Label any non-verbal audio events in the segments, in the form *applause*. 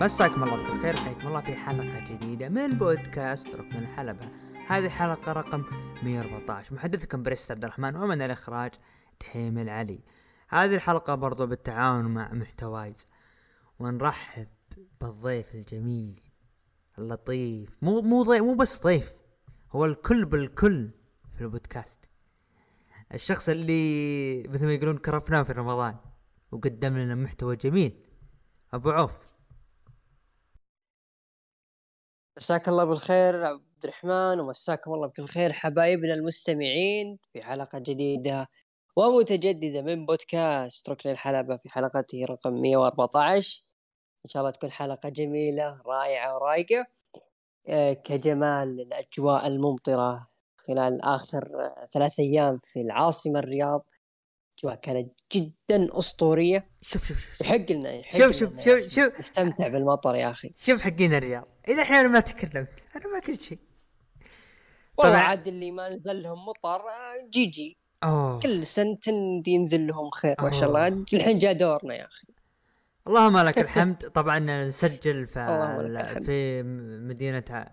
مساكم الله بالخير حياكم الله في حلقة جديدة من بودكاست ركن الحلبة. هذه الحلقة رقم 114 محدثكم بريست عبد الرحمن ومن الإخراج تحيم العلي. هذه الحلقة برضو بالتعاون مع محتوايز. ونرحب بالضيف الجميل اللطيف. مو مو ضيف مو بس ضيف هو الكل بالكل في البودكاست. الشخص اللي مثل ما يقولون كرفناه في رمضان وقدم لنا محتوى جميل. أبو عوف. مساك الله بالخير الرحمن ومساكم الله بكل خير حبايبنا المستمعين في حلقة جديدة ومتجددة من بودكاست ركن الحلبة في حلقته رقم 114 إن شاء الله تكون حلقة جميلة رائعة ورايقة. آه، كجمال الأجواء الممطرة خلال آخر ثلاث أيام في العاصمة الرياض. أجواء كانت جدا أسطورية. شوف شوف شوف يحق لنا يحق شوف شوف شوف شوف. نستمتع بالمطر يا أخي. شوف حقين الرياض. اذا أحيانا ما تكلمت أنا ما قلت شيء والله طبعاً. عاد اللي ما نزل لهم مطر آه، جي جي. أوه. كل سنة ينزل لهم خير ما شاء أوه. الله الحين جاء دورنا يا أخي. اللهم لك *laughs* الحمد. طبعا نسجل في. في مدينة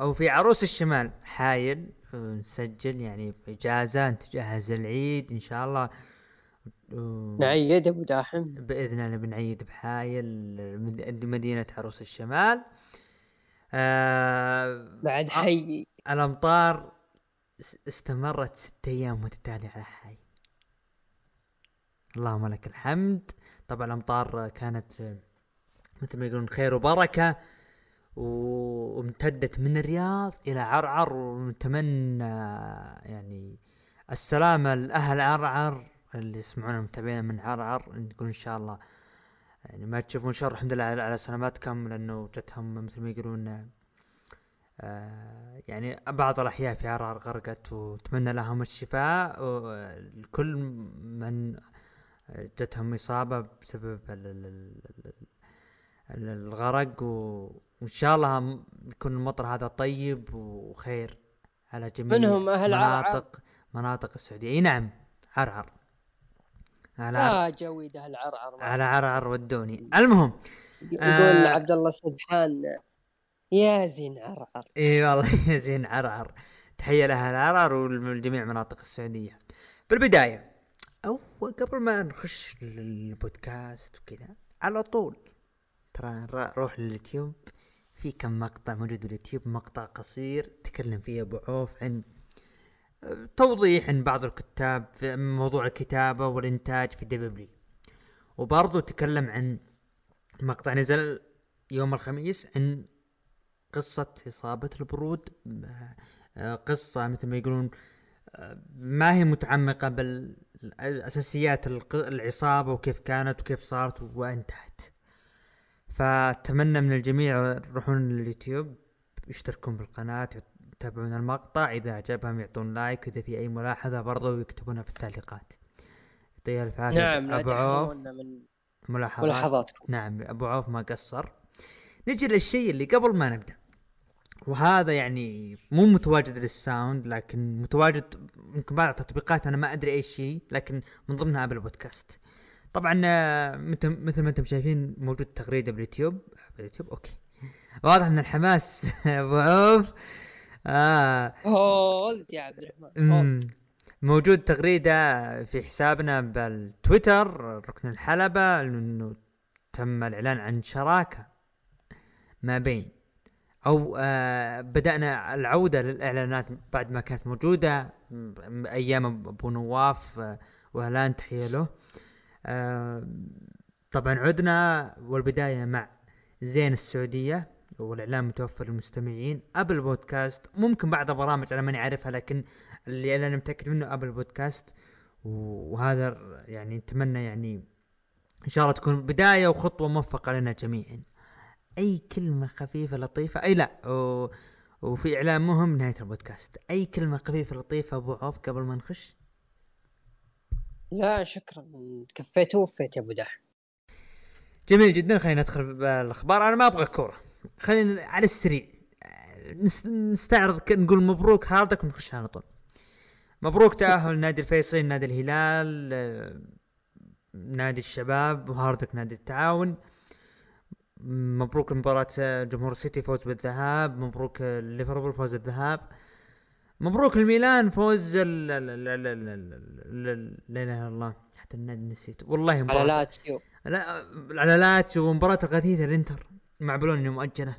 أو في عروس الشمال. حايل. نسجل يعني اجازة نتجهز العيد إن شاء الله. و- نعيد أبو داحم. بإذن الله بنعيد بحايل مد- مدينة عروس الشمال. آه بعد آه، حي الأمطار اس- استمرت ستة أيام متتالية على حي. اللهم لك الحمد. طبعا الأمطار كانت مثل ما يقولون خير وبركة و- وامتدت من الرياض إلى عرعر ونتمنى يعني السلامة لأهل عرعر اللي يسمعونا متابعين من عرعر. نقول إن شاء الله يعني ما تشوفون شر الحمد لله على سلامتكم لأنه جتهم مثل ما يقولون آه، يعني بعض الأحياء في عرعر غرقت وأتمنى لهم الشفاء لكل من جتهم إصابة بسبب ال- ال- ال- ال- الغرق وإن شاء الله يكون المطر هذا طيب وخير على جميع منهم أهل عرعر؟ مناطق مناطق السعودية أي نعم عرعر على لا عرعر جوي ده العرعر على عرعر ودوني المهم يقول آه. عبد الله سبحان يا زين عرعر. إي والله *laughs* يا زين عرعر. تحية لأهل عرعر ولجميع مناطق السعودية. بالبداية أو قبل ما نخش البودكاست وكذا على طول ترى روح لليوتيوب. في كم مقطع موجود باليوتيوب مقطع قصير تكلم فيه أبو عوف عن آه، توضيح عن بعض الكتاب في موضوع الكتابة والإنتاج في W. وبرضو تكلم عن مقطع نزل يوم الخميس عن قصة عصابة ال Brood آه، قصة مثل ما يقولون آه، ما هي متعمقة بالأساسيات العصابة وكيف كانت وكيف صارت وانتهت. فأتمنى من الجميع يروحون لليوتيوب يشتركون بالقناة يتابعون المقطع إذا أعجبهم يعطون like إذا في أي ملاحظة برضو يكتبونها في التعليقات. يعطيه ألف عافية نعم لا أبو عوف. من ملاحظات. ملاحظاتكم. نعم أبو عوف ما قصر. نجي للشيء اللي قبل ما نبدأ. وهذا يعني مو متواجد لل Sound لكن متواجد يمكن بعض التطبيقات. أنا ما أدري إيش شيء لكن من ضمنها Apple Podcast طبعا آه، مثل ما أنتم شايفين موجود تغريدة باليوتيوب. باليوتيوب؟ okay. واضح من الحماس *laughs* أبو عوف. آه. hold يا عبد الرحمن. موجود تغريدة في حسابنا بالتويتر ركن الحلبة انه تم الإعلان عن شراكة ما بين أو آه بدأنا العودة للإعلانات بعد ما كانت موجودة م- أيام أبو نواف آه وهلان تحية له آه طبعا عدنا والبداية مع زين السعودية والإعلان متوفر للمستمعين. أبل بودكاست ممكن بعض البرامج أنا ماني عارفها لكن اللي أنا متأكد منه أبل بودكاست. وهذا يعني نتمنى يعني إن شاء الله تكون بداية وخطوة موفقة لنا جميعا. أي كلمة خفيفة لطيفة أي لا و... وفي إعلان مهم نهاية البودكاست. أي كلمة خفيفة لطيفة أبو عوف قبل ما نخش؟ لا شكرا. كفيت ووفيت يا أبو داح. جميل جدا. خلينا ندخل بالأخبار. أنا ما أبغى كورة. خلينا على السريع. نس- نستعرض نقول مبروك هاردك ونخش على طول. مبروك تأهل *laughs* نادي الفيصلي نادي الهلال نادي الشباب و hard luck نادي التعاون. مبروك مباراة جمهور السيتي فوز بالذهاب مبروك ليفربول فوز الذهاب مبروك الميلان فوز ال- ال- لا إله إلا الله حتى النادي نسيت. والله على مباراة لاتسيو. لا على لاتسيو ومباراة الغثيثة الانتر مع بولونيا مؤجلة.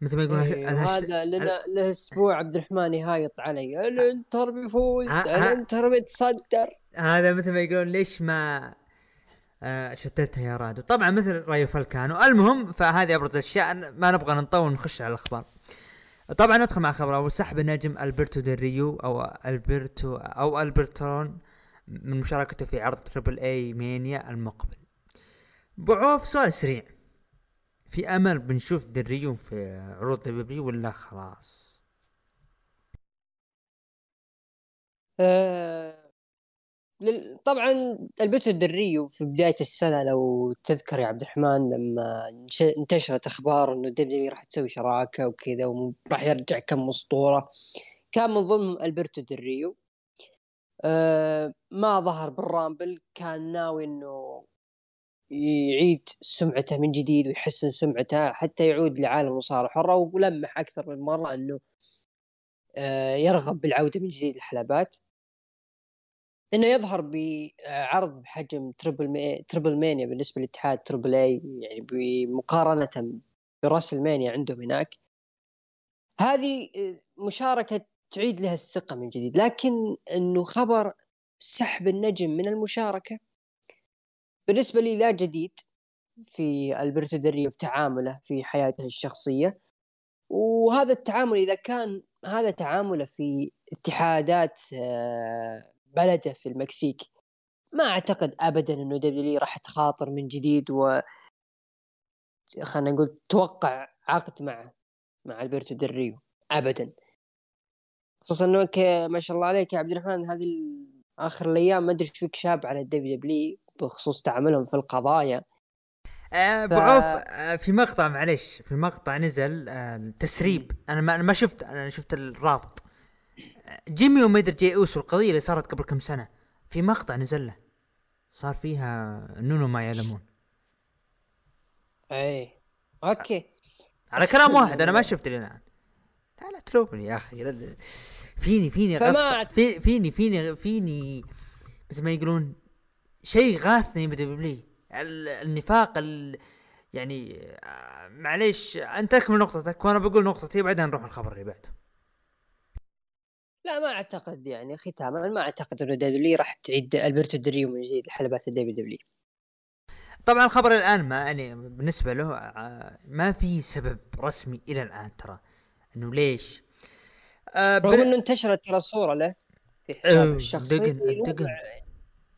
مثل ما يقول إيه، وهذا لنا له أسبوع عبد الرحمن يهايط علي. الإنتر بيفوز الإنتر بيتصدر. هذا مثل ما يقولون ليش ما شتتها يا رادو. طبعا مثل رايو فاليكانو. المهم فهذه أبرز الأشياء. ما نبغى نطول نخش على الأخبار. طبعا ندخل مع خبر أول. سحب النجم ألبرتو ديل ريو أو ألبرتو أو ألبرتون من مشاركته في عرض Triple A Mania المقبل. بو عوف سؤال سريع. في أمل بنشوف ديل ريو في عروض W ولا خلاص؟ آه، طبعا ألبرتو ديل ريو في بداية السنة لو تذكر يا عبد الرحمن لما انتشرت أخبار إنه W راح تسوي شراكة وكذا وراح يرجع كم أسطورة. كان من ضمن البرتو ديل ريو آه ما ظهر بال Rumble كان ناوي إنه يعيد سمعته من جديد ويحسن سمعته حتى يعود لعالم المصارعة الحرة ولمح أكثر من مرة إنه آه يرغب بالعودة من جديد للحلبات. إنه يظهر بعرض بحجم Triple Ma... Triple Mania بالنسبة للاتحاد Triple A يعني بمقارنة ب WrestleMania عندهم هناك. هذه آه، مشاركة تعيد لها الثقة من جديد. لكن إنه خبر سحب النجم من المشاركة بالنسبة لي لا جديد في البرتو ديل ريو في تعامله في حياته الشخصية. وهذا التعامل إذا كان هذا تعامله في اتحادات آه، بلده في المكسيك. ما أعتقد ابدا إنه W راح تخاطر من جديد و خلينا نقول توقع عقد معه مع ألبرتو ديل ريو ابدا. خصوصا إنه ك- ما شاء الله عليك يا عبد الرحمن هذه آخر الأيام ما أدري إيش فيك شاب على ال WW بخصوص تعاملهم في القضايا. آه ف- بو عوف آه في مقطع معلش في مقطع نزل آه تسريب. أنا ما أنا ما شفت أنا شفت الرابط. جيمي ومدري جي اوسو القضية اللي صارت قبل كم سنة. في مقطع نزل له. صار فيها نونو ما يعلمون. اي okay. على كلام واحد أنا ما شفت إلى الآن. لا لا تلومني يا أخي. فيني فيني غص في فيني فيني فيني مثل ما يقولون شيء غاثني ب W النفاق ال يعني آه، معليش أنت اكمل نقطتك وأنا بقول نقطتي بعدين نروح الخبر اللي بعده. لا ما أعتقد يعني ختاما ما أعتقد إنه W راح تعيد ألبرتو ديل ريو من جديد لحلبات ال WW. طبعا الخبر الآن ما يعني بالنسبة له آه، ما في سبب رسمي إلى الآن ترى. إنه ليش؟ آه رغم بن- إنه انتشرت ترى صورة له في حسابه أوه، الشخصي دقن دقن.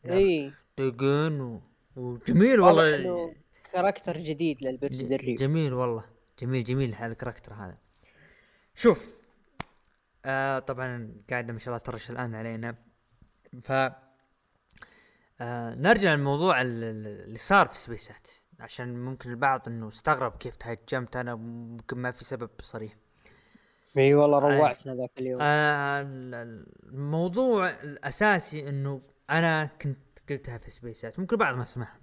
إي. دقن و... وجميل والله والله. character جديد لألبرتو ديل ريو جميل والله جميل جميل هذا ال character هذا. شوف آه طبعا قاعدة ما شاء الله ترش الآن علينا. ف آه نرجع للموضوع ال- ال- اللي صار في سبيسات عشان ممكن البعض إنه استغرب كيف تهجمت أنا ممكن ما في سبب صريح. إي والله روعتنا ذاك اليوم. آه ال- الموضوع الأساسي إنه أنا كنت قلتها في سبيسات ممكن البعض ما سمعها.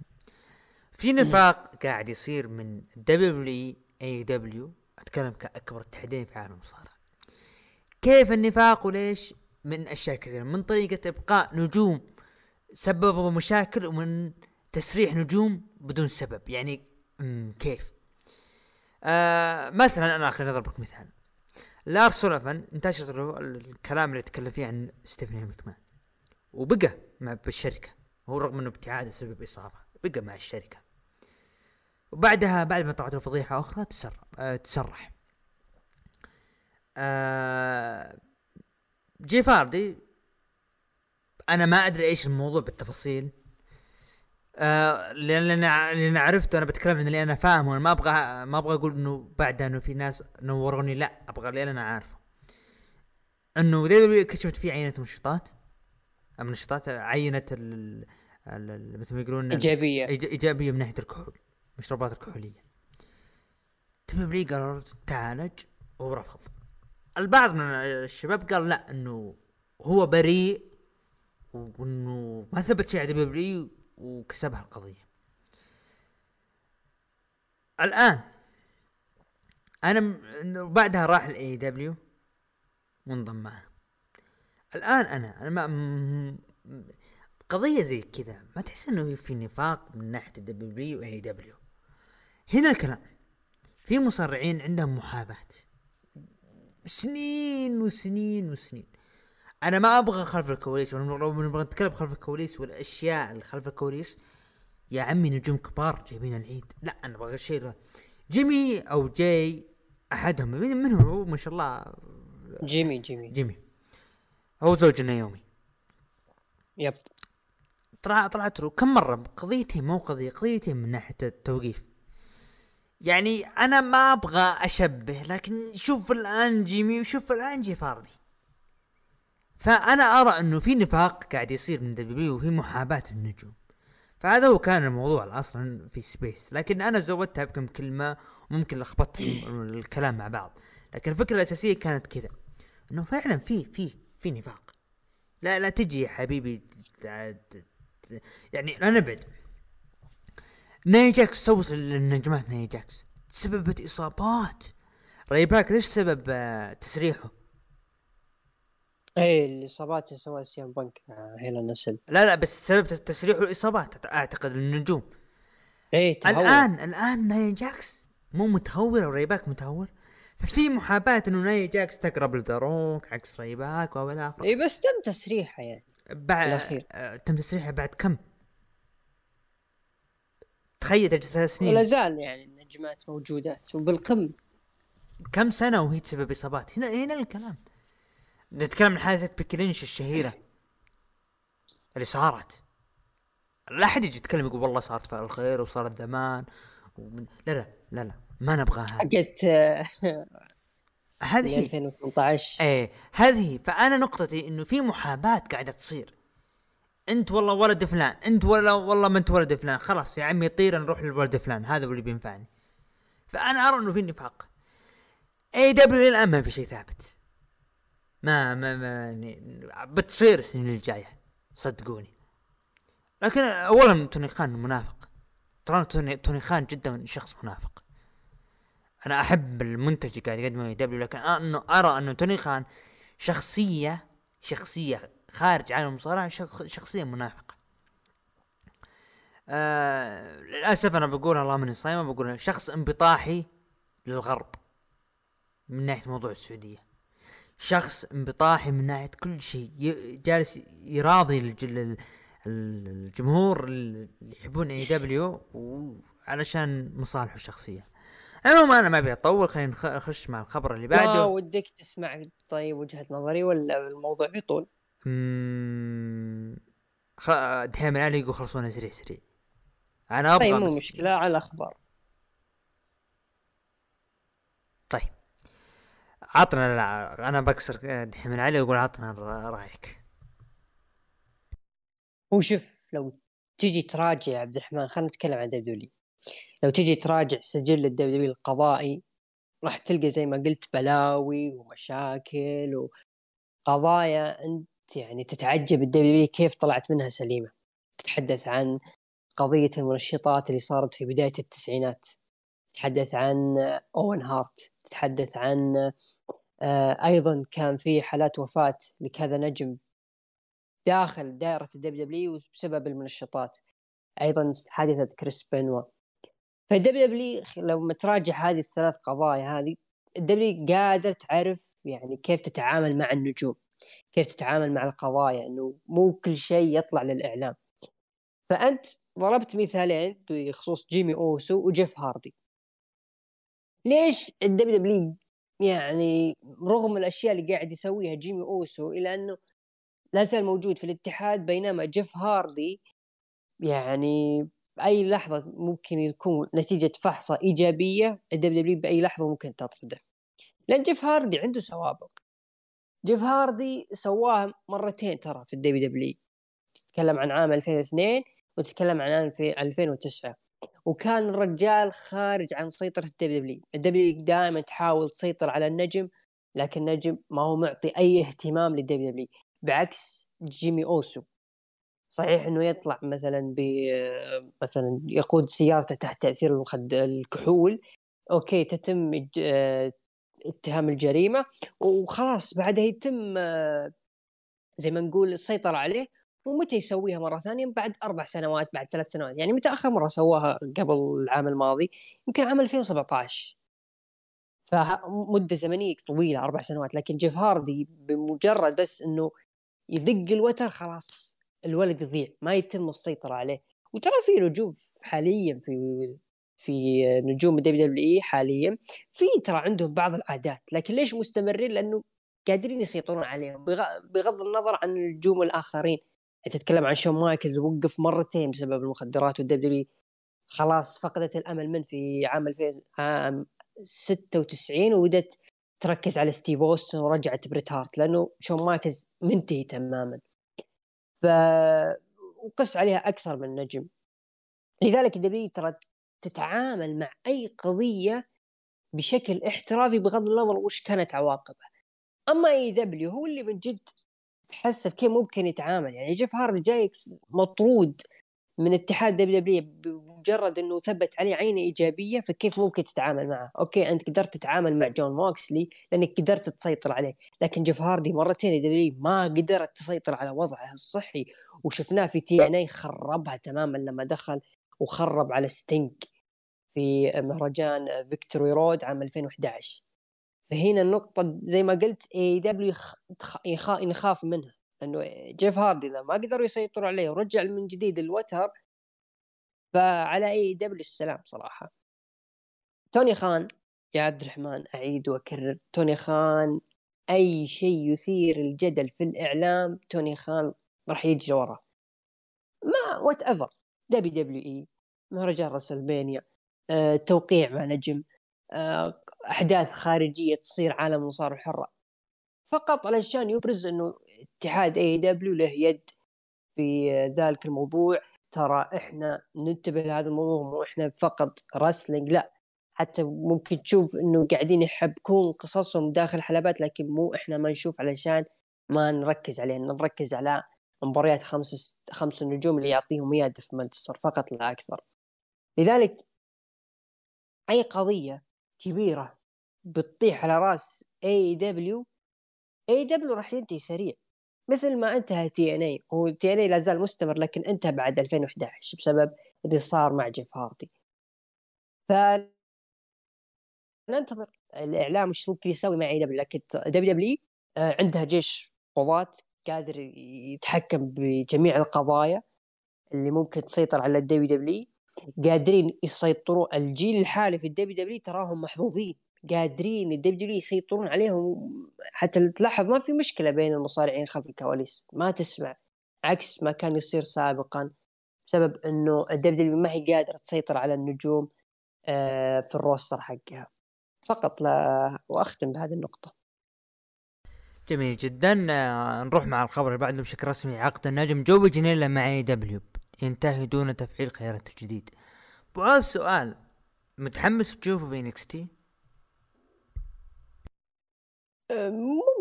في نفاق قاعد يصير من W AEW أتكلم كأكبر اتحادين في عالم المصارعه كيف النفاق وليش؟ من أشياء كثيرة من طريقة إبقاء نجوم سببوا مشاكل ومن تسريح نجوم بدون سبب يعني كيف؟ آه مثلا أنا خليني أضربك مثال. لارس سوليفان انتشر الكلام اللي يتكلم فيه عن ستيفاني مكمان وبقى مع بالشركة هو رغم إنه ابتعاده سبب إصابة بقى مع الشركة. وبعدها بعد ما طلعت له فضيحه أخرى تسرب آه تسرح. آه جيف هاردي أنا ما أدري إيش الموضوع بالتفاصيل. آه لأن أنا لأن عرفت أنا بتكلم عن اللي أنا فاهمه أنا ما أبغى ما أبغى أقول إنه بعدها إنه في ناس نوروني لا أبغى اللي أنا عارفه إنه W كشفت فيه عينة منشطات المنشطات عينت ال مثل ما يقولون إيجابية. إيجابية من ناحية الكحول المشروبات الكحولية. W قالوا تعالج ورفض البعض من الشباب قال لا إنه هو بريء وإنه ما ثبت شيء على W وكسبها القضية. الآن أنا م- بعدها راح ال AEW وانضم معه. الآن أنا أنا ما م- قضية زي كذا ما تحس إنه في نفاق من ناحية الدبليو واي دبليو هنا الكلام. في مصارعين عندهم محاباة. سنين وسنين وسنين. أنا ما أبغى خلف الكواليس نبغى نتكلم خلف الكواليس والأشياء اللي خلف الكواليس يا عمي نجوم كبار جايبين العيد. لا أنا أبغى شيء. جيمي أو جاي أحدهم من منهم هو ما شاء الله. جيمي جيمي. جيمي. هو زوج نايومي yep. طلع طلعت له كم مرة؟ قضيتين مو قضية قضيتين من ناحية التوقيف. يعني أنا ما أبغى أشبه لكن شوف الآن جيمي وشوف الآن جيف هاردي. فأنا أرى أنه في نفاق قاعد يصير من W وفي محاباة النجوم. فهذا هو كان الموضوع أصلا في space لكن أنا زودتها بكم كلمة وممكن لخبطت ال- *clears throat* الكلام مع بعض. لكن الفكرة الأساسية كانت كذا إنه فعلا في في في نفاق. لا لا تجي يا حبيبي يعني لا نبعد ناي جاكس سوت النجمات ناي جاكس. سببت اصابات رايباك ليش سبب آه، تسريحه؟ إيه الإصابات اللي سواها سي ام بنك مع Hell in a Cell. لا لا بس سبب تسريحه الإصابات أعتقد النجوم. إيه تهور. الآن الآن ناي جاكس مو متهور ورايباك متهور. ففي محاباة إنه ناي جاكس تقرب ل The Rock عكس رايباك والى اخره إيه بس تم تسريحه يعني. بعد بالأخير. آه، تم تسريحه بعد كم؟ تخيل ثلاث ولا سنين زال يعني النجمات موجودات وبالقمة. كم سنة وهي تسبب إصابات؟ هنا هنا الكلام. نتكلم عن حادثة بيكلينش الشهيرة. اللي صارت لا أحد يجي يتكلم يقول والله صارت فعل الخير وصارت زمان ومن... لا لا لا لا ما نبغاها حقت هذه 2018 إيه هذه فأنا نقطتي إنه في محاباة قاعدة تصير. انت والله ولد فلان انت ولا والله ما انت ولد فلان خلاص يا عمي طير نروح لولد فلان هذا اللي بينفعني. فأنا أرى إنه في نفاق. AEW الآن ما في شيء ثابت. ما ما ما يعني بتصير السنين الجاية صدقوني. لكن اولا توني خان منافق. ترى توني, توني خان جدا شخص منافق. أنا أحب المنتج اللي قاعد يقدمه W لكن انه أرى إنه توني خان شخصية شخصية خارج عالم المصارعة شخ- شخصية منافقة. آه للأسف أنا بقول اللهم إني صايم بقول شخص انبطاحي للغرب من ناحية موضوع السعودية. شخص انبطاحي من ناحية كل شيء جالس يراضي الج- ال- ال- الجمهور اللي يحبون AEW علشان مصالحه الشخصية. عموما أنا ما أبي أطول خلينا نخ- نخش مع الخبر اللي بعده. ودك تسمع طيب وجهة نظري ولا الموضوع بيطول؟ مم... خ... دحين من علي يقول خلصونا سريع سريع. أنا أبغى طيب مو مشكلة. على الأخبار. طيب. عطنا لا- أنا بكسر دحين من علي واقول عطنا رأيك. هو شوف لو تجي تراجع يا عبد الرحمن خلينا نتكلم عن W لو تجي تراجع سجل ال W القضائي راح تلقى زي ما قلت بلاوي ومشاكل وقضايا انت يعني تتعجب ال W كيف طلعت منها سليمة. تتحدث عن قضية المنشطات اللي صارت في بداية التسعينات. تتحدث عن أوين هارت. تتحدث عن آه، أيضا كان في حالات وفاة لكذا نجم داخل دائرة ال WW بسبب المنشطات. أيضا حادثة كريس بنوا فال WW لما تراجع هذه الثلاث قضايا هذه ال W قادر تعرف يعني كيف تتعامل مع النجوم. كيف تتعامل مع القضايا إنه مو كل شيء يطلع للإعلام. فأنت ضربت مثالين بخصوص جيمي أوسو وجيف هاردي. ليش ال WW يعني رغم الأشياء اللي قاعد يسويها جيمي أوسو الا إنه لا زال موجود في الاتحاد بينما جيف هاردي يعني بأي لحظة ممكن يكون نتيجة فحصة إيجابية ال WW بأي لحظة ممكن تطرده. لأن جيف هاردي عنده سوابق جيف هاردي سواها مرتين ترى في ال WW. تتكلم عن عام 2002 وتتكلم عن عام 2009 وكان الرجال خارج عن سيطرة ال WW. ال W دائما تحاول تسيطر على النجم لكن النجم ما هو معطي أي اهتمام لل WWE. بعكس جيمي أوسو. صحيح إنه يطلع مثلا ب مثلا يقود سيارته تحت تأثير المخد الكحول. أوكي تتم اتهام الجريمة وخلاص بعدها يتم زي ما نقول السيطرة عليه ومتى يسويها مرة ثانية؟ بعد أربع سنوات بعد ثلاث سنوات. يعني متى آخر مرة سواها قبل العام الماضي؟ يمكن عام 2017 فمده زمنية طويلة أربع سنوات. لكن جيف هاردي بمجرد بس إنه يدق الوتر خلاص الولد يضيع. ما يتم السيطرة عليه. وترى في نجوم حاليا في في نجوم ال WWE حاليا. في ترى عندهم بعض العادات لكن ليش مستمرين؟ لأنه قادرين يسيطرون عليهم. بغض النظر عن النجوم الآخرين. تتكلم عن شون مايكلز وقف مرتين بسبب المخدرات والدبليو خلاص فقدت الأمل من في عام 2000 عام 96 وبدت تركز على ستيف أوستن ورجعت بريت هارت لأنه شون مايكلز منتهي تماما. ف وقس عليها أكثر من نجم. لذلك الدبليو ترى تتعامل مع أي قضية بشكل احترافي بغض النظر وش كانت عواقبها أما AEW هو اللي من جد تحسف كيف ممكن يتعامل يعني جيف هاردي جاي مطرود من اتحاد WWE بمجرد إنه ثبت عليه عينة إيجابية فكيف ممكن تتعامل معه؟ أوكي أنت قدرت تتعامل مع جون موكسلي لأنك قدرت تسيطر عليه، لكن جيف هاردي مرتين دبليو ما قدرت تسيطر على وضعه الصحي وشفناه في TNA خربها تماما لما دخل وخرب على ستينك في مهرجان Victory Road عام 2011 فهنا النقطة زي ما قلت AEW يخاف منها. انه جيف هاردي إذا ما قدروا يسيطروا عليه ورجع من جديد الوتر فعلى AEW السلام صراحة. توني خان يا عبد الرحمن أعيد وأكرر. توني خان أي شيء يثير الجدل في الإعلام توني خان راح يجري وراه. ما وات ايفر دبليو دبليو اي مهرجان WrestleMania أه، توقيع مع نجم. أه، أحداث خارجية تصير عالم المصارعه الحره فقط علشان يبرز إنه اتحاد اي دبليو له يد في ذلك الموضوع. ترى إحنا ننتبه لهذا الموضوع مو إحنا فقط رسلينج لا. حتى ممكن تشوف إنه قاعدين يحبكون قصصهم داخل حلبات لكن مو إحنا ما نشوف علشان ما نركز عليه نركز على مباريات خمس خمس نجوم اللي يعطيهم اياه في مانشستر فقط لا أكثر. لذلك أي قضية كبيرة بتطيح على رأس اي دبليو اي دبليو راح ينتهي سريع. مثل ما انتهى تي ان اي هو تي ان اي لا زال مستمر لكن انتهى بعد 2011 بسبب اللي صار مع جيف هاردي. ف ننتظر الإعلام وش ممكن يسوي مع اي دبليو لكن دبليو دبليو آه، عندها جيش قضاة قادر يتحكم بجميع القضايا اللي ممكن تسيطر على ال WWE قادرين يسيطروا الجيل الحالي في ال WWE تراهم محظوظين. قادرين الدبليو يسيطرون عليهم. حتى تلاحظ ما في مشكلة بين المصارعين خلف الكواليس. ما تسمع. عكس ما كان يصير سابقا. بسبب إنه الدبليو ما هي قادرة تسيطر على النجوم آه، في ال roster حقها. فقط لا وأختم بهذه النقطة. جميل جدا. آه، نروح مع الخبر اللي بعده بشكل رسمي. عقد النجم جو جنيلا مع AEW ينتهي دون تفعيل خيارات الجديد ابو سؤال. متحمس تشوفه في NXT؟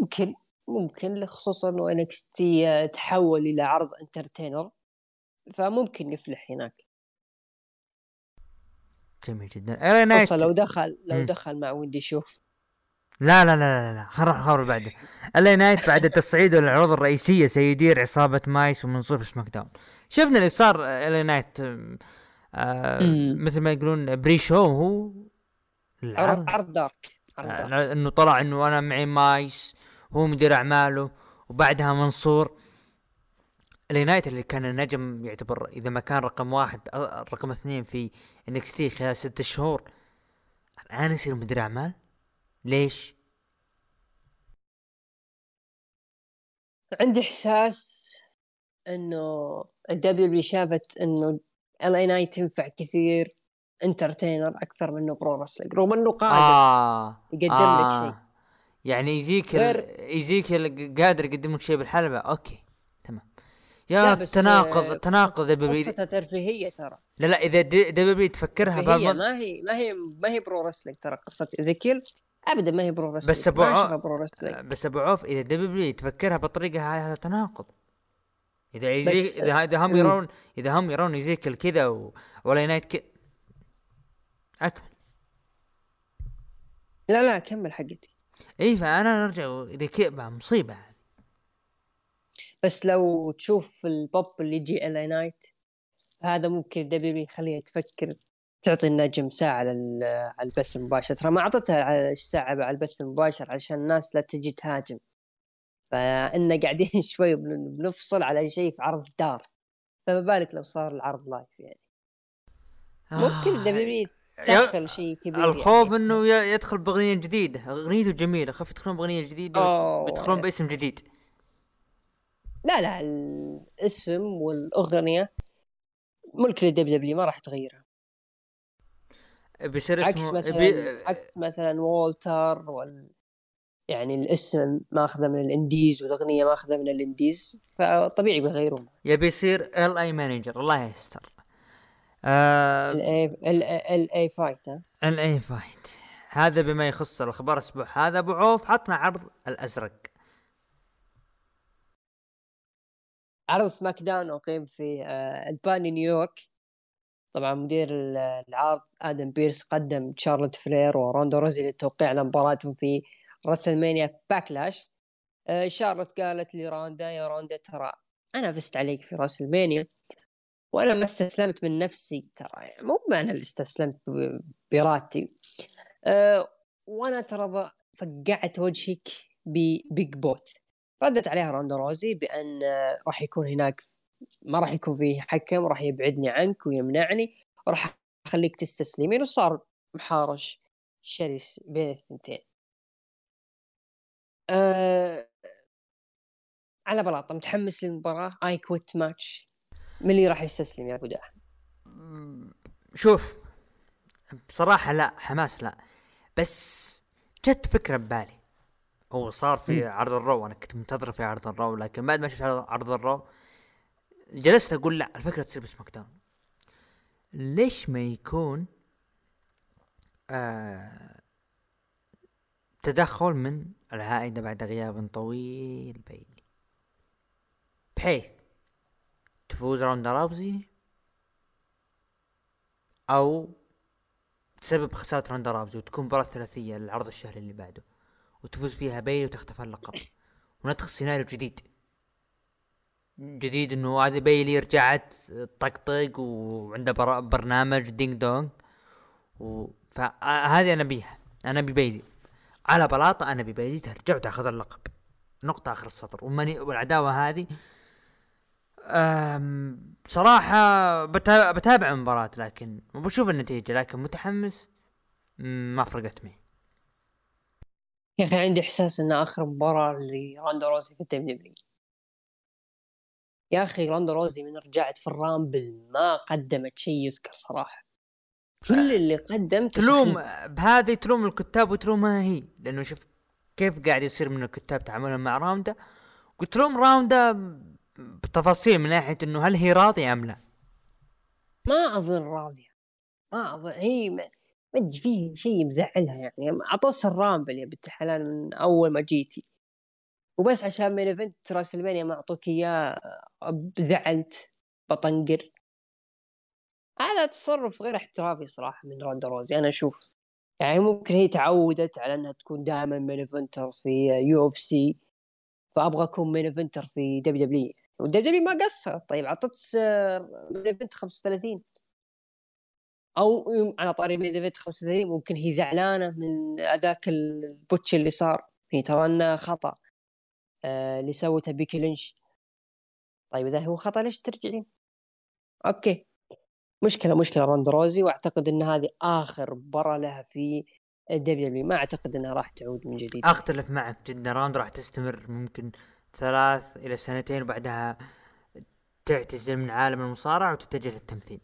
ممكن. ممكن خصوصا انه NXT تحول إلى عرض entertainer فممكن يفلح هناك. جميل جدا. خصوصا لو دخل لو م. دخل مع Wendy Choo. لا لا لا لا لا خلينا نروح الخبر بعده LA Knight بعد التصعيد للعروض الرئيسية سيدير عصابة مايس ومنصور في سماك داون. شفنا اللي صار LA Knight آه مثل ما يقولون pre-show هو؟ العرض. عرض dark آه إنه طلع إنه أنا معي مايس هو مدير أعماله وبعدها منصور. LA Knight اللي كان النجم يعتبر إذا ما كان رقم واحد رقم اثنين في NXT خلال ست شهور. الآن يصير مدير أعمال؟ ليش؟ عندي إحساس إنه الدبليو شافت إنه LA Knight تنفع كثير entertainer أكثر منه pro wrestling رغم إنه قادر آه يقدم آه. لك شيء. يعني يجيك غير... يجيك قادر يقدم لك شيء بالحلبة أوكي تمام. يا تناقض آه، تناقض دبليو قصتها ترفيهية ترى. لا لا إذا دبليو تفكرها بهالمنطق ما هي ما هي ما هي pro wrestling ترى قصه ايزيكيل ابدا ما هي برو رسلينج بس أبو ما عو- أشوفها برو رسلينج. بس أبو عوف إذا دبليو تفكرها بالطريقة هاي هذا تناقض. إذا بس- إذا إذا هم. يرون إذا هم يرون يزيكل كذا و... ولا نايت ك... أكمل. لا لا كمل حقتي. اي فأنا نرجع إذا كذا مصيبة هذه بس لو تشوف البوب اللي يجي الاي نايت هذا ممكن دبليو يخليها تفكر تعطي النجم ساعة لل- على البث المباشر ترى ما أعطتها على ساعة على البث المباشر عشان الناس لا تجي تهاجم. فإن قاعدين *laughs* شوي بن- بنفصل على شيء في عرض dark. فما بالك لو صار العرض live يعني. ممكن آه، دبليو يا- تدخل شيء كبير الخوف يعني. انه يدخل بأغنية جديدة. أغنيته جميلة. خف يدخلون بأغنية جديدة ويدخلون. باسم جديد. لا لا الاسم والأغنية ملك لل WW ما راح تغيرها بيصير عكس اسمه مثلا بي... عكس مثلا Walter وال يعني الاسم ماخذة من ال indies والأغنية ماخذة من ال indies فطبيعي بيغيرون. يبي يصير LA manager الله يستر. آه LA LA Knight LA Knight هذا بما يخص الأخبار الأسبوع هذا. أبو عوف عطنا عرض الأزرق. عرض SmackDown أقيم في آه، ألباني نيويورك. طبعا مدير ال- العرض آدم بيرس قدم تشارلوت فلير وروندا راوزي للتوقيع على مباراتهم في WrestleMania Backlash. آه، شارلوت قالت لروندا يا روندا ترى أنا فزت عليك في WrestleMania وأنا ما استسلمت من نفسي. ترى يعني مو أنا اللي استسلمت بارادتي أه وأنا ترى فقعت وجهك ب big boot. ردت عليها روندا راوزي بأن آه، راح يكون هناك ما راح يكون فيه حكم راح يبعدني عنك ويمنعني وراح أخليك تستسلمين وصار محارش شرس بين الثنتين. أه على بلاطة متحمس للمباراة. I Quit match من اللي راح يستسلم يا أبو داح شوف بصراحة لا حماس لا. بس جت فكرة ببالي. هو صار في عرض ال Raw أنا كنت منتظر في عرض ال Raw لكن بعد ما شفت عرض عرض ال Raw جلست أقول لا الفكرة تصير ب SmackDown. ليش ما يكون آه تدخل من العائدة بعد غياب طويل بيلي بحيث تفوز روندا راوزي أو تسبب خسارة روندا راوزي وتكون مباراة ثلاثية للعرض الشهري اللي بعده وتفوز فيها بيلي وتخطف اللقب. وندخل سيناريو جديد. جديد إنه هذه بيلي رجعت طقطق وعنده برنامج Ding Dong و... فهذه أنا بيها. أنا ببيلي على بلاطة أنا ببيلي ترجع وتاخذ اللقب. نقطة آخر السطر. وماني والعداوة هذه أم بصراحة بتا- بتابع المباراة لكن وبشوف النتيجة لكن متحمس ما فرقت معي. يا أخي عندي إحساس إن آخر مباراة لروندا راوزي في ال WW يا أخي روندا راوزي من رجعت في ال Rumble ما قدمت شيء يذكر صراحة. كل اللي قدمته تلوم. بهذه تلوم الكتاب وتلومها هي لأنه شوف كيف قاعد يصير من الكتاب تعاملهم مع روندا. وتلوم روندا بتفاصيل من ناحية إنه هل هي راضية أم لا؟ ما أظن راضية. ما أظن هي ما أدري فيه شيء مزعلها يعني. اعطوك ال Rumble يا بنت الحلال من أول ما جيتي. وبس عشان main event WrestleMania ما أعطوك إياه زعلت بطنقر. هذا تصرف غير احترافي صراحة من روندا راوزي أنا أشوف. يعني ممكن هي تعودت على إنها تكون دائما main eventer في UFC فأبغى أكون مين ايفنتر في دبليو دبليو والدبليو دبليو ما قصرت طيب أعطت main event 35 أو على طاري main event 35 ممكن هي زعلانة من هذاك ال botch اللي صار. هي ترى إنه خطأ. آه اللي سوته بيكي لينش طيب إذا هو خطأ ليش ترجعين؟ أوكي. مشكلة مشكلة راوزي وأعتقد إن هذه آخر مباراه لها في W ما أعتقد إنها راح تعود من جديد. أختلف معك جدا. روندا راح تستمر ممكن ثلاث إلى سنتين وبعدها تعتزل من عالم المصارعة وتتجه للتمثيل.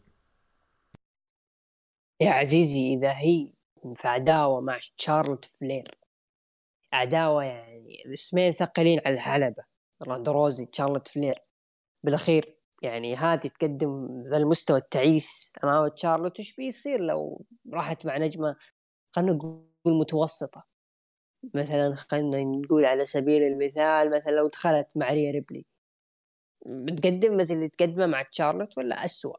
يا عزيزي إذا هي في عداوه مع شارلوت فلير. عداوة يعني الاسمين ثقيلين على الحلبه روندا راوزي شارلوت فلير. بالأخير يعني هذه تقدم ذا المستوى التعيس أمام تشارلوت. وش بيصير لو راحت مع نجمة خلينا نقول متوسطة؟ مثلا خلينا نقول على سبيل المثال مثلا لو دخلت مع ريا ريبلي. بتقدم مثل اللي تقدمه مع تشارلوت ولا أسوأ؟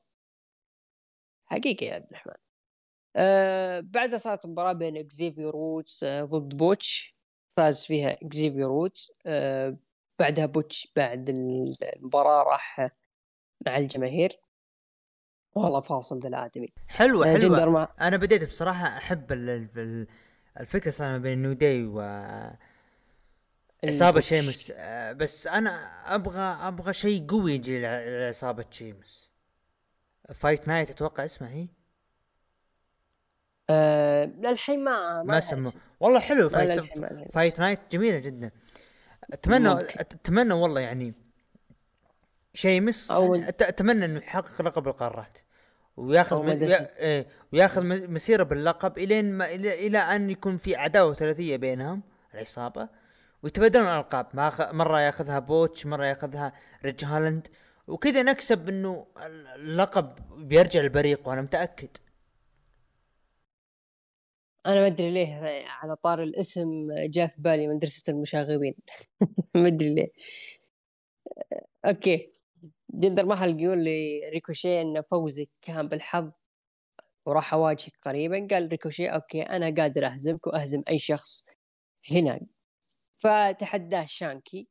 حقيقة يا عبد الرحمن. أه بعدها صارت مباراة بين إكزيفير وودز أه ضد بوتش. فاز فيها إكزيفير وودز أه بعدها بوتش بعد المباراة راح مع الجماهير. والله فاصل ذا الادمي حلوة حلوة. ما... أنا بديت بصراحة أحب الفكرة صار ما بين New Day و عصابة شيمس. آه، بس أنا أبغى أبغى شيء قوي يجي لعصابة شيمس. Fight Night أتوقع اسمها هي. أه للحين ما ما سموه والله حلو Fight, Fight Night جميلة جدا. اتمنى أتمنى والله يعني شيمس أتمنى إنه يحقق لقب القارات. وياخذ من إيه، وياخذ مسيرة باللقب إلين ما إلى, إلى أن يكون في عداوة ثلاثية بينهم العصابة ويتبادلون الألقاب. مرة ياخذها بوتش مرة ياخذها ريدج هولاند. وكذا نكسب إنه اللقب بيرجع البريق وأنا متأكد. أنا ما أدري ليه على طار الاسم جاء في بالي مدرسه المشاغبين. *laughs* ما أدري ليه. okay. جندر محل يقول لي ريكوشي إن فوزك كان بالحظ وراح أواجهك قريبا؟ قال ريكوشي okay أنا قادر أهزمك وأهزم أي شخص هنا فتحداه شانكي.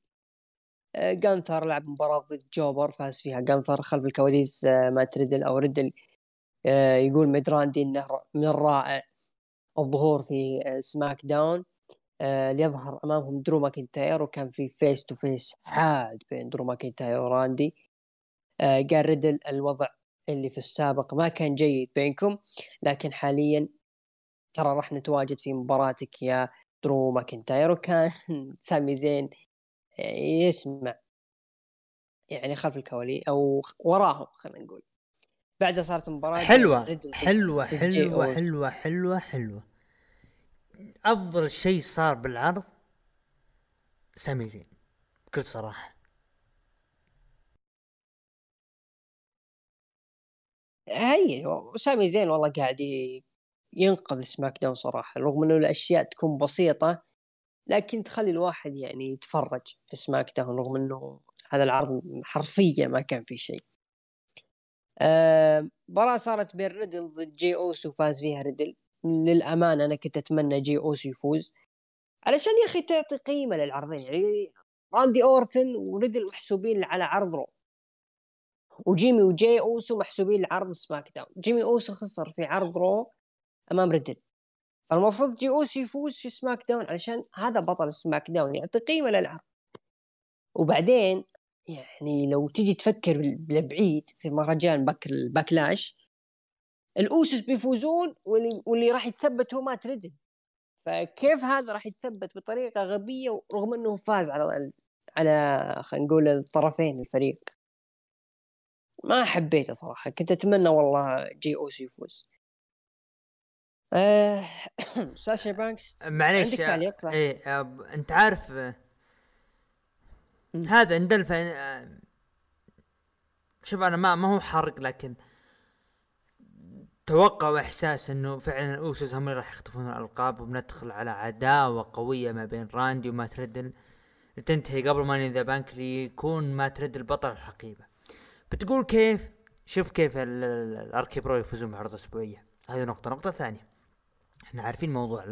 جانثر لعب مباراة ضد jobber فاز فيها جانثر خلف الكواليس آه، مات ريدل أو ريدل آه، يقول ميدراندي إنه من الرائع. الظهور في SmackDown ليظهر أمامهم درو ماكنتاير وكان في face to face حاد بين درو ماكنتاير وراندي. قال ريدل الوضع اللي في السابق ما كان جيد بينكم لكن حاليا ترى راح نتواجد في مباراتك يا درو ماكنتاير. وكان *laughs* سامي زين يسمع يعني خلف الكوالي أو وراهم خلينا نقول. بعدها صارت مباراة حلوة حلوة حلوة حلوة حلوة حلوة. أفضل شيء صار بالعرض سامي زين بكل صراحة. هي سامي زين والله قاعد ينقذ سماك داون صراحة رغم إنه الأشياء تكون بسيطة لكن تخلي الواحد يعني يتفرج في SmackDown رغم إنه هذا العرض حرفيا ما كان فيه شيء. مباراة آه صارت بين ريدل ضد جي اوس وفاز فيها ريدل. للأمانة أنا كنت أتمنى جي اوس يفوز. علشان يا أخي تعطي قيمة للعرضين يعني راندي أورتن وريدل محسوبين على عرض Raw. وجيمي وجي أوسو محسوبين لعرض SmackDown. جيمي أوسو خسر في عرض Raw أمام ريدل. فالمفروض جي اوسي يفوز في SmackDown علشان هذا بطل SmackDown يعطي قيمة للعرض. وبعدين يعني لو تجي تفكر بالبعيد في مهرجان باك ال Backlash الاوسس بيفوزون واللي, واللي راح يتثبت هو مات ريدل فكيف هذا راح يتثبت بطريقة غبية رغم إنه فاز على على خلينا نقول الطرفين الفريق. ما حبيته صراحة. كنت أتمنى والله جي اوسي يفوز. آه، *coughs* ساشا بانكس معليش عندك تعليق؟ صح؟ إيه أنت عارف هذا اندلف آه، شوف أنا ما ما هو حرق لكن توقع واحساس إنه فعلا الأوسوس هم اللي راح يخطفون الألقاب وبندخل على عداوة قوية ما بين راندي ومات ريدل تنتهي قبل Money in the Bank ليكون مات ريدل بطل الحقيبه بتقول كيف؟ شوف كيف ال RK-Bro يفوزون بعرض أسبوعية. هذه نقطة. نقطة ثانية. إحنا عارفين موضوع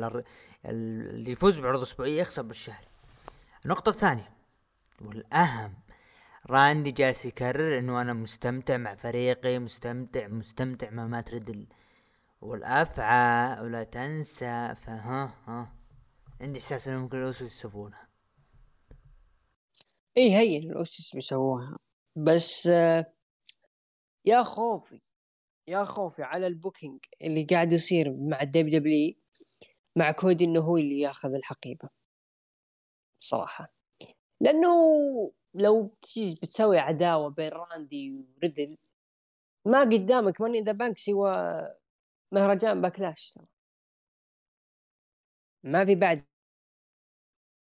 اللي يفوز بعروض أسبوعية يخسر بالشهر. النقطة الثانية. والأهم راندي جالس يكرر إنه أنا مستمتع مع فريقي مستمتع مستمتع مع مات ريدل والأفعى ولا تنسى فها ها. عندي إحساس انه ممكن الاوسوس يسوونها. إي هي الاوسوس بيسووها. بس آه، يا خوفي يا خوفي على ال booking اللي قاعد يصير مع ال WWE مع كودي إنه هو اللي ياخذ الحقيبة. صراحة. لأنه لو بتسوي عداوة بين راندي وريدل ما قدامك Money in the Bank سوى مهرجان باكلاش ترى. ما في بعد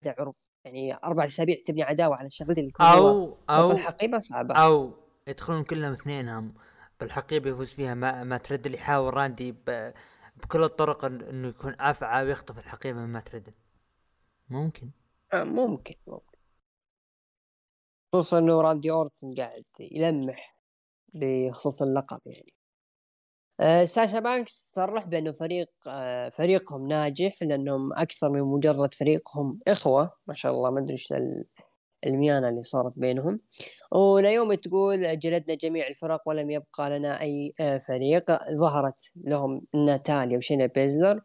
عروض يعني أربع أسابيع تبني عداوة على الشغلتين اللي أو أو بطل حقيبه صعبة. أو يدخلون كلهم اثنينهم بالحقيبة يفوز فيها ما, ما ترد اللي يحاول راندي ب... بكل الطرق إنه يكون أفعى ويخطف الحقيبة من ما ترد ممكن. آه، ممكن ممكن. خصوصا إنه راندي أورتن قاعد يلمح بخصوص اللقب يعني. آه، ساشا بانكس صرح بأنه فريق آه، فريقهم ناجح لأنهم أكثر من مجرد فريقهم إخوة ما شاء الله ما أدري إيش ال- الميانة اللي صارت بينهم. وناعومي تقول جلدنا جميع الفرق ولم يبقى لنا أي آه، فريق ظهرت لهم ناتاليا وشاينا بيزلر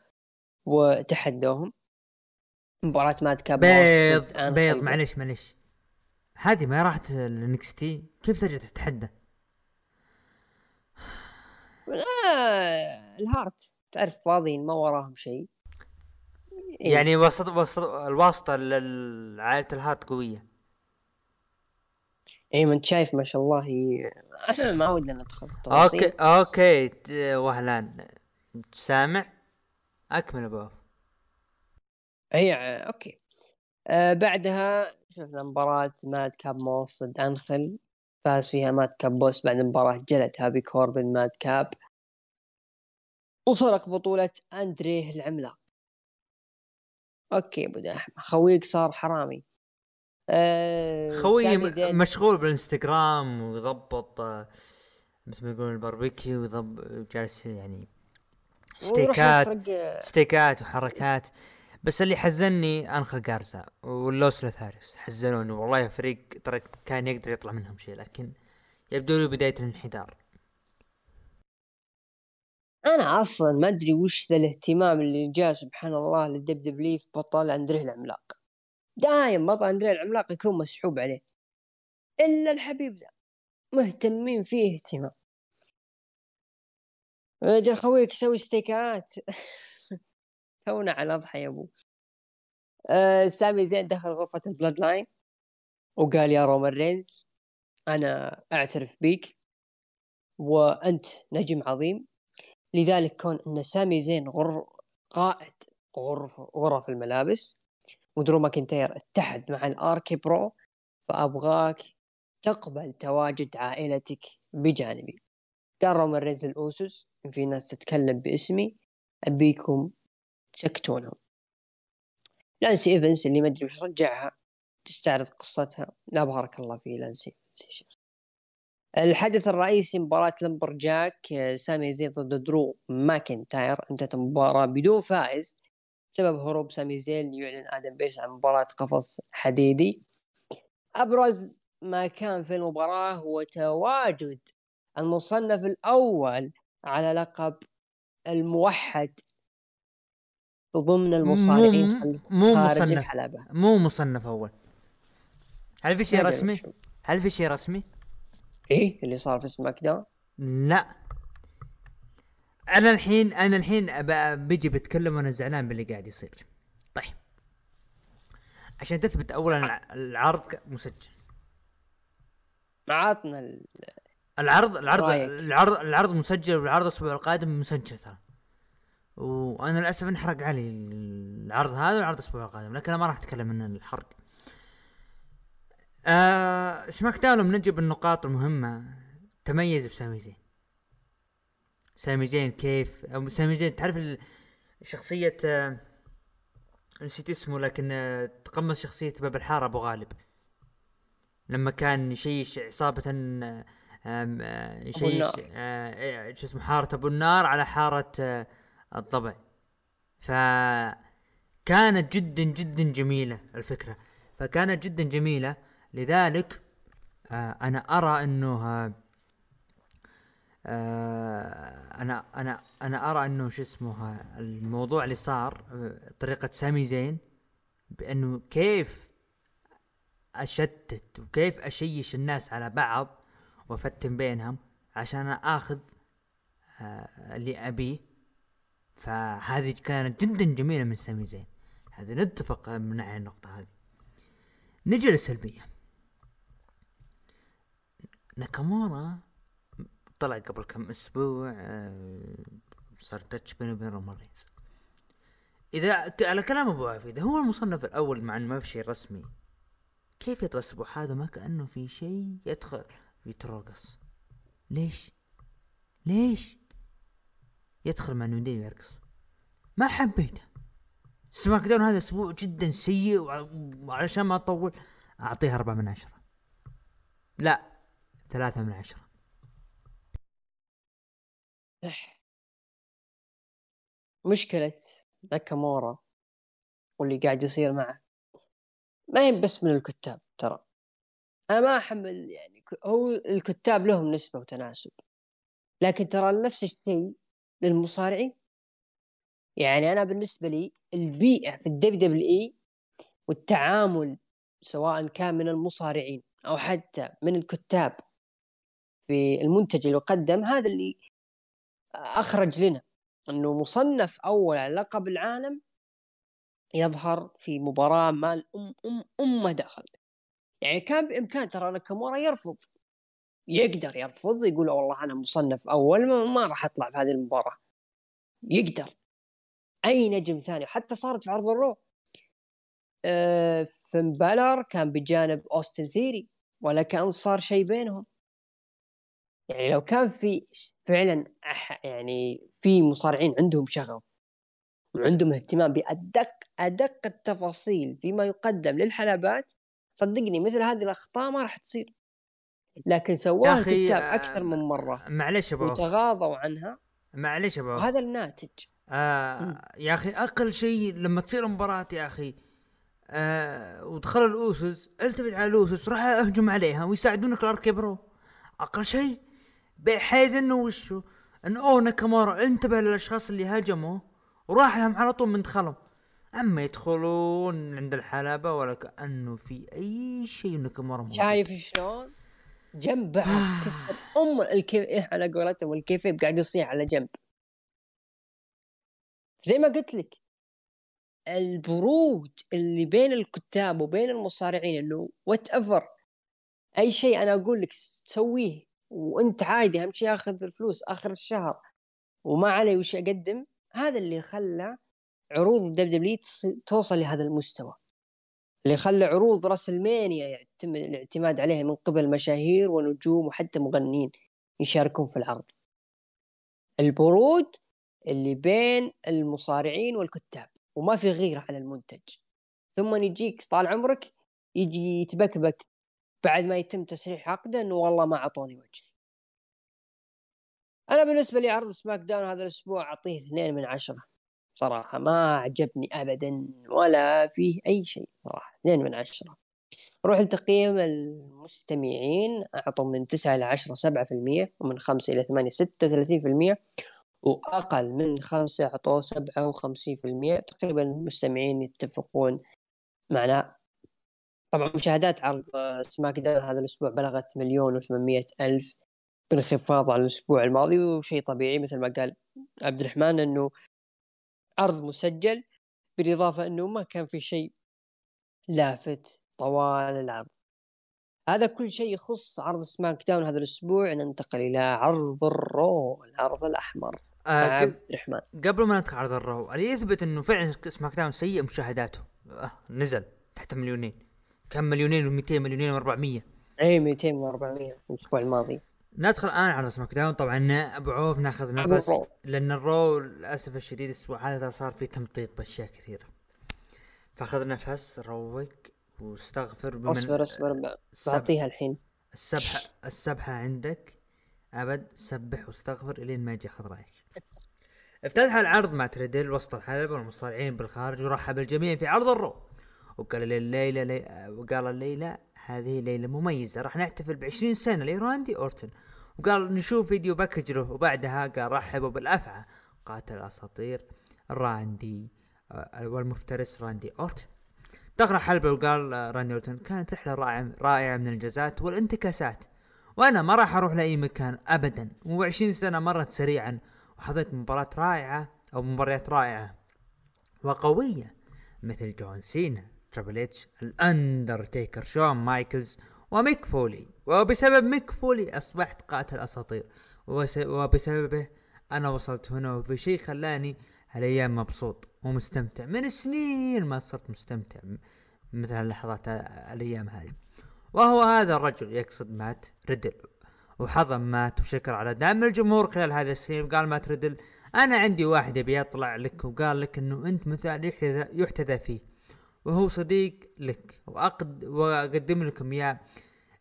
وتحدوهم. مباراة ماد كاب بيض بيض. معلش معلش. هذه ما راحت ال NXT كيف ترجع تتحدى؟ آه الهارت. تعرف فاضيين ما وراهم شيء. إيه. يعني وسط وسط الواسطة لعائلة الهارت قوية. اي ما انت شايف ما شاء الله هي *clears throat* ما ودنا ندخل okay okay وهلان. سامع؟ أكمل أبو. هي ع- okay. آه بعدها شفنا مباراة ماد كاب موس ضد انخل فاز فيها ماد كاب موس بعد مباراة جلد هابي كوربن ماد كاب. وسرق بطولة اندريه العملاق. okay أبو دحم خويك صار حرامي. آه خوي مشغول بالإنستغرام ويضبط آه، مثل ما يقولون الباربيكيو ويضب جالس يعني ستيكات يسرق ستيكات وحركات. بس اللي حزني أنخل جارزا واللوس لوثاريوس حزنوني والله فريق ترى كان يقدر يطلع منهم شيء لكن يبدو لي بداية الانحدار. أنا أصلا ما أدري وش ذا الاهتمام اللي جاء سبحان الله لل WWE في بطل أندريه العملاق. دايم بطل أندريه العملاق يكون مسحوب عليه. إلا الحبيب ذا. مهتمين فيه اهتمام. رجل خويك يسوي ستيكات. *laughs* تونا على أضحى يا أبو. آه سامي زين دخل غرفة ال Bloodline وقال يا رومان رينز أنا أعترف بيك وأنت نجم عظيم. لذلك كون أن سامي زين غر... قائد غرف غرف الملابس ودرو ماكنتاير اتحد مع ال RK-Bro فأبغاك تقبل تواجد عائلتك بجانبي. قال رومان رينز الاوسوس إن في ناس تتكلم باسمي أبيكم تسكتونهم لايسي ايفنس اللي ما أدري وش رجعها تستعرض قصتها. لا بارك الله فيه لايسي. شيخ. الحدث الرئيسي مباراة lumberjack آه، سامي زين ضد درو ماكنتاير. انتهت المباراة بدون فائز. بسبب هروب سامي زين يعلن آدم بيرس عن مباراة قفص حديدي. أبرز ما كان في المباراة هو تواجد المصنف الأول على لقب الموحد ضمن المصارعين مو مو مصنف. الحلبة. مو مصنف أول. هل في شيء رسمي؟ هل في شيء رسمي؟ إيه اللي صار في سماك داون لا. أنا الحين أنا الحين بيجي بتكلم وأنا زعلان باللي قاعد يصير. طيب. عشان تثبت اولا الع- العرض مسجل. ما عطنا ال... العرض العرض؟ العرض العرض مسجل والعرض الأسبوع القادم مسجل ترى. وأنا للاسف انحرق علي العرض هذا والعرض الأسبوع القادم لكن أنا ما راح أتكلم عن الحرق. آه سماك داون لما نجي بالنقاط المهمة. تميز بسامي زين. سامي زين كيف؟ أو سامي زين تعرف شخصية آه، نسيت اسمه لكن آه، تقمص شخصية باب الحارة أبو غالب. لما كان يشيش عصابة آه، آه، يشيش. آه، إيه، شو اسمه حارة أبو النار على حارة آه، الضبع ف كانت جدا جدا جميلة الفكرة. فكانت جدا جميلة. لذلك آه أنا أرى انه آه أنا أنا أنا أرى أنه شو اسمه الموضوع اللي صار آه، طريقة سامي زين بأنه كيف أشتت وكيف أشيش الناس على بعض وأفتن بينهم عشان آخذ آه اللي أبيه. فهذه كانت جدا جميلة من سامي زين. هذه نتفق من ناحية النقطة هذه. نجي للسلبية. ناكامورا طلع قبل كم أسبوع آه، صار تاتش بينه وبين رومان رينز. إذا على كلام أبو اذا هو المصنف الأول مع إنه ما في شيء رسمي. كيف الأسبوع هذا ما كأنه في شيء يدخل يترقص ليش؟ ليش؟ يدخل مع نودي ويرقص ما حبيته. سماك داون هذا الأسبوع جدا سيء وعلشان ما أطول أعطيه أربعة من عشرة. لا ثلاثة من عشرة. *sighs* مشكلة ناكامورا واللي قاعد يصير معه. ما هي بس من الكتاب ترى. أنا ما احمل يعني هو الكتاب لهم نسبة وتناسب. لكن ترى نفس الشيء للمصارعين. يعني أنا بالنسبة لي البيئة في الدب دبليو إي والتعامل سواء كان من المصارعين أو حتى من الكتاب في المنتج اللي قدم هذا اللي أخرج لنا إنه مصنف أول على لقب العالم يظهر في مباراة مال أم أم أمه دخل يعني كان بإمكان ترى ناكامورا يرفض يقدر يرفض يقول والله أنا مصنف أول ما, ما راح أطلع في هذه المباراة. يقدر. أي نجم ثاني حتى صارت في عرض الرو. أه فين بالور كان بجانب أوستن ثيوري ولا كان صار شيء بينهم. يعني لو كان في فعلا يعني في مصارعين عندهم شغف وعندهم اهتمام بأدق أدق التفاصيل فيما يقدم للحلبات صدقني مثل هذه الأخطاء ما راح تصير. لكن سواها الكتاب أكثر من مرة. معلش أبو وتغاضوا عنها. معلش أبو هذا الناتج. آه يا أخي أقل شيء لما تصير مباراة يا أخي آه ودخل الأوسوس التفت على الأوسوس راح أهجم عليها ويساعدونك الأركي برو أقل شيء بحيث إنه وشو؟ إن أو ناكامورا انتبه للأشخاص اللي هاجموا وراح لهم على طول من دخلهم. أما يدخلون عند الحلبة ولا كأنه في أي شيء ناكامورا شايف شلون؟ جنب بعض كسر أم الكيف إيه على قولتهم ال kayfabe قاعد يصيح على جنب. زي ما قلت لك البرود اللي بين الكتاب وبين المصارعين إنه whatever أي شيء أنا أقول لك تسويه وأنت عادي أهم شيء ياخذ الفلوس آخر الشهر وما علي وش أقدم هذا اللي خلى عروض الدبليو دبليو توصل لهذا المستوى. اللي خلى عروض راسلمانيا يتم الاعتماد عليها من قبل مشاهير ونجوم وحتى مغنيين يشاركون في العرض. البرود اللي بين المصارعين والكتاب وما في غيرة على المنتج. ثم يجيك طال عمرك يجي يتبكبك بعد ما يتم تسريح عقده إنه والله ما أعطوني وجه أنا بالنسبة لي عرض سماك داون هذا الأسبوع أعطيه اثنين من عشرة. صراحة ما عجبني ابدا ولا فيه أي شيء صراحة. اثنين من عشرة. روح لتقييم المستمعين أعطوا من 9 إلى 10 7% ومن 5 إلى 8 36% وأقل من 5 اعطوا 57% تقريبا المستمعين يتفقون معنا. طبعا مشاهدات عرض سماك داون هذا الأسبوع بلغت مليون وثمانمية ألف بانخفاض عن الأسبوع الماضي وشيء طبيعي مثل ما قال عبد الرحمن إنه عرض مسجل بالإضافة إنه ما كان في شيء لافت طوال العرض. هذا كل شيء يخص عرض سماك داون هذا الأسبوع. ننتقل إلى عرض الرو العرض الأحمر. آه عبد الرحمن. قبل ما ندخل عرض الرو اللي يثبت إنه فعلا سماك داون سيء مشاهداته؟ آه نزل تحت مليونين. كم مليونين؟ و200 مليونين و400 اي 200 و400 الأسبوع الماضي. ندخل الآن على سماك داون طبعا ابو عوف ناخذ نفس لأن الرو للأسف الشديد الأسبوع هذا صار فيه تمطيط بأشياء كثيرة. فأخذ نفس روق واستغفر بمن اصبر اصبر بعطيها الحين. السبحه السبحه عندك. أبد سبح واستغفر إلين ما يجي أخذ رأيك. افتتح العرض مات ريدل وسط الحلبة والمصارعين بالخارج ورحب الجميع في عرض الرو. وقال الليلة لي... وقال الليلة هذه ليلة مميزة. راح نحتفل بعشرين سنة لراندي أورتن وقال نشوف video package له وبعدها قال رحبوا بالأفعى. قاتل الأساطير راندي آه، والمفترس راندي أورتن دخل حلبة وقال آه، راندي أورتن كانت رحلة رائعة من الإنجازات والانتكاسات وأنا ما راح أروح لأي مكان أبدا. وعشرين سنة مرت سريعا وحظيت مباراة رائعة أو مباريات رائعة وقوية مثل جون سينا. تربل اتش الاندرتيكر شون مايكلز وميك فولي. وبسبب ميك فولي أصبحت قاتل أساطير. وبسببه أنا وصلت هنا وفي شيء خلاني هالأيام مبسوط ومستمتع. من سنين ما صرت مستمتع مثل اللحظات الأيام هذه. وهو هذا الرجل يقصد مات ريدل. وحضن مات وشكر على دعم الجمهور خلال هذا السنين. وقال مات ريدل أنا عندي واحد يبي يطلع لك وقال لك إنه أنت مثال يحتذى فيه. وهو صديق لك وأقد وأقدم لكم يا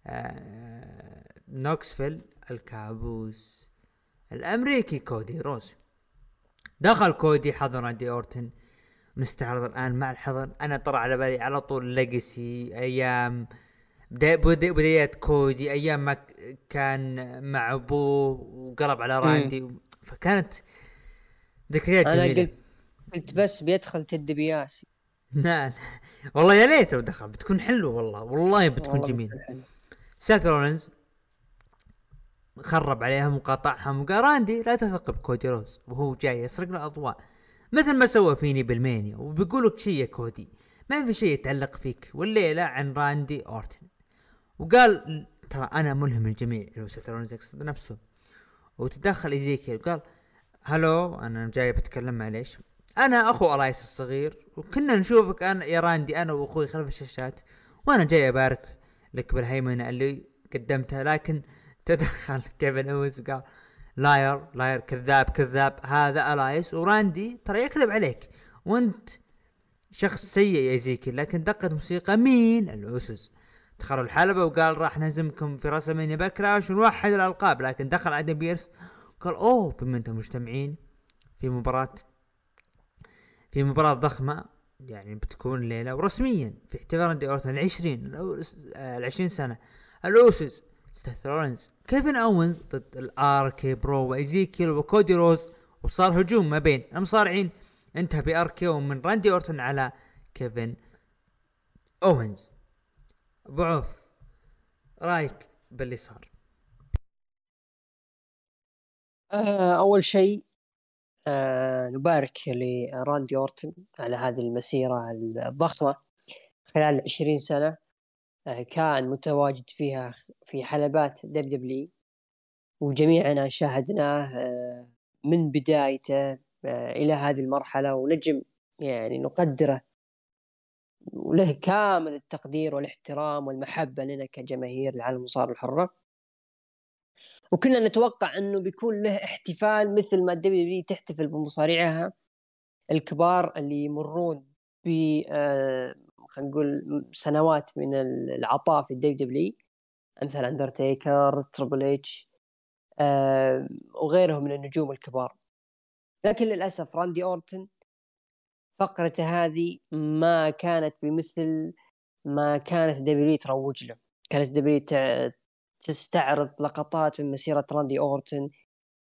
آه نوكسفيل الكابوس الأمريكي كودي رودز. دخل كودي حضن راندي اورتن نستعرض الآن مع الحضن أنا طرى على بالي على طول ليجسي أيام بدايات كودي أيام ما كان مع أبوه وقلب على راندي. فكانت ذكريات جميلة. قلت قلت بس بيدخل تيد ديبياسي *laughs* لا والله يا ليت لو دخل بتكون حلوة والله. والله بتكون حلوة. سيث رولينز خرب عليهم وقاطعهم وقال راندي لا تثق بكودي رودز. وهو جاي يسرق الاضواء مثل ما سوى فيني براسلمانيا. وبيقولك شيء يا كودي. ما في شيء يتعلق فيك. والليلة عن راندي أورتن. وقال ترى أنا ملهم الجميع. لو سيث رولينز يقصد نفسه. وتدخل إيزيكيل وقال hello أنا جاي بتكلم معليش. أنا أخو الياس الصغير وكنا نشوفك أنا يا راندي أنا وأخوي خلف الشاشات وأنا جاي أبارك لك بالهيمنة اللي قدمتها لكن تدخل *laughs* كيفن اوينز وقال liar liar كذاب كذاب هذا الياس وراندي ترى يكذب عليك وأنت شخص سيء يا زيكي لكن دقت موسيقى مين؟ الأوسس دخلوا الحلبة وقال راح نهزمكم في WrestleMania Backlash ونوحد الألقاب. لكن دخل آدم بيرس قال أوه بما أنتم مجتمعين في مباراة في مباراة ضخمة يعني بتكون ليلة ورسميا في احتفال راندي اورتن العشرين الأوس- آه، العشرين سنة. الأوسس سيث رولينز كيفن أوينز ضد ال RK-Bro وإيزيكيل وكودي رودز وصار هجوم ما بين المصارعين. انتهى ب RKO من راندي اورتن على كيفن أوينز. ابو عوف رايك باللي صار؟ آه، أول شيء آه، نبارك لراندي أورتن على هذه المسيرة الضخمة. خلال 20 سنة آه، كان متواجد فيها في حلبات WWE وجميعنا شاهدناه آه، من بدايته آه، إلى هذه المرحلة ونجم يعني نقدره. وله كامل التقدير والإحترام والمحبة لنا كجماهير عالم المصارعه الحرة. وكنا نتوقع إنه بيكون له احتفال مثل ما ال WWE تحتفل بمصارعها الكبار اللي يمرون ب آه، خلينا نقول سنوات من العطاء في ال WWE امثال أندرتيكر تربل إتش آه، وغيرهم من النجوم الكبار. لكن للأسف راندي أورتن فقرته هذه ما كانت بمثل ما كانت WWE تروج له. كانت WWE تستعرض لقطات من مسيرة راندي أورتن.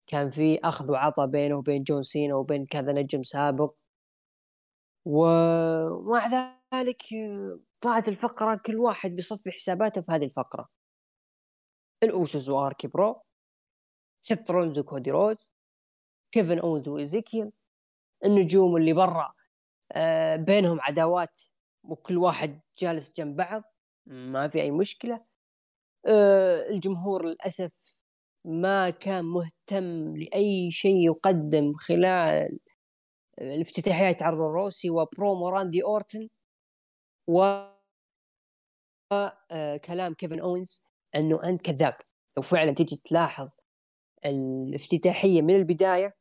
كان في أخذ وعطى بينه وبين جون سينا وبين كذا نجم سابق. ومع ذلك طلعت الفقرة كل واحد بيصفي حساباته في هذه الفقرة. الأوسوس و RK-Bro سيث رولينز وكودي رودز كيفن أونز وإيزيكيل النجوم اللي برا آه، بينهم عداوات وكل واحد جالس جنب بعض. ما في أي مشكلة. آه، الجمهور للأسف ما كان مهتم لأي شيء يقدم خلال افتتاحية عرض ال Raw و promo راندي أورتن و آه، كلام كيفن اونز أنه أنت كذاب. لو فعلا تيجي تلاحظ الافتتاحية من البداية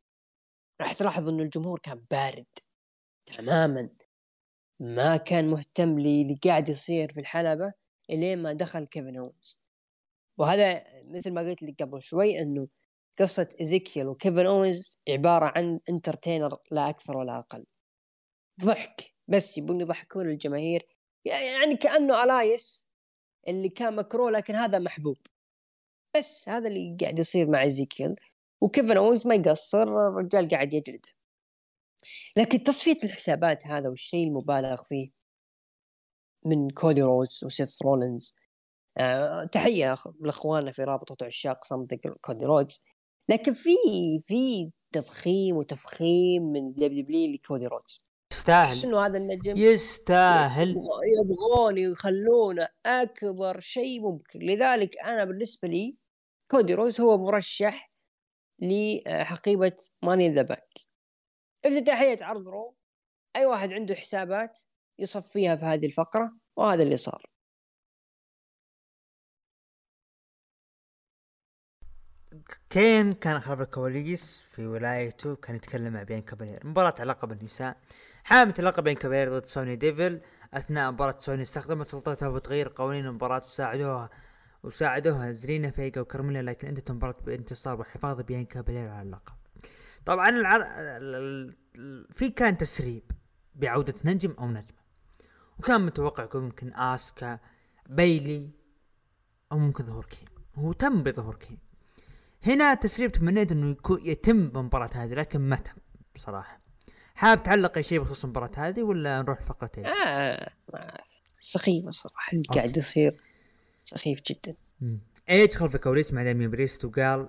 راح تلاحظ أنه الجمهور كان بارد تماما. ما كان مهتم للي قاعد يصير في الحلبة إلين ما دخل كيفن اونز وهذا مثل ما قلت لك قبل شوي إنه قصة ايزيكيل وكيفن اونز عبارة عن entertainer لا أكثر ولا أقل. ضحك بس يبون يضحكون الجماهير. يعني كأنه إلياس اللي كان مكروه لكن هذا محبوب. بس هذا اللي قاعد يصير مع ايزيكيل وكيفن اونز ما يقصر الرجال قاعد يجلده. لكن تصفية الحسابات هذا والشيء المبالغ فيه من كودي رودز وسيث رولينز آه، تحية لإخواننا في رابطة عشاق صمت كودي رودز لكن في في تضخيم وتفخيم من WWE لكودي رودز احس يستاهل إنه هذا النجم؟ يستاهل. يبغون يخلونه أكبر شيء ممكن. لذلك أنا بالنسبة لي كودي رودز هو مرشح لحقيبة Money in the Bank افتتاحيه عرض Raw أي واحد عنده حسابات يصفيها في هذه الفقرة وهذا اللي صار. كين كان خلف الكواليس في ولايته كان يتكلم مع بيانكا بلير مباراة على لقب النساء حاملة اللقب بيانكا بلير ضد سونيا ديفيل. أثناء مباراة سونيا استخدمت سلطتها بتغيير قوانين المباراة وساعدوها وساعدوها زيلينا فيجا وكرميلا لكن انتهت المباراة بانتصار وحفاظ بيانكا بلير على اللقب. طبعا العر... في كان تسريب بعودة نجم أو نجمة. وكان متوقع يكون ممكن آسكا بيلي أو ممكن ظهور كين. هو تم بظهور كين. هنا تسريب تمنيت إنه يكون يتم بالمباراة هذه لكن ما تم بصراحة حاب تعلق أي شيء بخصوص المباراة هذه ولا نروح فقرتين؟ آه سخيفة صراحة اللي قاعد يصير سخيف جدا. إيدج خلف الكواليس مع داميان بريست وقال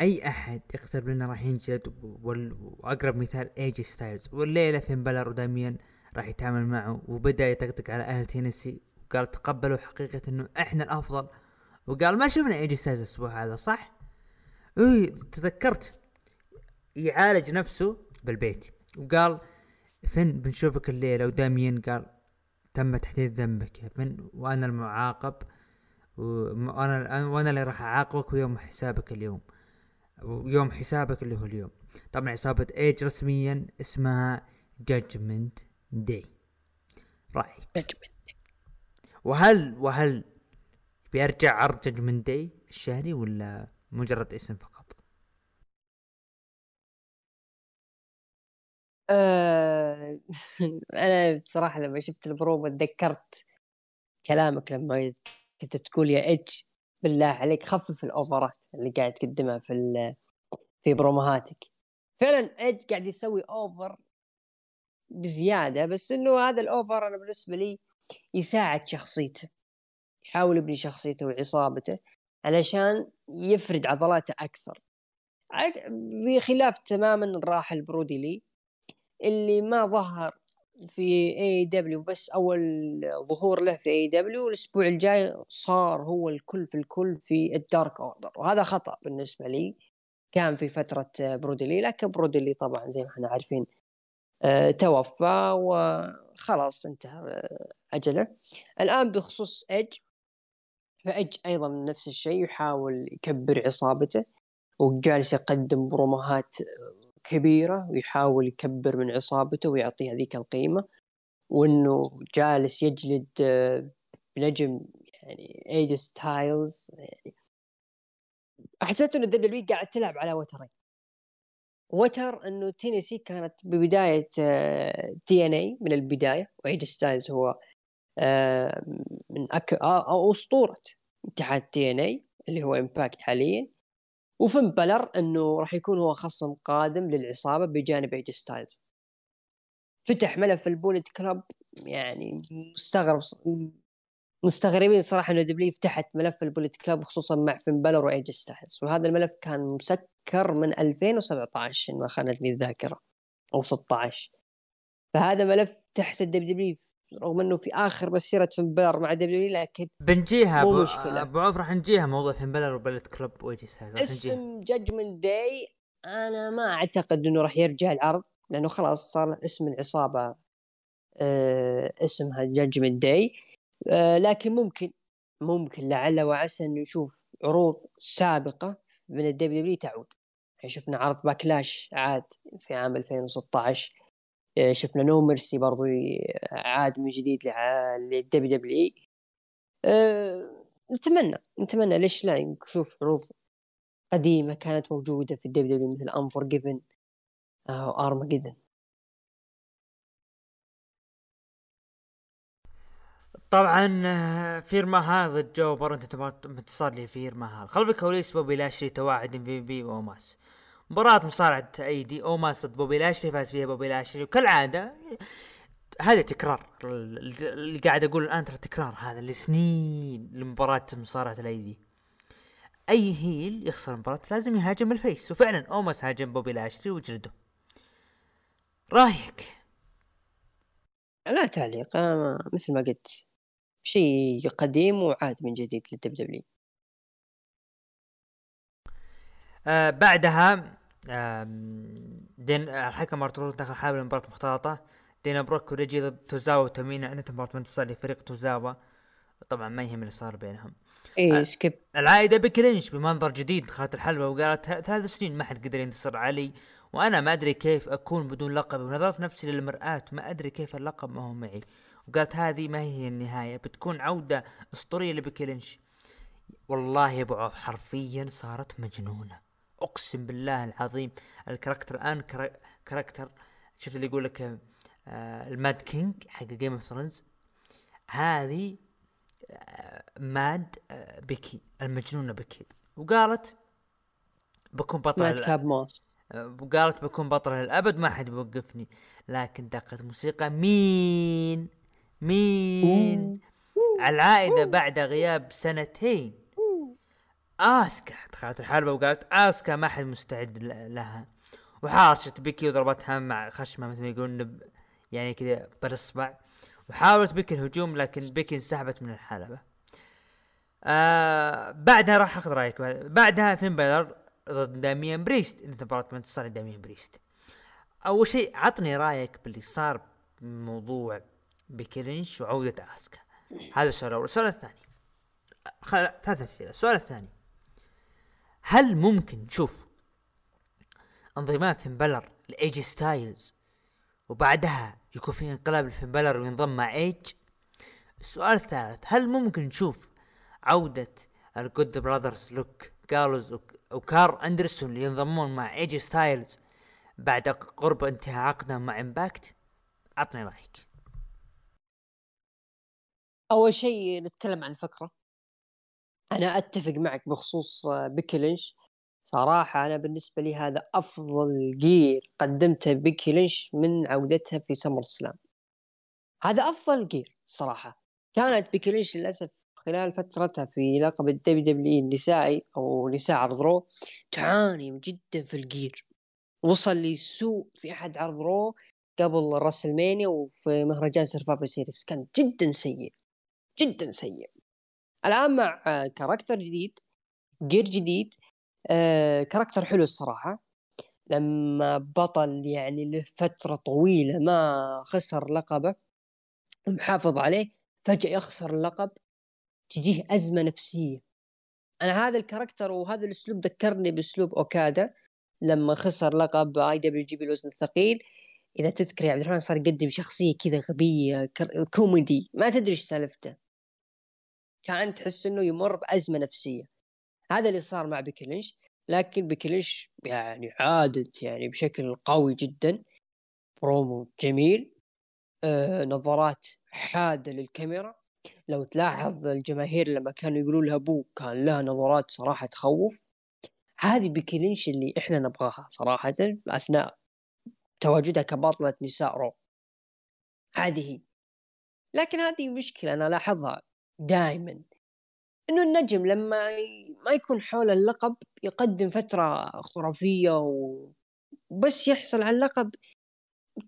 أي أحد يقترب لنا راح ينجلد وأقرب مثال أي جي ستايلز والليلة فين بالور وداميان راح يتعامل معه وبدأ يطقطق على أهل تينيسي وقال تقبلوا حقيقة إنه إحنا الأفضل. وقال ما شفنا أي جي ستايلز الأسبوع هذا صح؟ إي تذكرت. يعالج نفسه بالبيت. وقال فين بنشوفك الليلة. وداميان قال تم تحديد ذنبك يا فين وأنا المعاقب وأنا وأنا اللي راح أعاقبك ويوم حسابك اليوم. ويوم حسابك اللي هو اليوم. طبعا عصابة إيدج رسميا اسمها Judgment Day رأيك؟ وهل وهل بيرجع عرض Judgment Day الشهري ولا مجرد اسم فقط. آه *laughs* أنا بصراحة لما شفت البرومو تذكرت كلامك لما كنت تقول يا إيدج بالله عليك خفف ال over ات اللي قاعد تقدمها في في بروموهاتك. فعلا ايدج قاعد يسوي over بزيادة بس إنه هذا ال over أنا بالنسبة لي يساعد شخصيته يحاول يبني شخصيته وعصابته. علشان يفرد عضلاته أكثر. بخلاف تماما الراحل برودي لي اللي ما ظهر في AEW بس أول ظهور له في AEW الأسبوع الجاي صار هو الكل في الكل في ال Dark Order. وهذا خطأ بالنسبة لي كان في فترة برودي لي لكن برودي لي طبعا زي ما إحنا عارفين آه، توفى وخلاص انتهى أجله. الآن بخصوص ايج فايج أيضا نفس الشيء يحاول يكبر عصابته وجالس يقدم بروموهات كبيرة ويحاول يكبر من عصابته ويعطيها ذيك القيمة وإنه جالس يجلد نجم يعني ايجي ستايلز يعني حسيت إنه WWE قاعد تلعب على وترين وتر إنه تينيسي كانت ببداية TNA من البداية وايجي ستايلز هو من أك... أو أسطورة اتحاد TNA اللي هو Impact حاليا. وفين بلر إنه راح يكون هو خصم قادم للعصابة بجانب ايجي ستايلز فتح ملف ال Bullet Club يعني مستغرب مستغربين صراحة إنه WWE فتحت ملف ال Bullet Club خصوصا مع فين بلر وايجي ستايلز وهذا الملف كان مسكر من 2017 ان ما خانتني الذاكرة أو 16 فهذا ملف تحت ال WWE رغم إنه في آخر مسيرة فين بلر مع WWE لكن بنجيها مو مشكلة. أبو عوف راح نجيها موضوع فين بلر و Bullet Club وايجي ستايلز اسم Judgment Day أنا ما أعتقد إنه راح يرجع العرض لأنه خلاص صار اسم العصابة آه اسمها Judgment Day آه لكن ممكن ممكن لعل وعسى إنه نشوف عروض سابقة من ال WWE تعود. شفنا عرض Backlash عاد في عام 2016 آه شفنا No Mercy برضو عاد من جديد لل WWE آه نتمنى نتمنى ليش لا؟ نشوف عروض قديمة كانت موجودة في ال WWE مثل Unforgiven أو ارمجيدن طبعا آه، فير ماهان ال jobber انتهت انتصار لفير ماهان. خلف الكواليس بوبي لاشلي تواعد إم في بي واوماس مباراة مصارعة ايدي اوماس ضد بوبي لاشلي فاز فيها بوبي لاشلي. وكالعادة هذا تكرار. اللي قاعد أقول الآن ترى تكرار هذا لسنين لمباراة مصارعة الايدي أي heel يخسر المباراة لازم يهاجم ال face. وفعلا أوماس هاجم بوبي لاشلي وجلده. رأيك؟ لا تعليق مثل ما قلت شيء قديم وعاد من جديد لل WWE. آه بعدها دين الحكم آر تروث دخل حامل مباراة مختلطة. دانا بروك وريجي ضد توزاوا وتامينا انتهت مباراة انتصار لفريق توزاوا. طبعا ما يهم اللي صار بينهم. اي آه. skip. العائدة بيكي لينش بمنظر جديد دخلت الحلبة وقالت "ث- ثلاث سنين ما حد قدر ينتصر علي. وأنا ما أدري كيف أكون بدون لقب ونظرت نفسي للمرآة ما أدري كيف اللقب ما هو معي. وقالت هذه ما هي النهاية بتكون عودة أسطورية لبيكي لينش والله يا أبو عوف حرفيا صارت مجنونة. أقسم بالله العظيم ال character الان character شفت اللي يقول لك آه ال Mad King حق Game of Thrones هذه آه mad آه بيكي المجنونة بيكي. وقالت بكون بطل مات كاب موس وقالت بكون بطل للابد ما حد بيوقفني. لكن دقت موسيقى مين مين؟ العائدة بعد غياب سنتين. آسكا دخلت الحلبة وقالت آسكا ما حد مستعد لها. وحارشت بيكي وضربتها مع خشمة مثل ما يقولون يعني كذا بالإصبع. وحاولت بيكي الهجوم لكن بيكي انسحبت من الحلبة. آه بعدها راح أخذ رأيك. بعدها فين بلر ضد داميان بريست. مباراة ما انتصار داميان بريست. أول شيء عطني رأيك باللي صار بموضوع بيكي لينش وعودة آسكا. هذا السؤال الأول. السؤال الثاني. خل... ثلاث أسئلة. السؤال الثاني. هل ممكن نشوف انضمام فين بلر لايجي ستايلز وبعدها يكون في انقلاب لفين بلر وينضم مع إيج؟ السؤال الثالث هل ممكن نشوف عودة ال Good Brothers لوك وك- وكارل أندرسون اللي ينضمون مع ايجي ستايلز بعد قرب انتهاء عقدهم مع Impact عطني رأيك. أول شيء نتكلم عن الفكرة. أنا أتفق معك بخصوص آه، بيكي لينش صراحة أنا بالنسبة لي هذا أفضل gear قدمته بيكي لينش من عودتها في SummerSlam. هذا أفضل gear صراحة. كانت بيكي لينش للأسف خلال فترتها في لقب ال WWE النسائي أو نساء عرض Raw تعاني جدا في ال gear وصل لسوء في أحد عرض Raw قبل WrestleMania وفي مهرجان Survivor Series. كان جدا سيء. جدا سيء. الآن مع آه، character جديد gear جديد آه، character حلو الصراحة. لما بطل يعني لفترة طويلة ما خسر لقبه ومحافظ عليه فجأة يخسر اللقب تجيه أزمة نفسية. أنا هذا ال character وهذا الأسلوب ذكرني بأسلوب أوكادا. لما خسر لقب IWGP الوزن الثقيل إذا تذكر يا عبد الرحمن صار يقدم شخصية كذا غبية كوميدي ما تدري إيش سالفته. كان تحس إنه يمر بأزمة نفسية. هذا اللي صار مع بيكي لينش. لكن بيكي لينش يعني عادت يعني بشكل قوي جدا. برومو جميل. آه نظرات حادة للكاميرا. لو تلاحظ الجماهير لما كانوا يقولوا لها boo كان لها نظرات صراحة تخوف. هذه بيكي لينش اللي إحنا نبغاها صراحة أثناء تواجدها كبطلة نساء Raw. هذه هي. لكن هذه مشكلة أنا لاحظها. دائما إنه النجم لما ما يكون حول اللقب يقدم فترة خرافية وبس يحصل على اللقب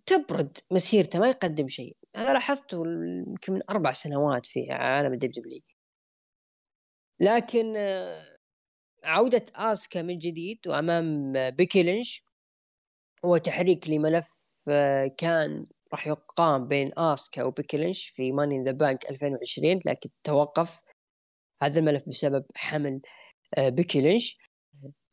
تبرد مسيرته ما يقدم شيء. أنا لاحظته يمكن من أربع سنوات في عالم ال WWE لكن عودة آسكا من جديد وأمام بيكي لينش هو تحريك لملف كان راح يقام بين آسكا وبيكي لينش في Money in the Bank 2020 لكن توقف. هذا الملف بسبب حمل آه، بيكي لينش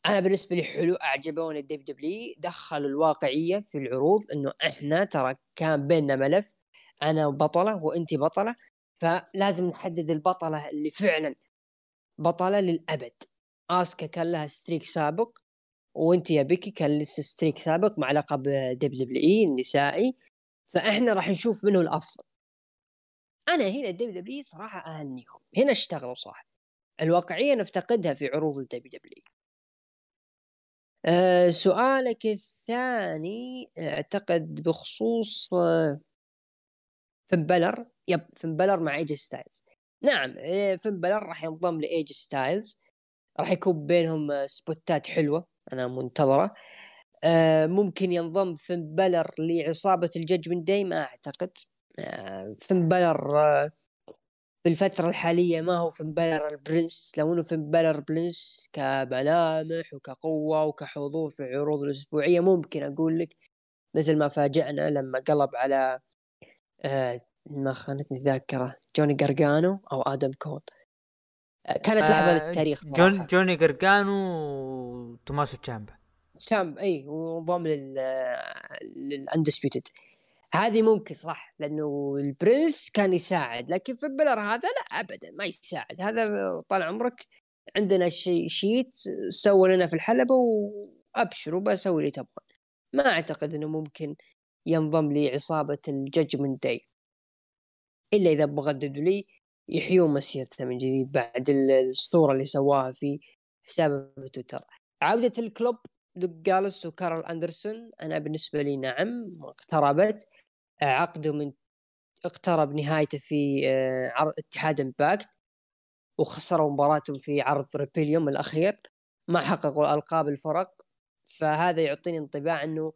أنا بالنسبة لي حلو أعجبوني ال WWE دخلوا الواقعية في العروض إنه إحنا ترى كان بيننا ملف أنا بطلة وانت بطلة فلازم نحدد البطلة اللي فعلا بطلة للأبد. آسكا كان لها streak سابق وانت يا بيكي كان لك streak سابق مع لقب WWE النسائي. فاحنا راح نشوف منه الأفضل. أنا هنا ال WWE صراحة اهنيهم هنا اشتغلوا صح. الواقعية نفتقدها في عروض ال WWE أه سؤالك الثاني أعتقد بخصوص أه فين بلر يب فين بلر مع اي جي ستايلز نعم أه فين بلر راح ينضم لاي جي ستايلز راح يكون بينهم آه، سبوتات حلوة أنا منتظرة. ممكن ينضم فين بلر لعصابة ال Judgment Day ما أعتقد. أه فين بلر في الفترة الحالية ما هو فين بلر ال Prince. لو إنه فين بلر Prince كملامح وكقوة وكحضور في العروض الأسبوعية ممكن أقول لك مثل ما فاجأنا لما قلب على آه ما خانتني الذاكره جوني جارجانو أو آدم كول آه كانت لحظة آه، للتاريخ جون. جوني جرجانو وتوماسو تشامبا. تشامبا إي وانضم لل لل Undisputed هذه ممكن صح لأنه ال Prince كان يساعد لكن فين بلر هذا لا ابدا ما يساعد. هذا طال عمرك عندنا شي شيت سوى لنا في الحلبة وأبشروا بسوي اللي تبغون. ما أعتقد إنه ممكن ينضم لعصابه ال Judgment Day إلا إذا بغى لي يحيون مسيرته من جديد بعد الصورة اللي سواها في حسابه في تويتر. عودة ال Club لوك جالس وكارل اندرسون أنا بالنسبة لي نعم اقتربت. عقده من اقترب نهايته في آه، عرض اتحاد Impact وخسروا مباراتهم في عرض Rebellion الأخير. ما حققوا ألقاب الفرق. فهذا يعطيني انطباع إنه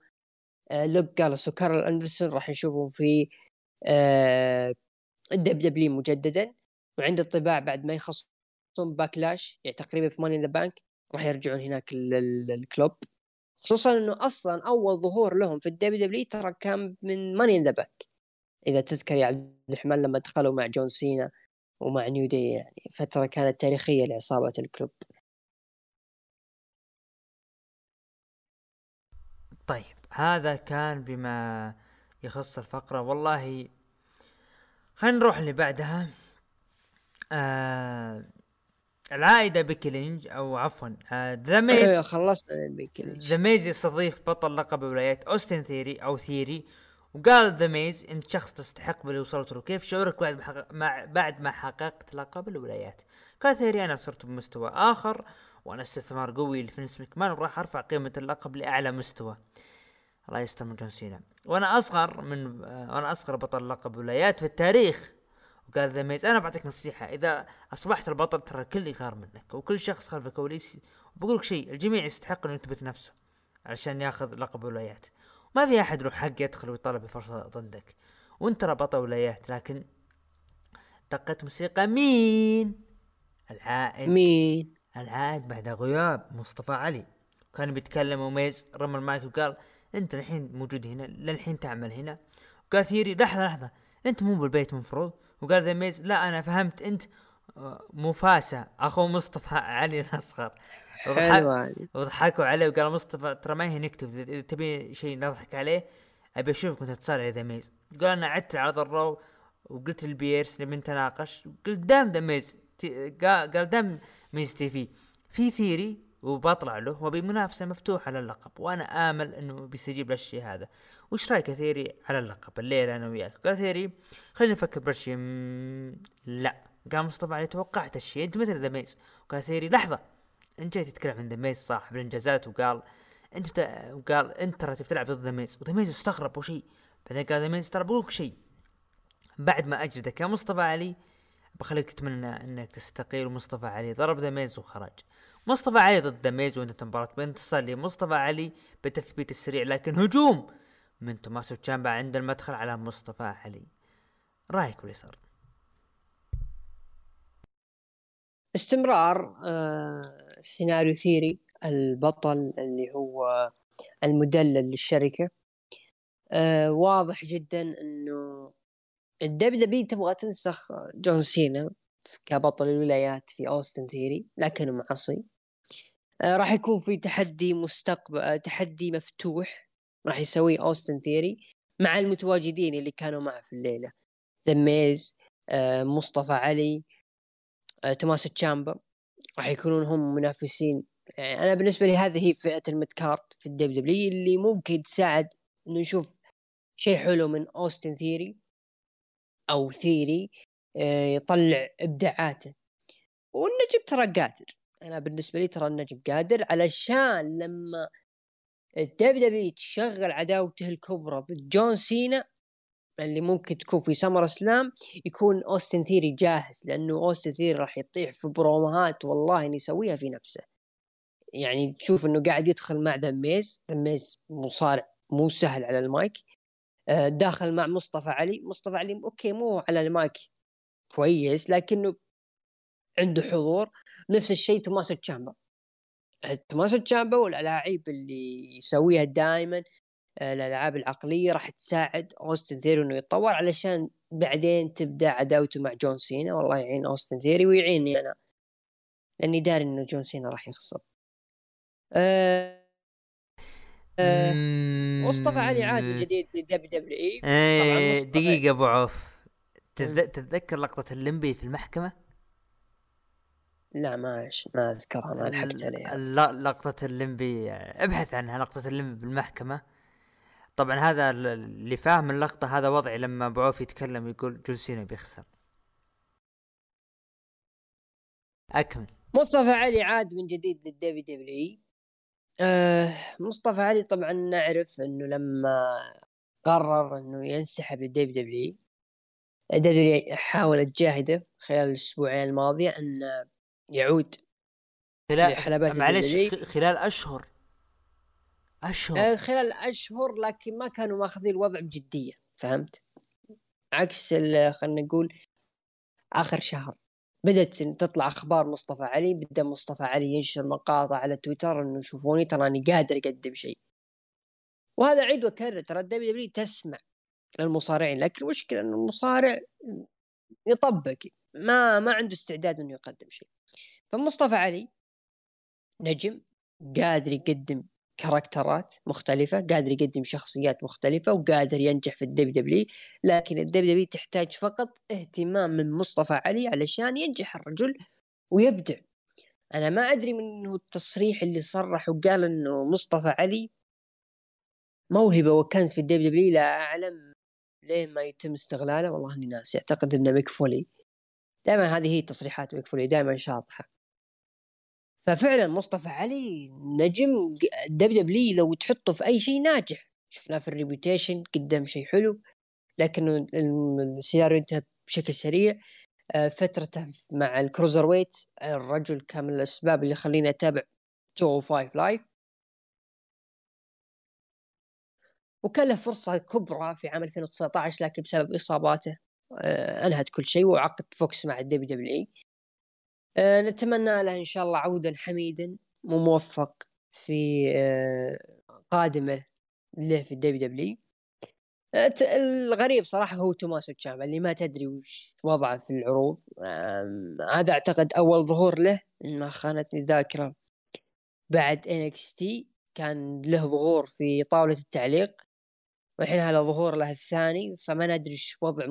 آه، لوك جالس وكارل اندرسون راح نشوفهم في ال WWE مجددا. وعندي انطباع بعد ما يخلصون Backlash يعني تقريبا في Money in the Bank راح يرجعون هناك ال Club. خصوصا إنه أصلا أول ظهور لهم في ال WWE ترى كان من Money in the Bank إذا تذكر يا عبد الرحمن لما دخلوا مع جون سينا ومع New Day يعني فترة كانت تاريخية لعصابة ال Club. طيب هذا كان بما يخص الفقرة. والله خلينا نروح اللي بعدها. آه العائدة بيكي أو عفوا ذا ميز خلصنا بيكي ذا ميز يستضيف بطل لقب الولايات أوستن ثيري أو ثيري وقال ذا ميز أنت شخص تستحق باللي وصلت له. كيف شعورك بعد ما حقق مع بعد ما حققت لقب الولايات؟ قال ثيري أنا صرت بمستوى آخر وأنا استثمار قوي لفينس مكمان وراح أرفع قيمة اللقب لأعلى مستوى. الله يستر من جون سينا. وأنا أصغر من وأنا أصغر بطل لقب الولايات في التاريخ. وقال ذا ميز أنا بعطيك نصيحة إذا أصبحت البطل ترى الكل يغار منك وكل شخص خلف الكواليس بقول لك شيء الجميع يستحق إنه يثبت نفسه عشان ياخذ لقب الولايات ما في أحد له حق يدخل ويطلب بفرصة ضدك. وأنت ترى بطل ولايات لكن دقت موسيقى مين؟ العائد. مين؟ العائد بعد غياب مصطفى علي. كان بيتكلم وميز رمى المايك وقال أنت الحين موجود هنا للحين تعمل هنا. قال ثيري لحظة لحظة أنت مو بالبيت مفروض. وقال ذا ميز لا أنا فهمت أنت آه، مفاسة اخو مصطفى *laughs* علي الأصغر. وضحكوا عليه وقال مصطفى ترى ما هي نكتة إذا تبي شيء نضحك عليه أبي أشوفك وأنت تصارع ذا ميز. قال أنا عدت على ال Raw وقلت لبيرس نبي نتناقش قلت دام ذا ميز قال دام Miz TV. في ثيري وبطلع له وبمنافسه مفتوحة للقب وأنا آمل إنه بيستجيب للشيء هذا. وش رايك يا ثيري على اللقب؟ الليلة أنا وياك. قال ثيري خلينا نفكر بالشيء لا. قال مصطفى علي توقعت الشيء أنت مثل ذا ميز قال ثيري لحظة أنت جاي تتكلم عن ذا ميز صاحب الإنجازات. وقال أنت بتا... وقال أنت ترى تلعب ضد ذا ميز وذا ميز استغرب وشيء بعدين قال ذا ميز ترى بقولك شيء. بعد ما اجلدك يا مصطفى علي بخليك تتمنى إنك تستقيل ومصطفى علي ضرب The Miz وخرج. مصطفى علي ضد Miz وانتهت المباراة بانتصار لمصطفى علي بالتثبيت السريع لكن هجوم من توماسو تشامبا عند المدخل على مصطفى علي. رأيك واللي صار استمرار آه سيناريو ثيري البطل اللي هو المدلل للشركة. آه واضح جدا إنه ال WWE تبغى تنسخ جون سينا كبطل الولايات في أوستن ثيري لكنه معصي. راح يكون في تحدي مستقبل آه تحدي مفتوح راح يسويه اوستن ثيري مع المتواجدين اللي كانوا معه في الليلة. The Miz آه مصطفى علي آه توماسو تشامبا راح يكونون هم منافسين. يعني أنا بالنسبة لي هذه هي فئة ال mid card في ال WWE اللي ممكن تساعد إنه نشوف شيء حلو من اوستن ثيري أو ثيري آه، يطلع إبداعاته. والنجم ترى قادر. أنا بالنسبة لي ترى النجم قادر علشان لما ال WWE تشغل عداوته الكبرى ضد جون سينا اللي ممكن تكون في SummerSlam يكون أوستن ثيري جاهز لأنه أوستن ثيري راح يطيح في برومات والله إنه يسويها في نفسه. يعني تشوف إنه قاعد يدخل مع The Miz The Miz مصارع مو سهل على المايك. آه، داخل مع مصطفى علي مصطفى علي okay مو على المايك كويس لكنه عنده حضور نفس الشيء توماسو تشامبا. توماسو تشامبا والألاعيب اللي يسويها دائما آه، الألعاب العقلية راح تساعد أوستن ثيري إنه يتطور علشان بعدين تبدأ عداوته مع جون سينا. والله يعين أوستن ثيري ويعيني أنا لأني داري إنه جون سينا راح يخسر. أه أه مصطفى علي عاد من جديد لل WWE. إيه دقيقة أبو عوف. تتذكر لقطة الليمبي في المحكمة؟ لا ما ما اذكرها ما لحقت عليها. لا لقطة الليمبي ابحث عنها لقطة الليمبي بالمحكمة. طبعا هذا اللي فاهم اللقطة هذا وضعي لما أبو عوف يتكلم يقول جون سينا بيخسر. أكمل. مصطفى علي عاد من جديد لل WWE آه مصطفى علي طبعا نعرف إنه لما قرر إنه ينسحب لل WWE حاولت جاهده خلال الأسبوعين الماضية إن يعود خلال حلبات معلش خلال أشهر. أشهر. آه خلال أشهر لكن ما كانوا ماخذين الوضع بجدية فهمت؟ عكس خلينا نقول آخر شهر. بدت تطلع أخبار مصطفى علي بدأ مصطفى علي ينشر مقاطع على تويتر إنه شوفوني تراني قادر أقدم شيء. وهذا أعيد وأكرر ترى ال WWE تسمع للمصارعين لكن المشكلة انه المصارع يطبق ما ما عنده استعداد إنه يقدم شيء. فمصطفى علي نجم قادر يقدم كاركترات مختلفة قادر يقدم شخصيات مختلفة وقادر ينجح في ال WWE لكن ال WWE تحتاج فقط اهتمام من مصطفى علي علشان ينجح الرجل ويبدع. أنا ما أدري منه التصريح اللي صرح وقال إنه مصطفى علي موهبة وكنز في ال WWE لا أعلم ليه ما يتم استغلاله. والله إني ناسي. أعتقد إنه ميك فولي. دائما هذه هي تصريحات ميك فولي دائما شاطحة. ففعلا مصطفى علي نجم WWE لو تحطه في أي شيء ناجح. شفناه في الريبيوتيشن قدم شيء حلو لكن السيناريو انتهى بشكل سريع. آه، فترته مع ال Cruiserweight الرجل كان من الأسباب اللي خليني أتابع 205 Live وكان له فرصة كبرى في عام 2019 لكن بسبب إصاباته آه، أنهت كل شيء وعقد فوكس مع ال WWE نتمنى له إن شاء الله عودا حميدا وموفق في آه، قادمه له في ال WWE. آه، الغريب صراحة هو توماسو تشامبا اللي ما تدري وش وضعه في العروض. هذا أعتقد أول ظهور له ما خانتني الذاكرة. بعد NXT كان له ظهور في طاولة التعليق. والحين هذا ظهور له الثاني. فما ندري إيش وضع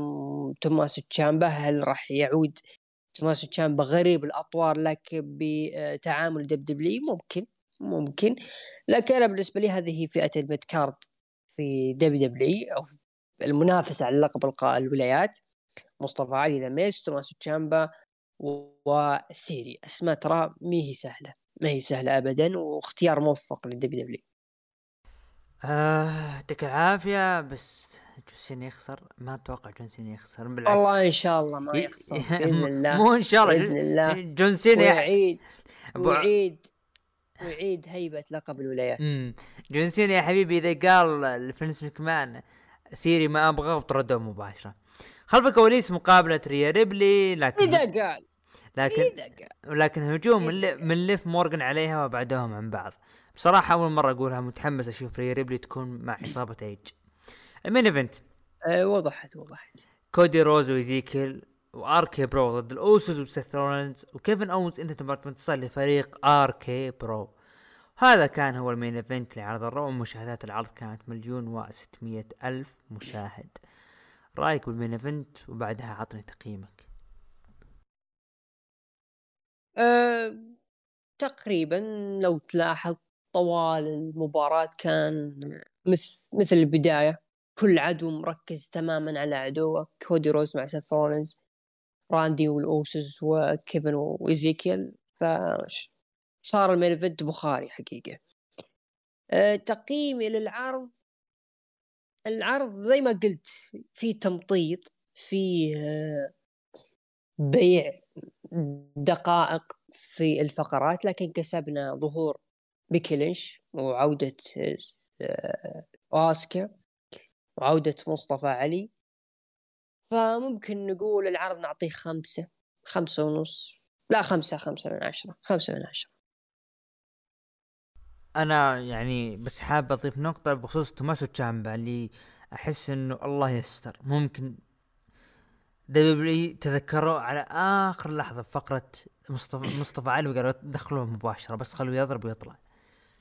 توماسو تشامبا. هل راح يعود توماسو تشامبا غريب الأطوار لك بتعامل WWE ممكن ممكن. لكن أنا بالنسبة لي هذه فئة ال mid card في WWE أو المنافسة على لقب الولايات. مصطفى علي The Miz توماسو تشامبا وثيري أسماء ترى ما هي سهلة ما هي سهلة ابدا واختيار موفق لل WWE آه يعطيك العافية بس جون يخسر؟ ما أتوقع جون يخسر بالعكس. والله إن شاء الله ما يخسر *laughs* بإذن الله مو إن شاء الله. بإذن الله. جون سينا ويعيد ويعيد ويعيد هيبة لقب الولايات. جون سينا يا حبيبي إذا قال لفنس مكمان ثيري ما أبغى وطردوه مباشرة. خلف الكواليس مقابلة ريا ريبلي لكن إذا قال لكن. لكن هجوم من, من ليف مورغان عليها وبعدهم عن بعض. بصراحة أول مرة أقولها متحمس أشوف ريا ريبلي تكون مع عصابه ايج ال main event أه وضحت وضحت. كودي رودز وإيزيكيل وآر كي برو ضد الأوسوس وسيث رولينز وكيفن اونز انتهت بانتصار لفريق آر كي برو. هذا كان هو ال main event لعرض الرو مشاهدات العرض كانت مليون و ألف مشاهد. رأيك بال main event وبعدها عطني تقييمك. أه تقريبا لو تلاحظ طوال المباراة كان مثل مثل البداية. كل عدو مركز تماما على عدوه كودي رودز مع سيث رولينز راندي والاوسوز وكيفن وايزيكيل ف صار ال main event بخاري حقيقة. أه تقييمي للعرض العرض. زي ما قلت في تمطيط في أه بيع دقائق في الفقرات لكن كسبنا ظهور بيكي وعودة أه اوسكا وعودة مصطفى علي. فممكن نقول العرض نعطيه خمسة خمسة ونص. لا خمسة خمسة من عشرة خمسة من عشرة. أنا يعني بس حاب أضيف نقطة بخصوص توماسو تشامبا اللي أحس إنه الله يستر. ممكن دبليو تذكروا على آخر لحظة فقرة مصطفى مصطفى علي وقالوا دخلوه مباشرة بس خلوه يضرب ويطلع.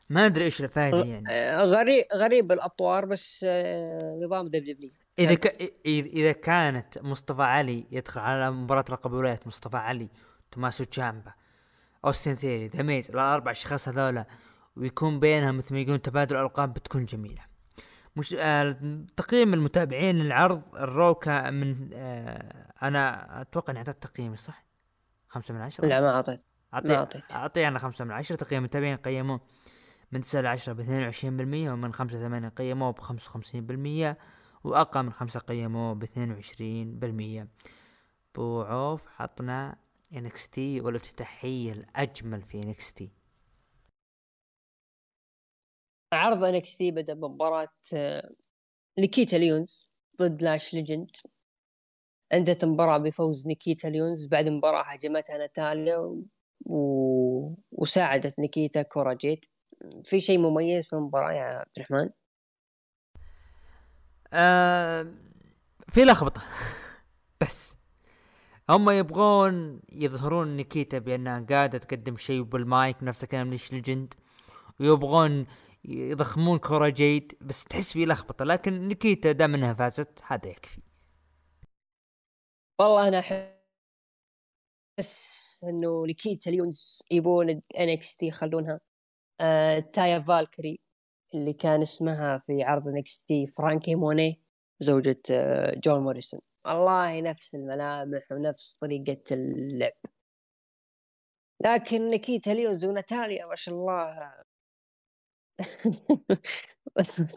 ما أدري إيش الفائدة يعني. آه، غريب غريب الأطوار بس آه، نظام WWE. إذا ك... إذا كانت مصطفى علي يدخل على مباراة لقب الولايات مصطفى علي توماسو تشامبا أوستن ثيوري ذا ميز الأربع أشخاص هذولا ويكون بينهم مثل ما يقولون تبادل ألقاب بتكون جميلة. مش آه تقييم المتابعين العرض الرو كان من آه أنا أتوقع إني أعطيت تقييمي صح؟ خمسة من عشرة؟ لا ما أعطيت ما أعطيت. أعطي أنا خمسة من عشرة تقييم المتابعين قيموه. من تسعة لعشرة باثنين وعشرين بالمية ومن خمسة ثمانية قيموه بخمسة وخمسين بالمية وأقل من خمسة قيموه باثنين وعشرين بالمية. بو عوف حطنا NXT والافتتاحية الأجمل في NXT عرض NXT بدأ بمباراة آه، نيكيتا ليونز ضد لاش ليجند. انتهت المباراة بفوز نيكيتا ليونز. بعد مباراة هجمتها ناتاليا و... وساعدت نيكيتا كورا جيد في شيء مميز في المباراة يا عبد الرحمن؟ آه في لخبطة. *laughs* بس هم يبغون يظهرون نيكيتا بأنها قاعدة تقدم شيء بالمايك نفس الكلام لاش ليجند ويبغون يضخمون كورا جيد بس تحس في لخبطة. لكن نيكيتا دام إنها فازت هذا يكفي. والله أنا أحس إنه نيكيتا ليونز يبون NXT يخلونها. آه تايا فالكيري اللي كان اسمها في عرض NXT فرانكي موناي زوجة آه جون موريسون. والله نفس الملامح ونفس طريقة اللعب. لكن نكيتا ليونز وناتاليا ما شاء الله. *laughs*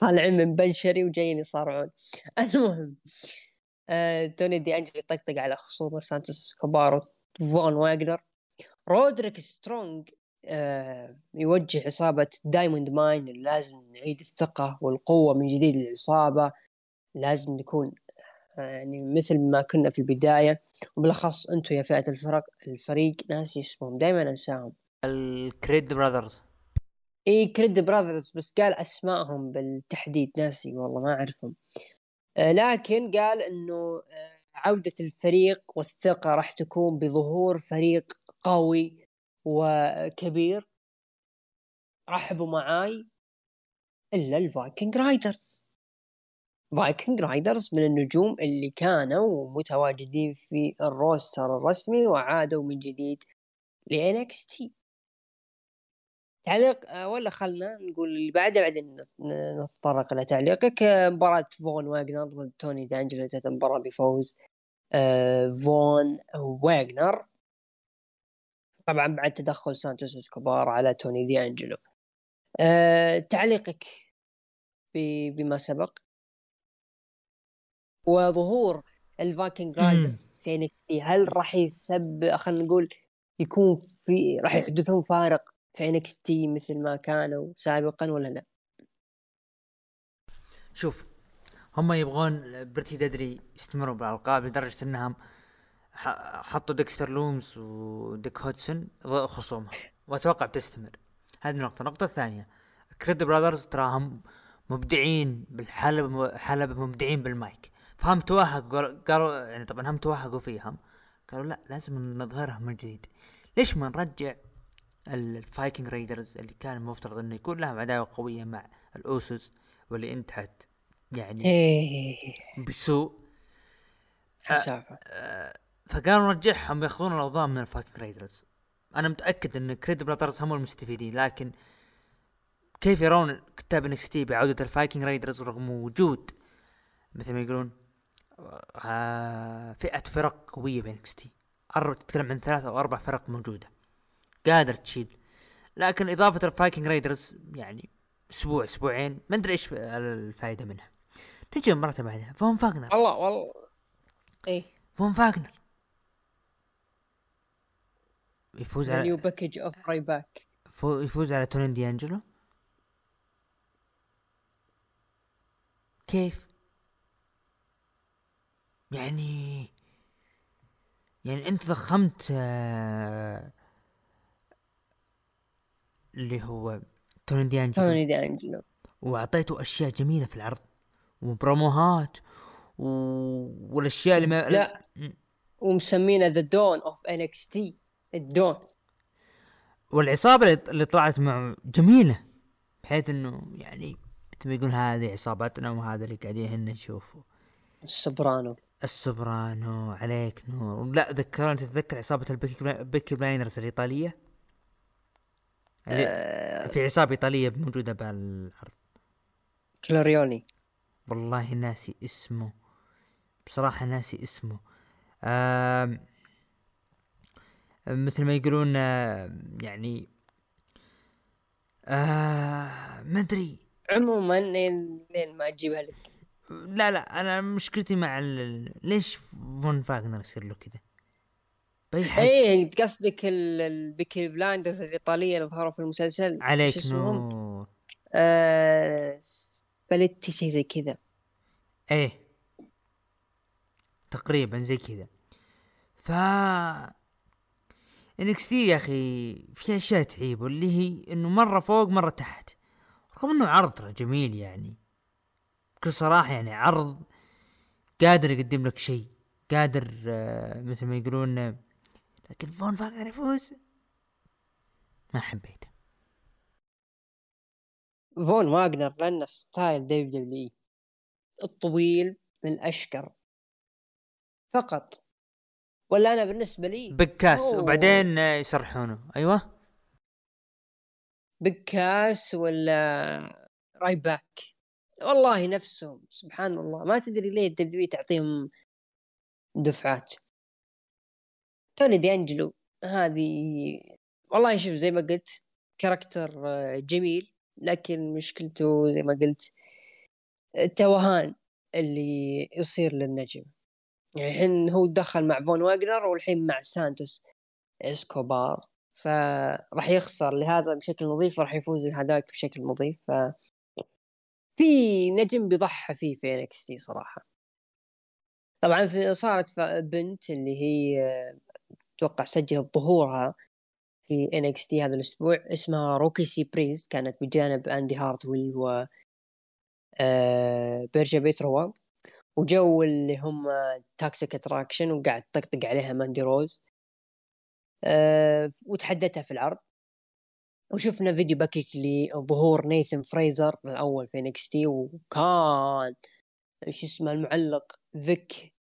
طالعين من بنشري وجايين يصارعون. *laughs* المهم آه توني دي انجلو يطقطق على خصومة سانتوس إسكوبار وفون واجنر رودريك سترونج يوجه عصابة دايموند ماين. لازم نعيد الثقة والقوة من جديد للعصابة لازم نكون يعني مثل ما كنا في البداية. وبالأخص أنتم يا فئة الفرق الفريق ناسي اسمهم دائما أنساهم. الكريد براذرز. إي كريد براذرز بس قال أسمائهم بالتحديد. ناسي والله ما أعرفهم. آه لكن قال إنه آه عودة الفريق والثقة راح تكون بظهور فريق قوي. وكبير رحبوا معاي إلا الفايكنج رايدرز. فايكنج رايدرز من النجوم اللي كانوا متواجدين في ال roster الرسمي وعادوا من جديد ل NXT. تعليق آه، ولا خلنا نقول اللي بعده بعدين نتطرق إلى تعليقك. آه، مباراة فون واجنر ضد توني دانجلو المباراة بفوز آه، فون واجنر طبعا بعد تدخل سانتوس إسكوبار على توني دي أنجلو. تعليقك بما سبق. وظهور الفايكنج رايدرز في NXT هل راح يسب خلينا نقول يكون في راح يحدثون فارق في NXT مثل ما كانوا سابقا ولا لا؟ شوف هم يبغون بريتي ديدلي يستمروا بالألقاب لدرجة إنهم حطوا ديكستر لوميس ودوك هودسون خصومهم وأتوقع بتستمر. هذه النقطة، النقطة الثانية كريد براذرز تراهم مبدعين بالحلبة حلبة مبدعين بالمايك. فهم توهقوا قالوا يعني طبعا هم توهقوا فيهم. قالوا لا لازم نظهرهم من جديد. ليش ما نرجع الفايكنج رايدرز اللي كان المفترض إنه يكون لهم عداوة قوية مع الأوسوس واللي انتهت يعني إيه. بسوء؟ حسافة. آه فقالوا نرجعهم ياخذون الأضواء من الفايكنج رايدرز. أنا متأكد إن كريد براذرز هم المستفيدين لكن كيف يرون كتاب NXT بعودة الفايكنج رايدرز رغم وجود مثل ما يقولون آه فئة فرق قوية ب NXT تتكلم عن ثلاثة أو أربع فرق موجودة. قادر تشيل. لكن إضافة الفايكنج رايدرز يعني أسبوع أسبوعين ما أدري إيش الفائدة منها. نجي المباراه بعدها. فون فاغنر. والله والله. إيه. فون فاغنر. يفوز على new باكج اوف راي باك يفوز على توني دي انجلو كيف؟ يعني يعني أنت ضخمت آه اللي هو توني دي انجلو توني دي انجلو وأعطيته أشياء جميلة في العرض وبروموهات و... والأشياء اللي ما لا. ومسمينه the Don of NXT ال Don والعصابة اللي- طلعت معه جميلة بحيث إنه يعني مثل ما يقول هذه عصابتنا وهذا اللي قاعدين هنا نشوفه. السوبرانو. السوبرانو عليك نور. لا ذكرني تتذكر عصابة ال Peaky Bli- Peaky Blinders الايطاليه آه. في عصابة إيطالية موجودة بالعرض كلاريوني. والله ناسي اسمه. بصراحة ناسي اسمه. مثل ما يقولون آم، يعني آه ما أدري. عموما لين لين ما أجيبها لك. لا لا أنا مشكلتي مع ال... ليش فون فاغنر يصير له كذا؟ بأي حد؟ إيه قصدك ال- ال Peaky Blinders الإيطالية اللي ظهروا في المسلسل؟ عليك؟ نور. آه باليتي شيء زي كذا. إيه تقريبا زي كذا. ف NXT يا أخي في أشياء تعيبه اللي هي إنه مرة فوق مرة تحت. رغم إنه عرض ترى جميل يعني. بكل صراحة يعني عرض قادر يقدم لك شيء قادر آه، مثل ما يقولون لكن فون فاغنر يفوز. ما حبيته. فون واغنر لأنه ستايل دبليو دبليو الطويل من الاشقر فقط. ولا أنا بالنسبة لي؟ بكاس أوه. وبعدين يشرحونه أيوه. بيج كاس ولا راي باك والله نفسهم سبحان الله. ما تدري ليه الدبليو تعطيهم دفعات. توني دي انجلو هذه والله شوف زي ما قلت character جميل لكن مشكلته زي ما قلت التوهان اللي يصير للنجم. يعني الحين هو دخل مع فون واجنر والحين مع سانتوس إسكوبار. فراح يخسر لهذا بشكل نظيف راح يفوز لهذاك بشكل نظيف. ف في نجم بيضحى فيه في NXT صراحة. طبعا في صارت بنت اللي هي أتوقع سجلت ظهورها في NXT هذا الأسبوع اسمها روكسي بريز كانت بجانب أندي هارتويل و آه، بيرجا بيروتا وجو اللي هم Toxic Attraction وقاعد تطقطق عليها ماندي روز أه وتحدتها في العرض وشفنا video package لظهور نيثن فريزر الأول في NXT وكان إيش اسمه المعلق فيك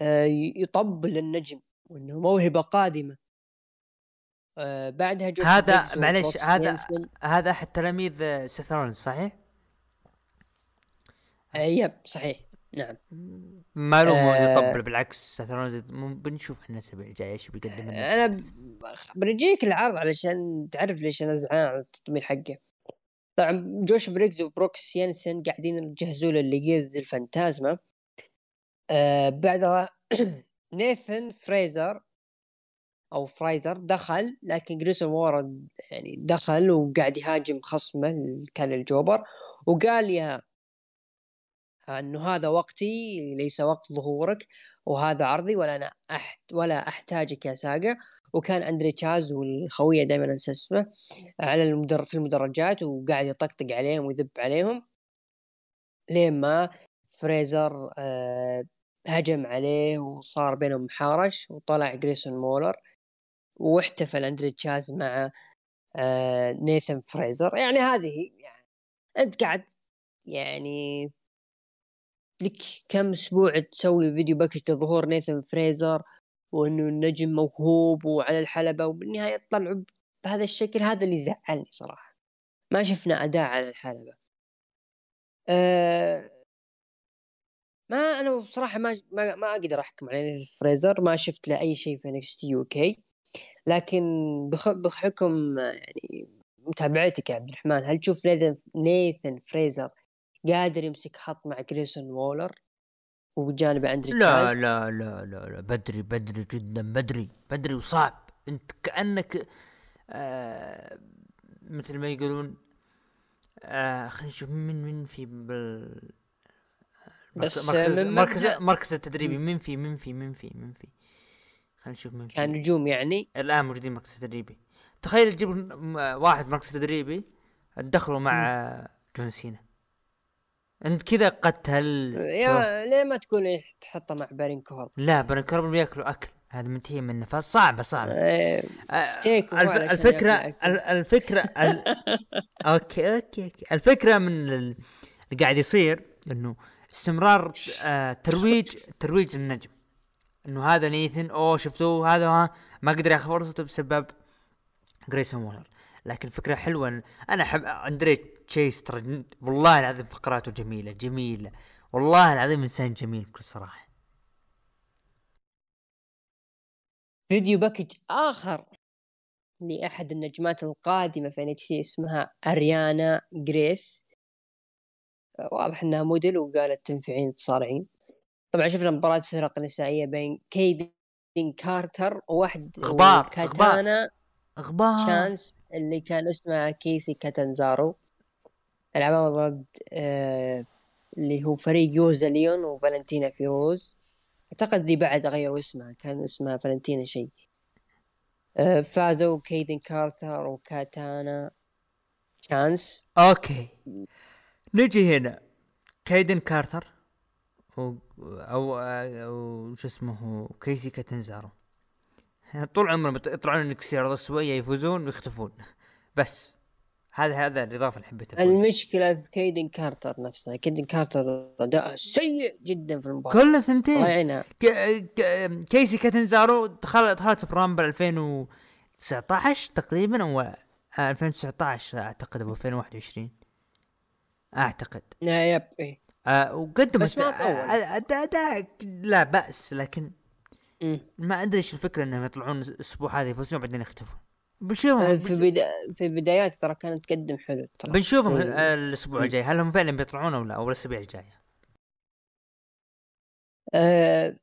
أه يطبل النجم وإنه موهبة قادمة أه بعدها هذا معلش هذا. هذا أحد تلاميذ آه، سيث صحيح؟ أه يب صحيح. نعم. معلومة آه. يطبل بالعكس مم- بنشوف إحنا الأسابيع الجاية إيش بيقدم أنا ب- بنجيك العرض علشان تعرف ليش أنا زعلان على التطبيل حقه. طبعا جوش بريكس وبروكس ينسن قاعدين يجهزوا له اللي ضد الفانتازما. آه بعدها *clears throat* نيثن فريزر أو فرايزر دخل لكن جريسون وورد يعني دخل وقاعد يهاجم خصمه كان الجوبر وقال يا انه هذا وقتي ليس وقت ظهورك وهذا عرضي ولا أنا أحت ولا أحتاجك يا ساقا وكان اندري تشاز والخوية دائما انسى اسمه على المدر في المدرجات وقاعد يطقطق عليهم ويذب عليهم. لين ما فريزر آه هجم عليه وصار بينهم محارش وطلع جريسون وولر. واحتفل اندري تشيس مع آه نيثن فريزر. يعني هذه يعني أنت قاعد يعني لك كم أسبوع تسوي video package لظهور نيثن فريزر وإنه النجم موهوب وعلى الحلبة وبالنهاية طلعوا بهذا الشكل. هذا اللي زعلني صراحة. ما شفنا أداء على الحلبة. أه ما أنا بصراحة ما ما, ما أقدر أحكم على نيثن فريزر. ما شفت له أي شيء في NXT UK. لكن بخ بحكم يعني متابعتك يا عبد الرحمن هل تشوف نيثن فريزر قادر يمسك خط مع جريسون وولر وبجانب أندري لا لا لا لا لا. بدري بدري جدا بدري بدري وصعب. أنت كأنك آه مثل ما يقولون آه خلينا نشوف من من في بال بس مركز مركز, التدريبي. من في من في من في من في؟ خلينا نشوف من في. كان نجوم يعني. الآن موجودين مركز تدريبي. تخيل تجيب واحد مركز تدريبي دخلوا مع جون سينا. انت كذا قتل يا ليه ما تقول إيه تحطه مع بارين كورب؟ لا بارين كورب بياكلوا أكل. هذا منتهي منه فصعبه صعبة إيه، آه، ستيك الف... الفكرة الفكرة ال... *laughs* أوكي أوكي أوكي. الفكرة من ال- اللي قاعد يصير إنه استمرار آه ترويج ترويج النجم. إنه هذا نيثن أوه شفتوه هذا ها ما قدر ياخذ فرصته بسبب جريسون وولر. لكن فكرة حلوة أنا أحب اندري تشيس ترى والله العظيم فقراته جميلة جميلة. والله العظيم إنسان جميل بكل صراحة. video package آخر لأحد النجمات القادمة في NXT اسمها أريانا جريس. واضح إنها موديل وقالت تنفعين تصارعين. طبعا شفنا مباراة فرق نسائية بين كيدن كارتر وواحد غبار، كاتانا أخبار شانس اللي كان اسمها كيسي كاتنزارو العبوا ضد آه اللي هو فريق يوليسا ليون وفالنتينا فيروز أعتقد ذي بعد غيروا اسمها كان اسمها فالنتينا شيء آه فازوا كيدن كارتر وكاتانا. شانس okay. نجي هنا. كايدن كارتر و... أو أو شو اسمه كيسي كاتنزارو. طول عمرهم يط- يطلعون إنك عرض شوية يفوزون ويختفون. بس. هذا هذا الإضافة اللي حبيت أقولها. المشكلة في كيدن كارتر نفسها. كيدن كارتر أداء سيء جدا في المباراة. كله ثنتين. ك... ك... كيسي كاتنزارو دخل دخلت ب Rumble 2019 تقريبا أو آه، 2019 أعتقد أو 2021 أعتقد. يب إيه. آه وقدمت بس ما أداء لا بأس لكن مم. ما أدري إيش الفكرة إنهم يطلعون الأسبوع هذا يفوزون بعدين يختفون. بنشوفهم في بدا... في البدايات ترى كانت تقدم حلو ترى. بنشوفهم في- آه، الأسبوع الجاي. هل هم فعلا بيطلعون أو لا؟ أو الاسابيع الجايه آه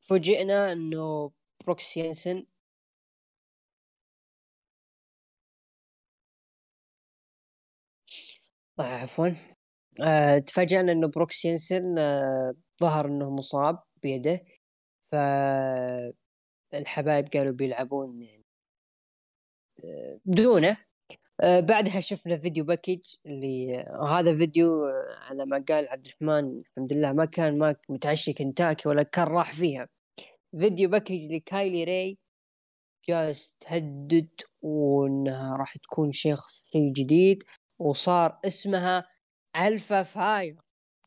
فوجئنا إنه بروكس ينسن. آه عفوا. آه تفاجأنا إنه بروكس جنسن آه ظهر إنه مصاب بيده. ف الحبايب قالوا بيلعبون يعني آه، بعدها شفنا video package اللي هذا فيديو آه، على ما قال عبد الرحمن الحمد لله ما كان ما متعشي كنتاكي ولا كان راح فيها. video package لكايلي راي جالس تهدد وإنها راح تكون شيخ شيء جديد وصار اسمها ألفا فاير.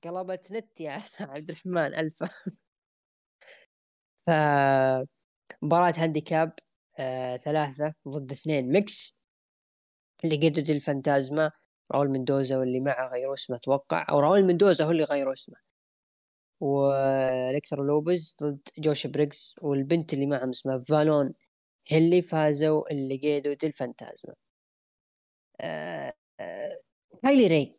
قلبت نت يا *laughs* عبد الرحمن ألفا. *laughs* ف مباراة هانديكاب. آه ثلاثة ضد اثنين ميكس اللي قدد الفانتازما راول مندوزا واللي معه غيروا اسمه أتوقع أو راول مندوزا هو اللي غيروا اسمه. والكتر لوبز ضد جوش بريكس والبنت اللي معهم اسمها فالون اللي فازوا Legado del Fantasma. آه آه كايلي راي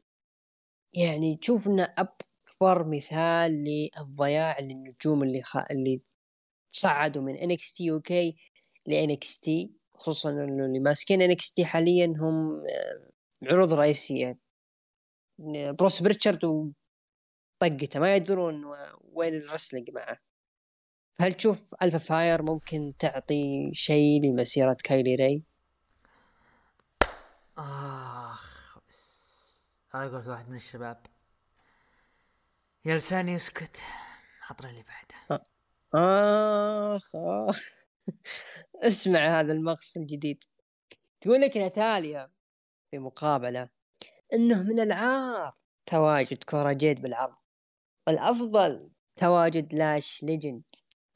يعني تشوف إنه أكبر مثال للضياع للنجوم اللي خ... اللي صعدوا من NXT UK ل NXT خصوصا إنه اللي ماسكين NXT حاليا هم آه، عروض رئيسية. بروس بريتشارد وطقته ما يدرون وين ال wrestling معه. هل تشوف ألبا فاير ممكن تعطي شيء لمسيرة كايلي راي؟ آخ هذا قلت واحد من الشباب. يا لساني يسكت حضر اللي بعده. آخ آخ. *laughs* اسمع هذا المقص الجديد. تقول لك ناتاليا في مقابلة إنه من العار تواجد كورا جيد بالعرض. الأفضل تواجد لاش ليجند.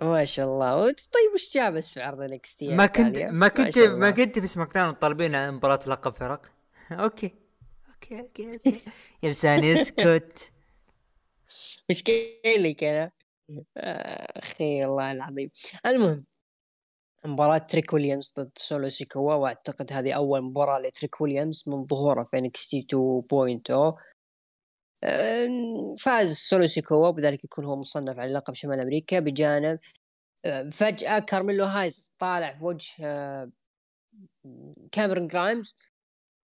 ما شاء الله. طيب وش جابس في عرض NXT ما كنت ما كنت ما كنت في SmackDown طالبين مباراة لقب فرق. *laughs* okay. okay okay, okay. *laughs* يا لساني يسكت. مش قايل لك أنا. آه، أخي والله العظيم. المهم مباراة تريك ويليامز ضد سولو سيكوا وأعتقد هذه أول مباراة لتريك ويليامز من ظهوره في NXT 2.0 أم، فاز سولو سيكوا وبذلك يكون هو مصنف على لقب شمال أمريكا بجانب أه، فجأة كارميلو هايز طالع في وجه أه، كاميرون جرايمز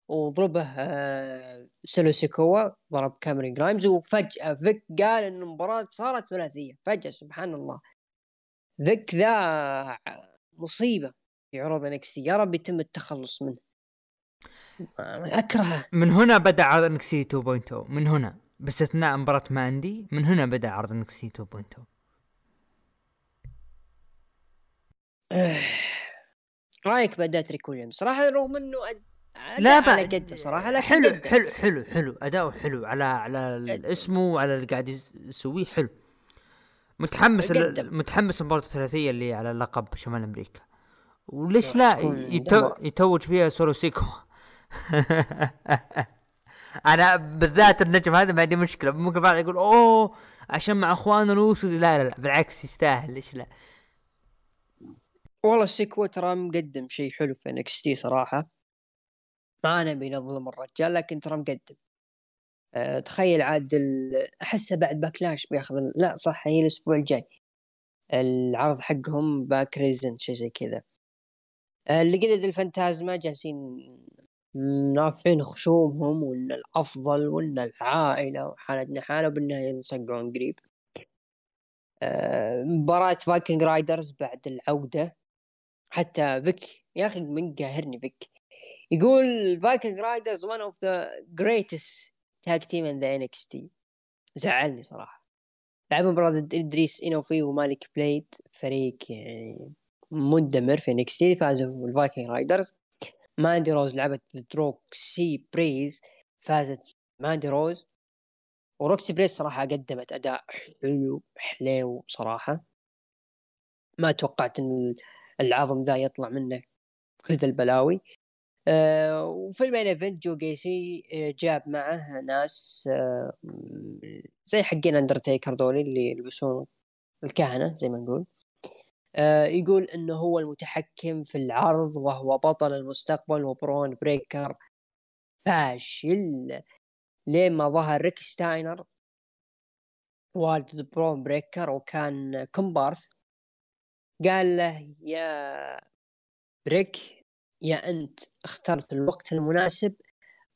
وضربه أه، سولو سيكوا ضرب كاميرون جرايمز وفجأة فيك قال إن المباراة صارت ثلاثية. فجأة سبحان الله. فيك ذا مصيبة في عروض NXT يا رب يتم التخلص منه. اكرهه من هنا بدأ عرض NXT 2.0 من هنا. باستثناء مباراة ماندي من هنا بدأ عرض NXT 2.0 رأيك بأداء تريك ويليامز صراحة رغم إنه أد... لا على قده صراحة لكن حلو. حلو حلو حلو. أداؤه حلو على على اسمه وعلى اللي قاعد يس- يسويه حلو. متحمس. متحمس المباراة الثلاثية اللي على لقب شمال أمريكا. وليش لا، يتو. يتوج فيها سولو سيكوا. *laughs* أنا بالذات النجم هذا ما عندي مشكلة. ممكن بعض يقول أوه عشان مع اخوانه اليوسو لا لا لا بالعكس يستاهل. ليش لا؟ والله سيكوا ترى مقدم شيء حلو في NXT صراحة. ما نبي نظلم الرجال لكن ترى مقدم. أه تخيل عاد أحسه بعد Backlash بياخذ لا صح هي الأسبوع الجاي. العرض حقهم باك ريزن شيء زي كذا. أه Legado del Fantasma جالسين رافعين خشومهم وإن الأفضل وإن العائلة وحالتنا حالة وبالنهاية ينصقعون قريب. أه مباراة فايكنج رايدرز بعد العودة. حتى فيك يا أخي من قاهرني فيك. يقول فايكنج رايدرز one of the greatest tag team in the NXT زعلني صراحة. لعبوا مباراة ضد إدريس انوفي ومالك بليد فريق يعني مندمر في NXT فازوا الفايكنج رايدرز. ماندي روز لعبت ضد روكسي بيريز فازت ماندي روز. وروكسي بيريز صراحة قدمت أداء حلو حليو صراحة. ما توقعت إن العظم ذا يطلع منه كل ذا البلاوي. آه وفي ال main event جو قيسي آه، جاب معه ناس آه زي حقين أندرتيكر دولي اللي يلبسون الكهنة زي ما نقول. يقول انه هو المتحكم في العرض وهو بطل المستقبل وبرون بريكر فاشل. لين ما ظهر ريك ستاينر والد برون بريكر وكان كومبارس قال له يا بريك يا أنت اخترت الوقت المناسب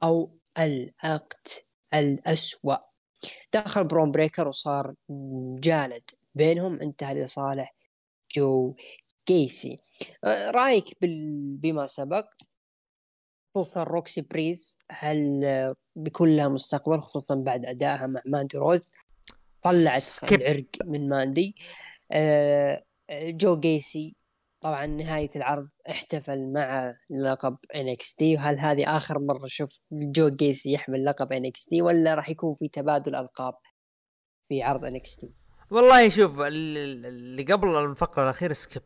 أو الوقت الأسوأ. دخل برون بريكر وصار جالد. بينهم انتهى لصالح جو جيسي آه، رأيك بال... بما سبق خصوصا روكسي بريز هل بيكون لها مستقبل خصوصا بعد أدائها مع ماندي روز؟ طلعت سكيب. العرق من ماندي. آه، جو جيسي طبعا نهاية العرض احتفل مع لقب NXT وهل هذه آخر مرة شوف جو جيسي يحمل لقب NXT ولا راح يكون في تبادل ألقاب في عرض NXT والله شوف ال- ال- اللي قبل الفقرة الأخيرة skip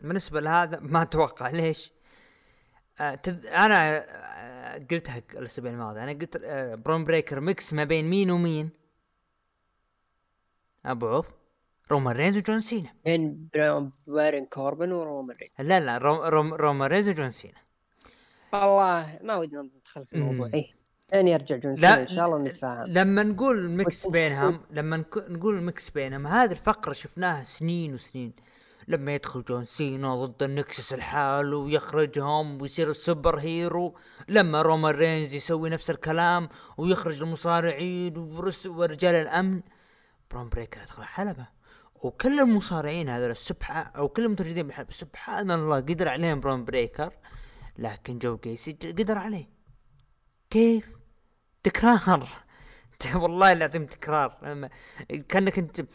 بالنسبة لهذا *laughs* ما أتوقع ليش؟ آه. أنا آه قلتها الأسبوع الماضي أنا قلت برون بريكر mix ما بين مين ومين؟ أبو عوف رومان رينز وجون سينا. بين بارين كوربن ورومان رينز. لا لا روم روم رومان رينز وجون سينا. والله ما ودنا ندخل في الموضوع. إيه. لين يرجع جون سينا إن شاء الله نتفاهم. لما نقول mix وش- بينهم لما نقول mix بينهم هذه الفقرة شفناها سنين وسنين. لما يدخل جون سينا ضد النكسس لحاله ويخرجهم ويصير ال super hero. لما رومان رينز يسوي نفس الكلام ويخرج المصارعين ورجال الأمن. برون بريكر يدخل الحلبة وكل المصارعين هذول السبحة أو كل المتواجدين بالحلبة سبحان الله قدر عليهم برون بريكر لكن جو جيسي ج- قدر عليه كيف؟ تكرار *laughs* والله العظيم تكرار كأنك أنت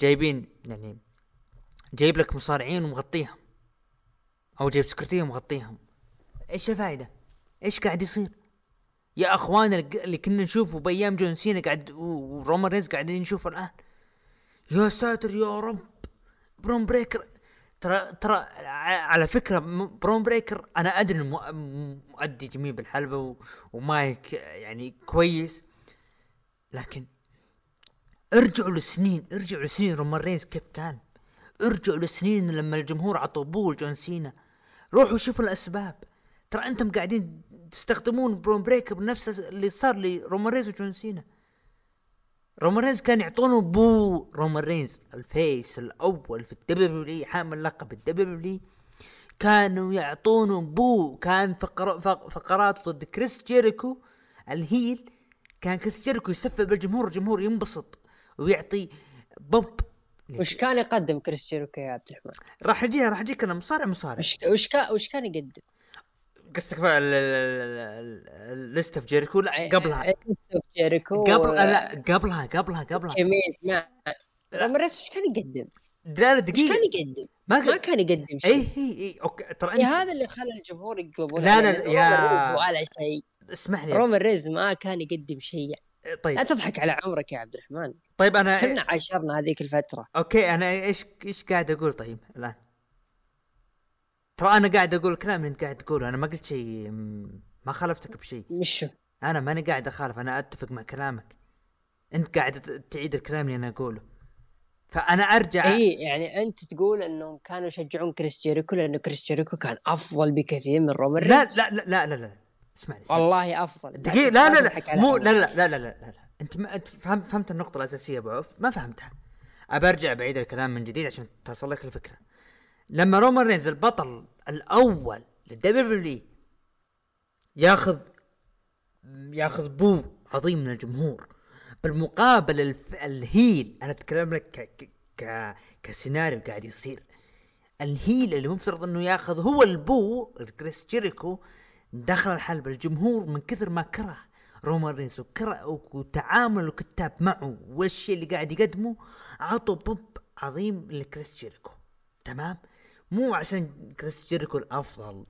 جايبين يعني جايب لك مصارعين ومغطيهم أو جايب security ومغطيهم إيش الفائدة؟ إيش قاعد يصير؟ يا أخوان اللي- كنا نشوفه بأيام جون سينا قاعد ورومان رينز قاعدين نشوفه الآن يا ساتر يا رب. برون بريكر. ترى ترى على فكرة برون بريكر أنا أدري إنه مؤدي جميل بالحلبة ومايك يعني كويس. لكن ارجعوا للسنين ارجعوا لسنين رومان رينز كيف كان. ارجعوا للسنين لما الجمهور عطوا boo ل جون سينا. روحوا شوفوا الأسباب. ترى أنتم قاعدين تستخدمون برون بريكر بنفس اللي صار لرومان رينز وجون سينا. رومان رينز كان يعطونه boo. رومان رينز ال face الأول في الدبليو حامل لقب الدبليو كانوا يعطونه boo. كان فقر فق- فقرات ضد كريس جيريكو ال heel. كان كريس جيريكو يسفل بالجمهور الجمهور ينبسط ويعطي بوب وش كان يقدم كريس جيريكو يا عبد الرحمن؟ راح اجيها راح اجيك أنا مصارع مصارع. وش وش كان وش كان يقدم؟ قصدك ال List of Jericho لا قبلها. جيريكو قبل لا قبلها قبلها قبلها. كمية ما. رومان رينز إيش كان يقدم؟ لا لا دقيقة كان يقدم؟ ما, ما كان يقدم شيء. اي اي اي okay ترى أنت هذا اللي خلى الجمهور يقلبون لا لا يا ولا شيء. اسمح لي. رومان رينز ما كان يقدم شيء. طيب. لا تضحك على عمرك يا عبد الرحمن. طيب أنا كنا عاشرنا هذيك الفترة. okay أنا إيش إيش قاعد أقول؟ طيب الآن؟ ترى أنا قاعد أقول الكلام اللي انت قاعد تقوله أنا ما قلت شيء ما خالفتك بشيء. مش أنا ماني قاعد أخالف أنا أتفق مع كلامك. أنت قاعد تعيد الكلام اللي أنا أقوله. فأنا أرجع إي يعني أنت تقول إنهم كانوا يشجعون كريس جيريكو لأنه كريس جيريكو كان أفضل بكثير من رومان لا لا لا لا لا لا اسمعني والله أفضل. دقيقة لا لا لا. مو لا لا لا لا لا لا. أنت ما أنت فهمت فهمت النقطة الأساسية أبو عوف؟ ما فهمتها. ابى ارجع بعيد الكلام من جديد عشان تصل لك الفكرة. لما رومان رينز البطل الأول للدبليو ياخذ ياخذ boo عظيم من الجمهور. بالمقابل الف... ال heel أنا أتكلم لك ك... ك... كسيناريو قاعد يصير. ال heel اللي مفترض إنه ياخذ هو ال boo كريس جيريكو دخل الحلبة. الجمهور من كثر ما كره رومان رينز وكره وتعامل الكتاب معه والشيء اللي قاعد يقدمه عطوا بوب عظيم لكريس جيريكو. تمام؟ مو عشان كريس جيريكو الأفضل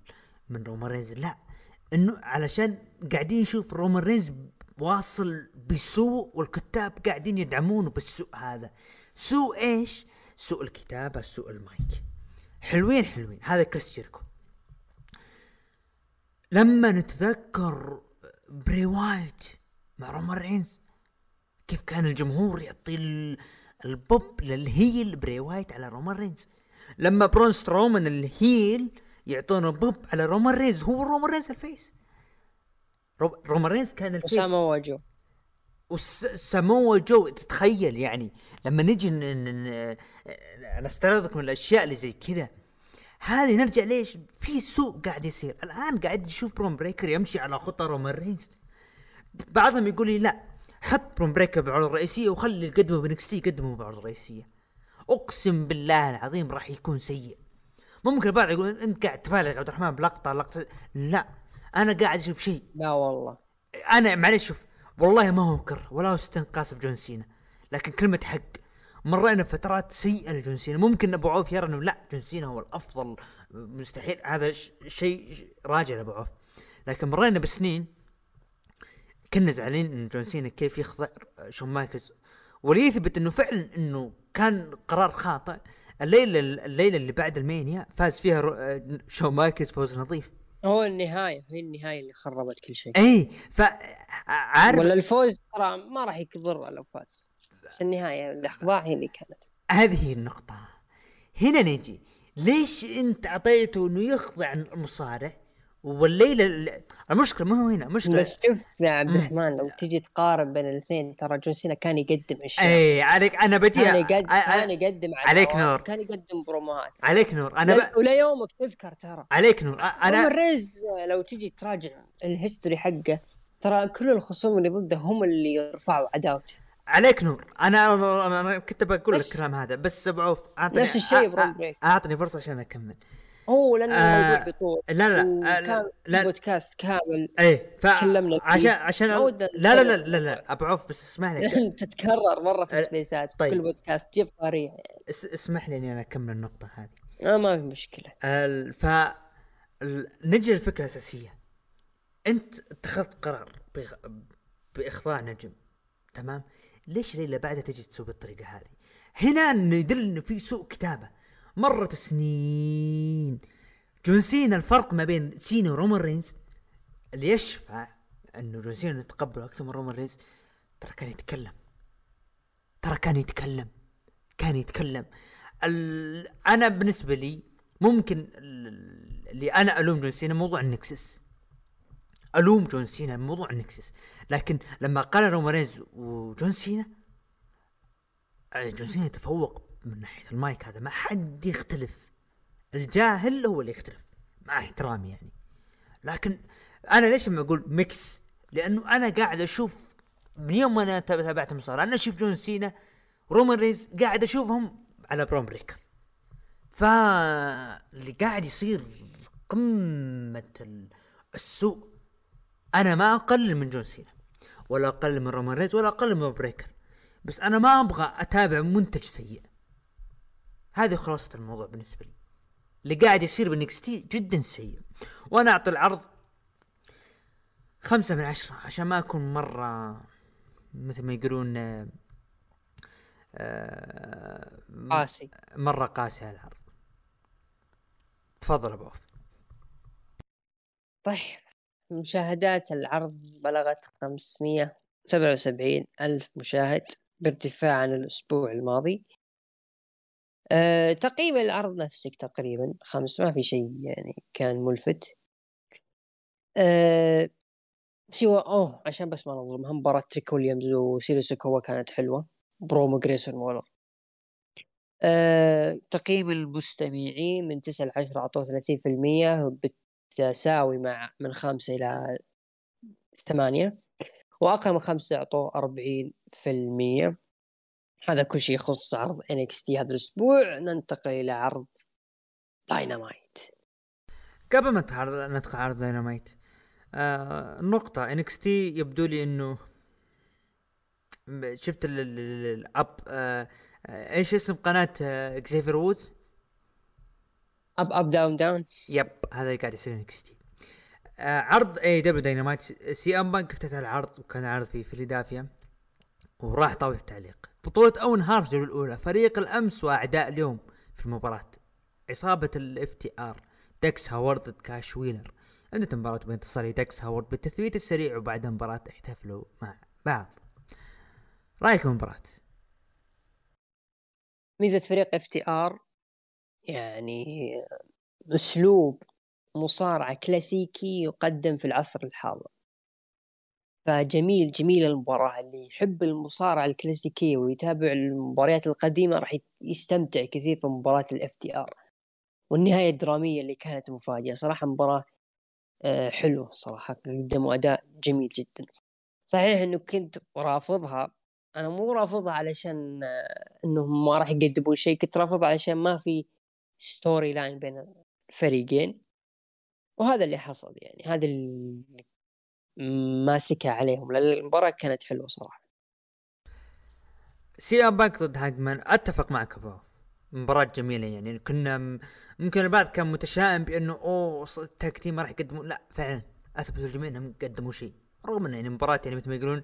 من رومان رينز لا إنه علشان قاعدين نشوف رومان رينز واصل بسوء والكتاب قاعدين يدعمونه بالسوء هذا. سوء إيش؟ سوء الكتابة سوء المايك. حلوين حلوين. هذا كريس جيريكو لما نتذكر بري وايت مع رومان رينز كيف كان الجمهور يعطي ال pop لل heel بري وايت على رومان رينز. لما برون سترومان ال heel يعطونه بوب على رومان رينز هو رومان رينز ال face. رومان رينز كان ال face. وساموا جو وساموا جو تتخيل يعني لما نجي نستعرضكم الأشياء اللي زي كذا. هذه نرجع ليش؟ في سوء قاعد يصير. الآن قاعد نشوف برون بريكر يمشي على خطى رومان رينز بعضهم يقول لي لا حط برون بريكر بعرض الرئيسيه وخلي اللي يقدمه ب NXT يقدمه بعرض الرئيسيه أقسم بالله العظيم راح يكون سيء. ممكن البعض يقول أنت قاعد تبالغ عبد الرحمن بلقطة لقطة. لا أنا قاعد أشوف شيء. لا والله. أنا معلش شوف والله ما هو كره ولا هو استنقاص بجون سينا لكن كلمة حق. مرينا فترات سيئة لجون سينا. ممكن أبو عوف يرى إنه لا جون سينا هو الأفضل مستحيل هذا شيء راجع لأبو عوف. لكن مرينا بسنين كنا زعلانين إن جون سينا كيف يخضع شون مايكلز. وليثبت إنه فعلا إنه كان قرار خاطئ. الليلة الليلة اللي بعد المانيا فاز فيها شون مايكلز فوز نظيف. هو النهاية هي النهاية اللي خربت كل شيء. اي ف عارف ولا الفوز ترى ما راح يضر لو فاز بس النهاية الأخضاع هي اللي كانت. هذه هي النقطة. هنا نجي. ليش أنت أعطيته إنه يخضع المصارع والليلة المشكلة ما هو هنا مشكله بس شوف يا عبد الرحمن لو تجي تقارن بين الاثنين ترى جون سينا كان يقدم أشياء. اي عليك أنا بجي كان يقدم كان يقدم عليك نور. كان يقدم بروموهات. عليك نور. أنا ب... ولا يومك تذكر ترى. عليك نور. رومان رينز لو تجي تراجع ال history حقه ترى كل الخصوم اللي ضده هم اللي يرفعوا عداوته. عليك نور. أنا كنت بقول لك الكلام هذا بس أبو عوف أعطني نفس الشيء أعطني فرصة عشان أكمل. هو لأن آه الموضوع بيطول لا لا كان لا. بودكاست كامل إيه ف تكلمنا عشان عشان لا لا لا لا لا ابو عوف بس اسمح لي. *laughs* تتكرر مرة في السبيسات طيب. كل بودكاست جيب طارية. يعني. اسمح لي إني أنا أكمل النقطة هذه. آه ما في مشكلة. ف نجي للفكره الاساسيه أنت اتخذت قرار بإخ... بإخضاع نجم تمام؟ ليش ليلة بعدها تجي تسوي بالطريقة هذه؟ هنا يدل إنه في سوء كتابة. مرت سنين. جون سينا الفرق ما بين سينا ورومان رينز. اللي يشفع إنه جون سينا يتقبله أكثر من رومان رينز ترى كان يتكلم. ترى كان يتكلم. كان يتكلم. أنا بالنسبة لي ممكن اللي أنا ألوم جون سينا موضوع ال Nexus. ألوم جون سينا موضوع ال Nexus. لكن لما قال رومان رينز وجون سينا جون سينا تفوق من ناحية المايك هذا ما حد يختلف. الجاهل هو اللي يختلف مع احترامي يعني. لكن أنا ليش لما أقول ميكس لأنه أنا قاعد أشوف من يوم ما أنا تابعت المصارعه أنا أشوف جون سينا رومان رينز قاعد أشوفهم على برون بريكر. فاللي قاعد يصير قمة السوء أنا ما اقلل من جون سينا ولا اقلل من رومان رينز ولا اقلل من بريكر. بس أنا ما أبغى أتابع منتج سيء. هذه خلاصة الموضوع بالنسبة لي. اللي قاعد يصير بال NXT جدا سيء. وأنا أعطي العرض خمسة من عشرة عشان ما أكون مرة مثل ما يقولون آه، آه، قاسي. مرة قاسي على العرض. تفضل أبو عوف. طيب مشاهدات العرض بلغت 577 ألف مشاهد بارتفاع عن الأسبوع الماضي. أه تقييم العرض نفسك تقريبا خمس ما في شيء يعني كان ملفت. أه سوى أوه عشان بس ما نظلم مباراة تريك ويليامز وسولو سيكوا كانت حلوة. برومو جريسون وولر أه تقييم المستمعين من 9 ل 10 أعطوه 30% بتساوي مع من 5 إلى 8 وأقل من 5 أعطوه 40% هذا كل شيء يخص عرض NXT هذا الأسبوع ننتقل إلى عرض داينامايت قبل ما ندخل عرض داينامايت آه نقطة. طيب يبدو لي إنه شفت ال- ال- ال- الأب آه آه، إيش اسم قناة آه اكزيفر وودز؟ Up Up Down Down yep هذا اللي قاعد يصير طيب آه عرض AEW داينامايت سي أم بانك افتتح العرض وكان عرض في فيلادلفيا. وراح طاولة التعليق. بطولة أوين هارت الجولة الأولى فريق الأمس وأعداء اليوم في المباراة. عصابة ال FTR داكس هاروود كاش ويلر. انتهت المباراة بانتصار داكس هاروود بالتثبيت السريع وبعد المباراة احتفلوا مع بعض. رايكم المباراة؟ ميزة فريق FTR يعني اسلوب مصارعة كلاسيكي يقدم في العصر الحاضر. فجميل جميل المباراة. اللي يحب المصارعة الكلاسيكية ويتابع المباريات القديمة راح يستمتع كثير في مباراة ال FTR. والنهاية الدرامية اللي كانت مفاجئة صراحة مباراة آه، حلوة صراحة. قدموا أداء جميل جدا. صحيح إنه كنت رافضها. أنا مو رافضها علشان آه، إنهم ما راح يقدمون شيء. كنت رافضها علشان ما في storyline بين الفريقين. وهذا اللي حصل يعني. هذا اللي ماسكها عليهم لأن المباراة كانت حلوة صراحة. سي ام بانك ضد هانجمان أتفق معك أبو. مباراة جميلة يعني كنا ممكن البعض كان متشائم بأنه أوه تيم ما راح يقدمون. لا فعلا أثبتوا الجميع إنهم قدموا شيء. رغم انه يعني مباراة يعني مثل ما يقولون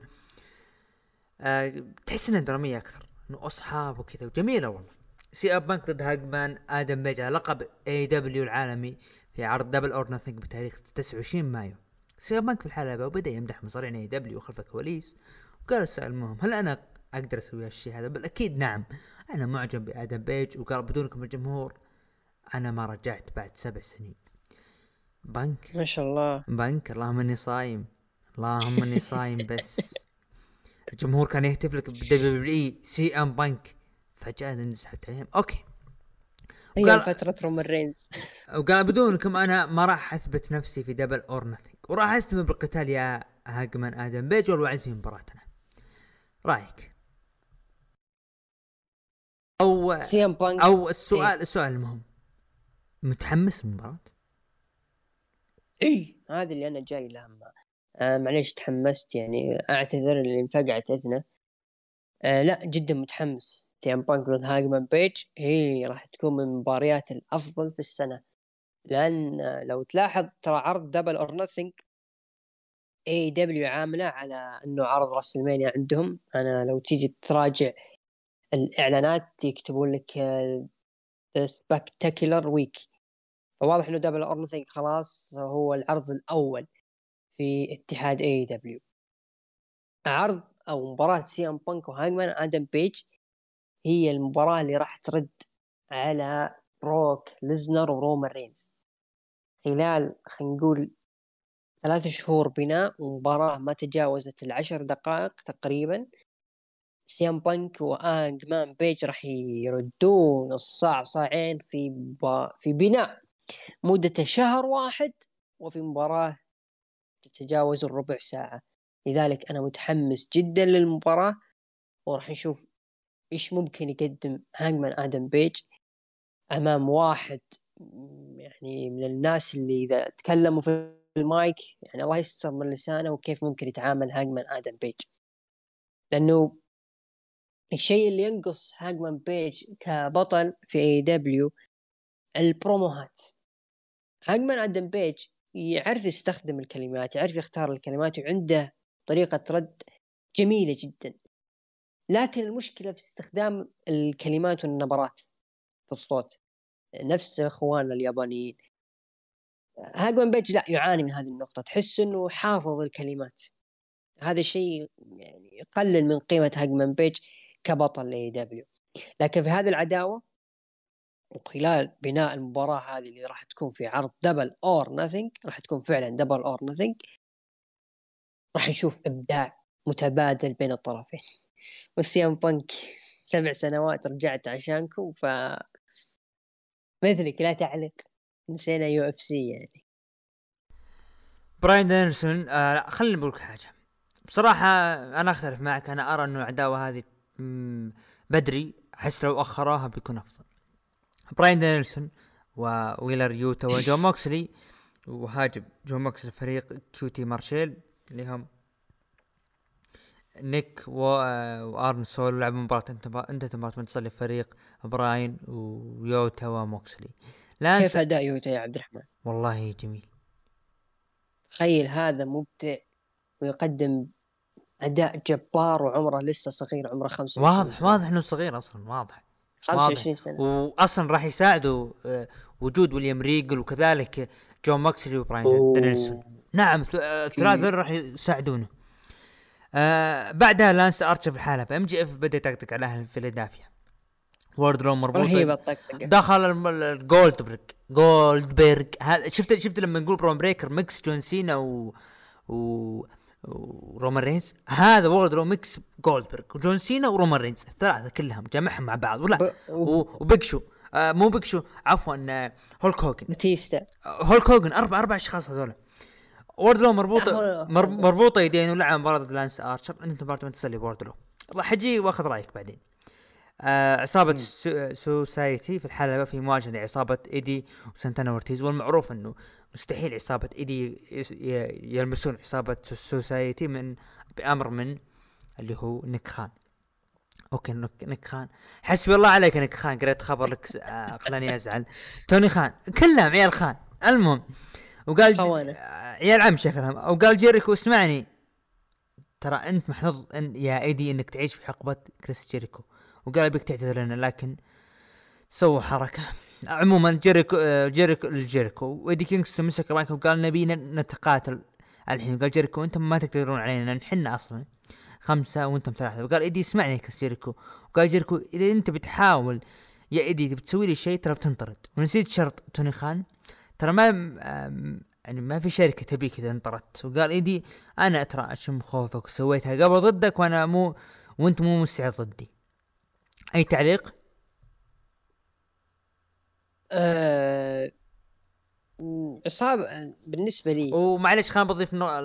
آه تحس إنها درامية أكثر إنه أصحاب وكذا وجميلة والله. سي ام بانك ضد هانجمان آدم بيج على لقب AEW العالمي في عرض Double or Nothing بتاريخ 29 مايو. سي ام بانك في الحلبة وبدأ يمدح مصارعين AEW خلف الكواليس وقال السؤال المهم هل أنا أقدر أسوي هالشيء هذا؟ بالاكيد نعم. أنا معجب بآدم بيج وقال بدونكم الجمهور أنا ما رجعت بعد سبع سنين. بنك. ما شاء الله. بنك اللهم إني صايم. اللهم إني صايم بس. *laughs* الجمهور كان يهتف لك ب WWE سي إم بنك. فجأة انسحبت عليهم okay. وقال- فترة رومان رينز. وقال بدونكم أنا ما راح أثبت نفسي في Double or Nothing وراح أستمر بالقتال يا هانجمان آدم. بيج والوعد في مباراتنا. رأيك؟ أو سي إم بانك. أو السؤال السؤال المهم. متحمس للمباراة؟ اي هذا اللي أنا جاي له آه معليش تحمست يعني أعتذر اللي انفقعت اذنه آه لا جدا متحمس. سي ام بانك ضد هانجمان بيج. هي راح تكون من المباريات الأفضل في السنة. لأن لو تلاحظ ترى عرض Double or Nothing AEW عاملة على إنه عرض راسلمينيا عندهم. أنا لو تيجي تراجع الإعلانات يكتبون لك spectacular week فواضح إنه Double or Nothing خلاص هو العرض الأول في اتحاد AEW عرض أو مباراة سي ام بانك وهانجمان آدم بيج هي المباراة اللي راح ترد على بروك ليسنر ورومان رينز. خلال خلينا نقول ثلاث شهور بناء ومباراة ما تجاوزت العشر دقائق تقريبا سي ام بانك وهانجمان بيج راح يردون الصاع صاعين في ب... في بناء مدة شهر واحد وفي مباراة تتجاوز الربع ساعة. لذلك أنا متحمس جدا للمباراة وراح نشوف إيش ممكن يقدم هانجمان آدم بيج أمام واحد يعني من الناس اللي إذا تكلموا في المايك يعني الله يستر من لسانه وكيف ممكن يتعامل هانجمان آدم بيج. لأنه الشيء اللي ينقص هانجمان بيج كبطل في AEW البروموهات هانجمان آدم بيج يعرف يستخدم الكلمات يعرف يختار الكلمات وعنده طريقة رد جميلة جدا. لكن المشكلة في استخدام الكلمات والنبرات في الصوت. نفس اخواننا اليابانيين. هانجمان بيج لا يعاني من هذه النقطة. تحس إنه حافظ الكلمات. هذا الشيء يعني يقلل من قيمة هانجمان بيج كبطل ل AEW لكن في هذه العداوة وخلال بناء المباراة هذه اللي راح تكون في عرض Double or Nothing راح تكون فعلا Double or Nothing راح نشوف إبداع متبادل بين الطرفين. وسي ام بانك سبع سنوات رجعت عشانكم ف مثلك لا تعلق. نسينا UFC يعني. براين دانيلسون آه خليني بقول حاجة. بصراحة أنا أختلف معك أنا أرى إنه العداوه هذه بدري أحس لو اخروها بيكون أفضل. براين دانيلسون وويلر يوتا وجون موكسلي وهاجم جون موكسلي فريق كيوتي مارشيل اللي هم نيك وآرون سولو لعبوا مباراة انتهت المباراة منتصر لفريق براين ويوتا وموكسلي. كيف أداء يوتا يا عبد الرحمن؟ والله جميل. تخيل هذا مبدع ويقدم أداء جبار وعمره لسه صغير عمره 25 واضح سنة. واضح إنه صغير أصلا واضح 25 سنة. واصلا راح يساعده آه، وجود ويليام ريجل وكذلك جون موكسلي وبراين دانيلسون. نعم الثلاثه راح يساعدونه. آه بعدها لانس ارشر في الحلبة MJF بدأ يطقطق على أهل فيلادلفيا. ووردلو مربوط رهيبة الطقطقة. دخل الجولد جولد بيرج شفت شفت لما نقول برون بريكر mix جون سينا و, و... ورومان رينز هذا ووردلو mix جولدبرغ وجون سينا ورومان رينز الثلاثة كلهم جمعهم مع بعض ولا؟ ب... وبيج شو. آه مو بيكشو عفوا آه هولك هوجن باتيستا هولك هوجن أربع أربع أشخاص هذول ووردلو مربوطه مر مربوطة يدين ولعب مباراه ضد لانس آرشر. انت مباراه تسلي ووردلو راح أجي وأخذ رأيك بعدين. آه عصابة سوسايتي في الحلبة في مواجهة لعصابة إيدي وسانتانا اورتيز والمعروف إنه مستحيل عصابة إيدي يلمسون عصابة سوسايتي من بأمر من اللي هو نيك خان. Okay نيك خان. حسبي الله عليك نيك خان قريت خبر لك آه خلاني أزعل. توني خان كلهم عيال خان. المهم وقال عيال عم شكلهم وقال جيريكو اسمعني. ترى انت محظوظ إن يا ايدي إنك تعيش في حقبة كريس جيريكو. وقال أبيك تعتذر لنا لكن سووا حركة. عموما جيريكو جيريكو جيريكو وايدي كينغستون مسك المايك وقال نبي نتقاتل. الحين قال جيريكو أنتم ما تقدرون علينا نحن أصلا خمسة وأنتم ثلاثة. وقال ايدي اسمعني كريس جيريكو. وقال جيريكو إذا أنت بتحاول يا ايدي تبي تسوي لي شيء ترى بتنطرد. ونسيت شرط توني خان؟ ترى ما يعني ما في شركة تبيك إذا انطردت. وقال ايدي أنا ترى أشم خوفك وسويتها قبل ضدك وأنا مو وأنت مو مستعد ضدي. أي تعليق؟ أه... إصابة بالنسبة لي. ومعلش خلينا بضيف نوع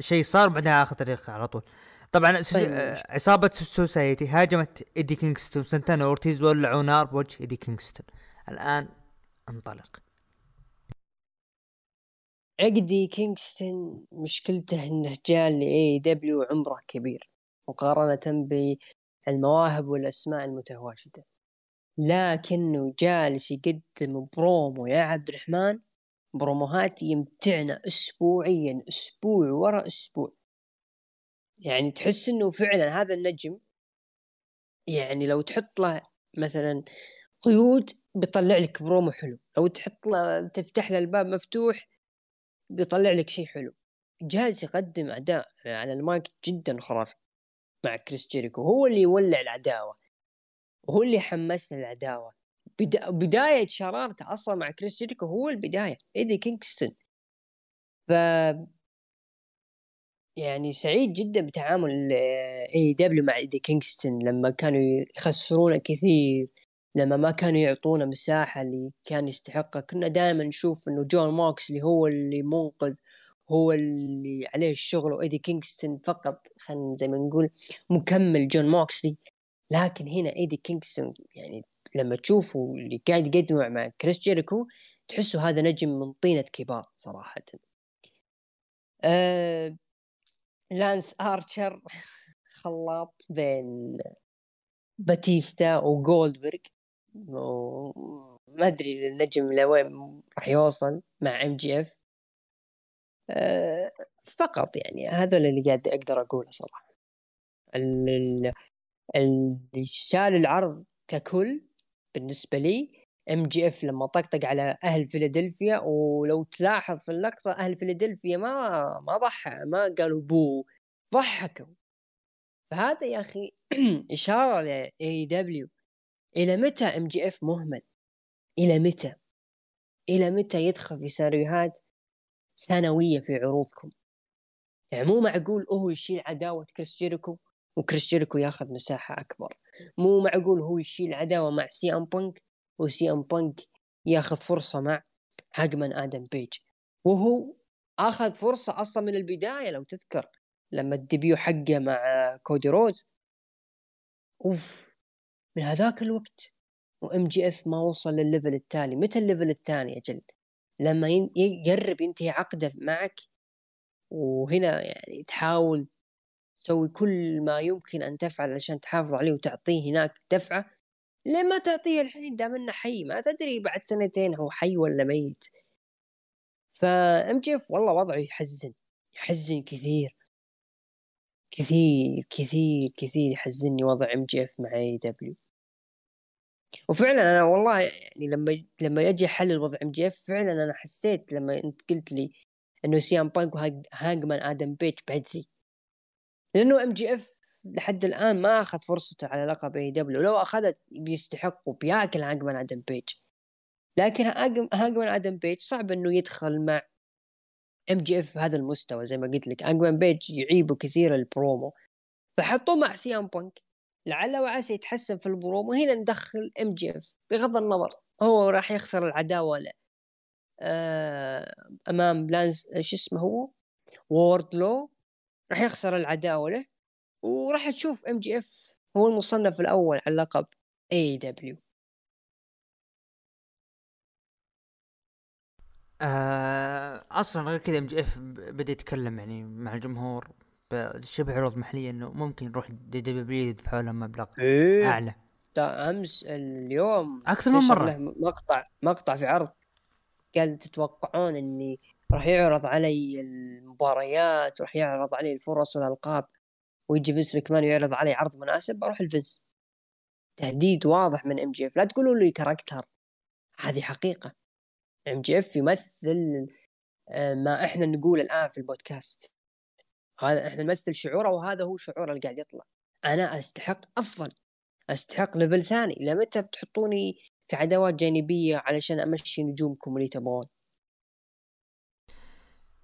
شيء صار بعدها اخذ تاريخ على طول. طبعا طيب. عصابة Society هاجمت إيدي كينغستون سنتانا أورتيز ولعوا نار بوجه إيدي كينغستون. الآن انطلق. إيدي كينغستون مشكلته إنه جاء ل AEW عمره كبير مقارنة بالمواهب والأسماء المتواجدة. لكنه جالس يقدم برومو يا عبد الرحمن؟ بروموهات يمتعنا اسبوعيا أسبوع ورا أسبوع. يعني تحس إنه فعلا هذا النجم يعني لو تحط له مثلا قيود بيطلع لك برومو حلو. لو تحط له تفتح له الباب مفتوح بيطلع لك شيء حلو. جالس يقدم أداء على المايك جدا خرافي مع كريس جيريكو. هو اللي يولع العداوة. وهو اللي حمسنا العداوة. بدا... بداية شرارته أصلا مع كريس جيريكو هو البداية. إيدي كينغستون. ف يعني سعيد جدا بتعامل AEW مع إيدي كينغستون لما كانوا يخسرونه كثير. لما ما كانوا يعطونا مساحة اللي كان يستحقها. كنا دائما نشوف إنه جون موكسلي هو اللي منقذ هو اللي عليه الشغل وإيدي كينغستون فقط خلينا زي ما نقول مكمل جون موكسلي لكن هنا إيدي كينغستون يعني لما تشوفوا اللي قاعد يقدمه مع كريس جيريكو تحسوا هذا نجم من طينة كبار صراحة. آه لانس آرشر *laughs* خلاط بين باتيستا وجولدبرغ ما أدري النجم لوين راح يوصل مع ام جي اف فقط يعني هذا اللي قاعد أقدر أقوله صراحة. اللي شال العرض ككل بالنسبة لي ام جي اف لما طقطق على أهل فيلادلفيا ولو تلاحظ في اللقطة أهل فيلادلفيا ما ما ضحى ما قالوا boo ضحكوا. فهذا يا أخي *clears throat* إشارة ل AEW إلى متى ام جي اف مهمل؟ إلى متى؟ إلى متى يدخل في سيناريوهات ثانوية في عروضكم؟ يعني مو معقول هو يشيل عداوة كريس جيريكو وكريس جيريكو ياخذ مساحة أكبر. مو معقول هو يشيل عداوة مع سي ام بانك وسي ام بانك ياخذ فرصة مع هانجمان آدم بيج. وهو أخذ فرصة أصلا من البداية لو تذكر لما ال debut حقه مع كودي رودز. أوف. من هذاك الوقت وام جي اف ما وصل لل level التالي. متى ال level الثاني أجل لما يقرب ينتهي عقده معك وهنا يعني تحاول تسوي كل ما يمكن أن تفعل عشان تحافظ عليه وتعطيه هناك دفعة. ليه ما تعطيه الحين؟ دام إنه حي. ما تدري بعد سنتين هو حي ولا ميت. فام جي اف والله وضعه يحزن يحزن كثير. كثير كثير كثير يحزني وضع ام جي اف مع AEW وفعلا أنا والله يعني لما لما أجي احلل وضع ام جي اف فعلا أنا حسيت لما انت قلت لي إنه سي ام بانك وهانجمان آدم بيج بدري. لأنه ام جي اف لحد الآن ما أخذ فرصته على لقب AEW لو أخذت بيستحق وبياكل هانجمان آدم بيج لكن هانجمان آدم بيج صعب إنه يدخل مع إم جي إف هذا المستوى زي ما قلت لك. هانجمان بيج يعيبه كثير البرومو. فحطوه مع سي ام بانك لعل وعسى يتحسن في البرومو. هنا ندخل إم جي إف. بغض النظر هو راح يخسر العداوة له آه أمام لانز شو اسمه هو؟ ووردلو راح يخسر العداوة له. وراح تشوف إم جي إف هو المصنف الأول على لقب AEW آه أصلا غير كذا ام جي اف بدأ يتكلم يعني مع الجمهور شبه عروض محليه إنه ممكن يروح WWE يدفعوا لهم مبلغ إيه؟ أعلى. ده أمس اليوم أكثر من مرة. مقطع مقطع في عرض قال تتوقعون إني راح يعرض علي المباريات راح يعرض علي الفرص والألقاب ويجي فينس مكمان يعرض علي عرض مناسب بروح لفنس تهديد واضح من ام جي اف لا تقولوا لي character هذه حقيقة. إم جي إف يمثل آه، ما إحنا نقول الآن في البودكاست. هذا إحنا نمثل شعوره وهذا هو شعوره اللي قاعد يطلع. أنا أستحق أفضل أستحق level ثاني. لمتى بتحطوني في عداوات جانبية علشان أمشي نجومكم اللي تبغون؟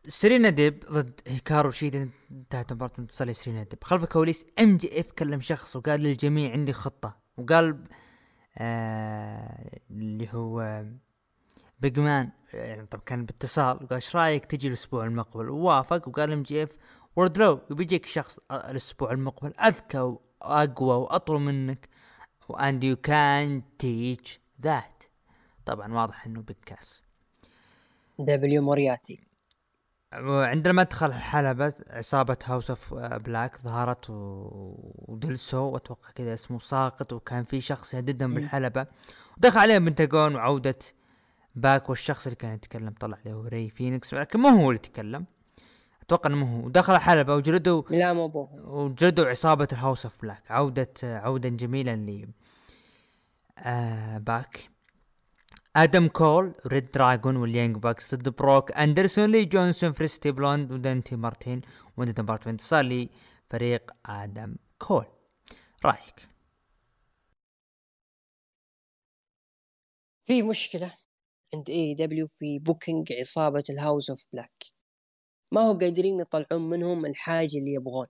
سيرينا ديب ضد هيكارو شيدا انتهت مباراة انتصار سيرينا ديب. خلف الكواليس إم جي إف كلم شخص وقال للجميع عندي خطة. وقال آه اللي هو بيج مان يعني طب كان باتصال. وقال إيش رأيك تجي الأسبوع المقبل؟ ووافق. وقال ام جي اف وردلو بيجيك شخص الأسبوع المقبل. أذكى وأقوى وأطول منك. واند يو كان تيتش ذات طبعا واضح إنه بالكاس دبليو مورياتي عندما دخل الحلبة عصابة هاوس اوف بلاك ظهرت ودلسو وأتوقع كذا اسمه ساقط. وكان في شخص يهددهم بالحلبة. ودخل عليهم بنتاجون وعودة باك والشخص اللي كان يتكلم طلع له ري فينيكس لكن مو هو اللي تكلم. أتوقع إنه مو هو. دخل الحلبة وجلدوا لا مو هو وجلدوا عصابة ال House of Black عودة عودة جميلة ل آه باك. آدم كول ريد دراجون واليانج بكس ضد بروك اندرسون لي جونسون فارستي بلوندز ودانتي مارتين وانتهت مباراة انتصار لفريق آدم كول. رأيك؟ في مشكلة. عند AEW في booking عصابة ال House of Black ما هو قادرين يطلعون منهم الحاجة اللي يبغون.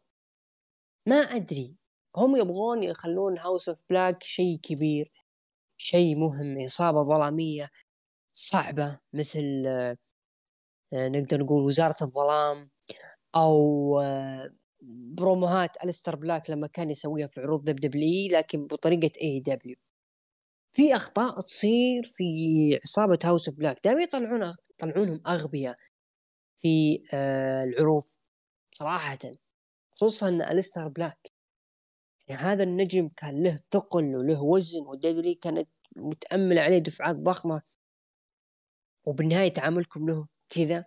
ما أدري. هم يبغون يخلون House of Black شيء كبير شيء مهم عصابة ظلامية صعبة مثل آه، نقدر نقول وزارة الظلام أو آه، بروموهات ألستر بلاك لما كان يسويها في عروض WWE لكن بطريقة AEW في أخطاء تصير في عصابة House of Black دائما يطلعون يطلعونهم أغبياء في آه العروض صراحة خصوصا الستر بلاك يعني هذا النجم كان له ثقل وله وزن و WWE كانت متأملة عليه دفعات ضخمة. وبالنهاية تعاملكم له كذا.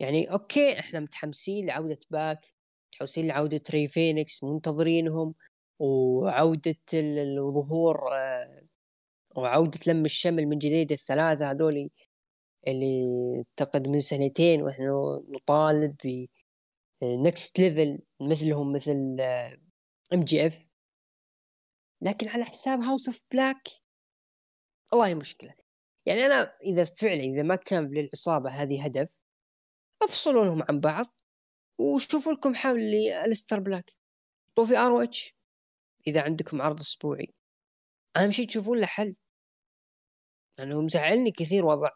يعني okay إحنا متحمسين لعودة باك متحمسين لعودة ري فينيكس منتظرينهم. وعودة الظهور آه، وعودة لم الشمل من جديد الثلاثة هذولي اللي أعتقد من سنتين وإحنا نطالب next level مثلهم مثل MJF لكن على حساب House of Black والله مشكلة. يعني أنا إذا فعلا إذا ما كان للعصابه هذه هدف افصلوا لهم عن بعض وشوفوا لكم حل لالستر بلاك لو في ROH إذا عندكم عرض أسبوعي. أهم شيء تشوفون له حل. لأنه يعني مزعلني كثير وضع.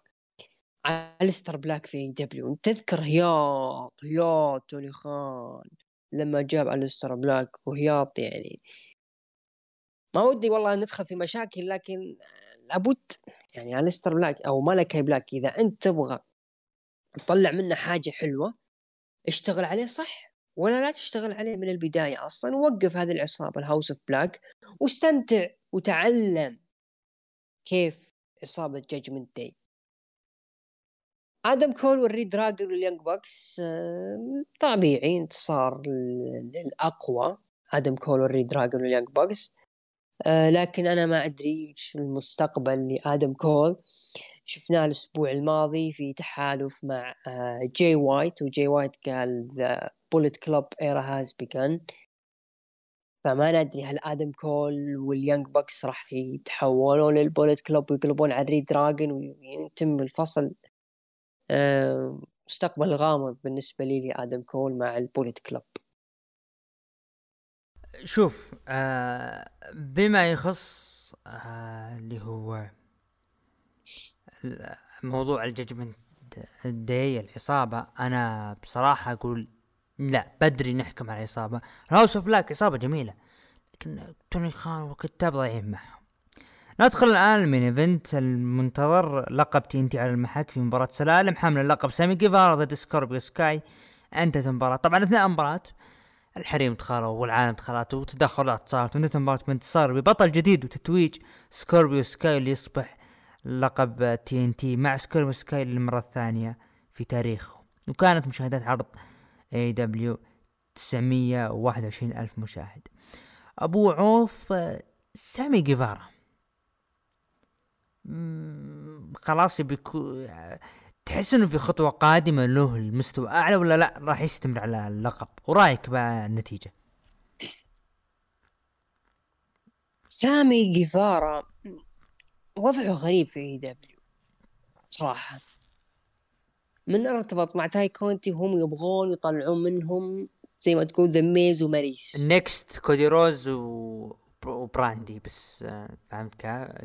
الستر بلاك في AEW. تذكر هياط هياط توني خان. لما جاب الستر بلاك وهياط يعني. ما ودي والله ندخل في مشاكل لكن لابد يعني الستر بلاك أو ملكاي بلاك إذا أنت تبغى تطلع منه حاجة حلوة اشتغل عليه صح. ولا لا تشتغل عليه من البداية أصلا ووقف هذه العصابة ال House of Black واستمتع وتعلم كيف عصابة Judgment Day آدم كول وال reDRagon وال Young Bucks طبيعي انتصار للأقوى آدم كول وال reDRagon وال Young Bucks لكن أنا ما أدري إيش المستقبل لادم كول شفناه الأسبوع الماضي في تحالف مع جاي وايت وجاي وايت قال the Bullet Club era has begun فما ندري هل آدم كول وال Young Bucks راح يتحولون لل Bullet Club ويقلبون على ال reDRagon ويتم الفصل. مستقبل غامض بالنسبة لي لآدم كول مع ال Bullet Club شوف آه بما يخص آه اللي هو موضوع ال Judgment Day العصابة أنا بصراحة أقول لا بدري نحكم على العصابة House of Black عصابة جميلة. لكن توني خان وكتاب ضايعين معهم. ندخل الآن main event المنتظر. لقب TNT على المحك في مباراة سلالم. حامل اللقب سامي جيفارا ضد سكوربيو سكاي أنتهت المباراة. طبعا أثناء المباراة الحريم دخلوا والعالم دخلت وتدخلات صارت. وانتهت المباراة بانتصار ببطل جديد وتتويج سكوربيو سكاي اللي يصبح لقب TNT مع سكوربيو سكاي للمرة الثانية في تاريخه. وكانت مشاهدات عرض AEW 921 ألف مشاهد. أبو عوف سامي جيفارا. خلاص بيكون تحس إنه في خطوة قادمة له المستوى أعلى ولا لا؟ راح يستمر على اللقب. ورأيك بقى النتيجة؟ سامي جيفارا وضعه غريب في AEW صراحة. من ارتبط مع تاي كونتي هم يبغون يطلعون منهم زي ما تقول ذا ميز وماريس next كودي روز و... وبراندي بس آه، فهمت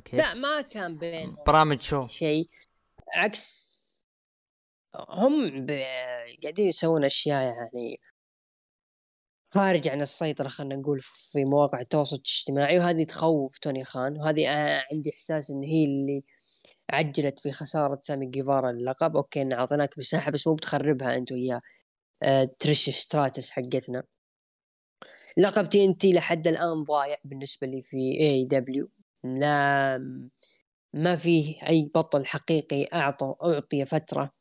كيف؟ لا ما كان بين برامج شو؟ شيء. عكس هم قاعدين يسوون أشياء يعني خارج عن السيطرة خلينا نقول في مواقع التواصل الاجتماعي وهذه تخوف توني خان وهذه عندي إحساس إن هي اللي عجلت في خسارة سامي جيفارا اللقب. أوكي ان أعطيناك مساحة بس مو بتخربها أنت وياه. آه تريش ستراتس حقتنا. لقب TNT لحد الآن ضايع بالنسبة لي في AEW لا ما فيه أي بطل حقيقي أعطى أعطي فترة.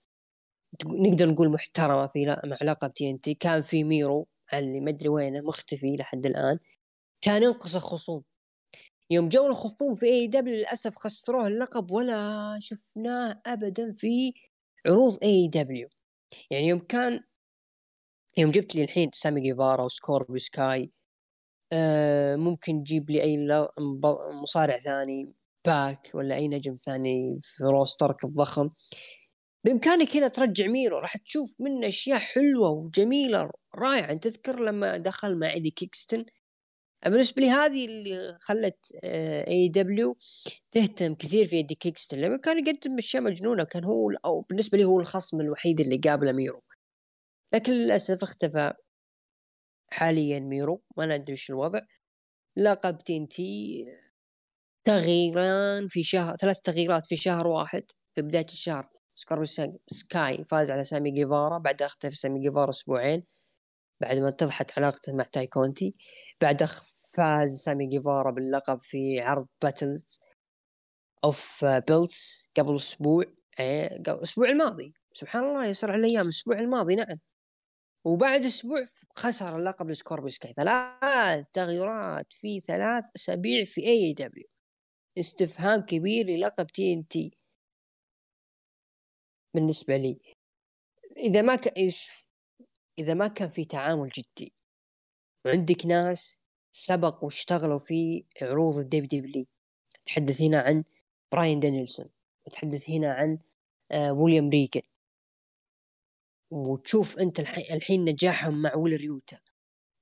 نقدر نقول محترمة في مع لقب TNT. كان في ميرو اللي ما أدري وينه مختفي لحد الآن. كان ينقص الخصوم. يوم جو الخصوم في AEW للأسف خسروه اللقب ولا شفناه ابدا في عروض AEW يعني يوم كان يوم جبت لي الحين سامي جيفارا وسكوربيو سكاي آه ممكن تجيب لي أي مصارع ثاني باك ولا أي نجم ثاني في roster ك الضخم. بإمكانك هنا ترجع ميرو راح تشوف منه أشياء حلوة وجميلة رائعة. تذكر لما دخل مع ايدي كينغستون بالنسبة لي هذه اللي خلت AEW تهتم كثير في ايدي كينغستون لما كان يقدم أشياء مجنونة كان هو أو بالنسبة لي هو الخصم الوحيد اللي قابله ميرو. لكن للأسف اختفى حاليا ميرو ما ندري إيش الوضع. لقب TNT تغييران في شهر ثلاث تغييرات في شهر واحد. في بداية الشهر سكوربيو سكاي فاز على سامي جيفارا بعد اختفى سامي جيفارا أسبوعين بعد ما اتضحت علاقته مع تاي كونتي بعد فاز سامي جيفارا باللقب في عرض Battle of the Belts قبل أسبوع إيه، قبل الأسبوع الماضي. سبحان الله يسرع الأيام الأسبوع الماضي نعم. وبعد أسبوع خسر اللقب لسكوربيو سكاي ثلاث تغييرات في ثلاث أسابيع في AEW استفهام كبير للقب TNT بالنسبة لي. إذا ما كان إذا ما كان في تعامل جدي وعندك ناس سبق واشتغلوا في عروض ال WWE تحدث هنا عن براين دانيلسون وتحدث هنا عن آه ويليام ريجل وتشوف أنت الحين نجاحهم مع ويلر يوتا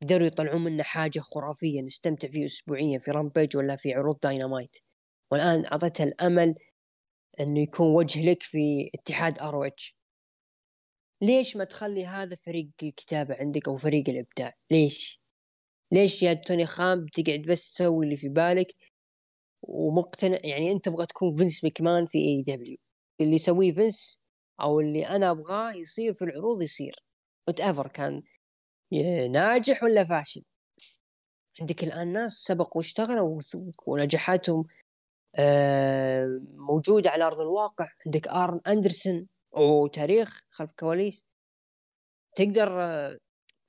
قدروا يطلعون منه حاجة خرافية نستمتع فيه اسبوعيا في Rampage ولا في عروض داينامايت. والآن اعطيتها الأمل إنه يكون وجه لك في اتحاد ROH. ليش ما تخلي هذا فريق الكتابة عندك أو فريق الإبداع؟ ليش؟ ليش يا توني خان تقعد بس تسوي اللي في بالك؟ ومقتنع يعني أنت تبغى تكون فينس مكمان في AEW اللي يسويه فينس أو اللي أنا أبغاه يصير في العروض يصير. whatever كان ناجح ولا فاشل؟ عندك الآن ناس سبقوا واشتغلوا ونجاحاتهم آه، موجودة على أرض الواقع. عندك آرن أندرسون وتاريخ خلف كواليس. تقدر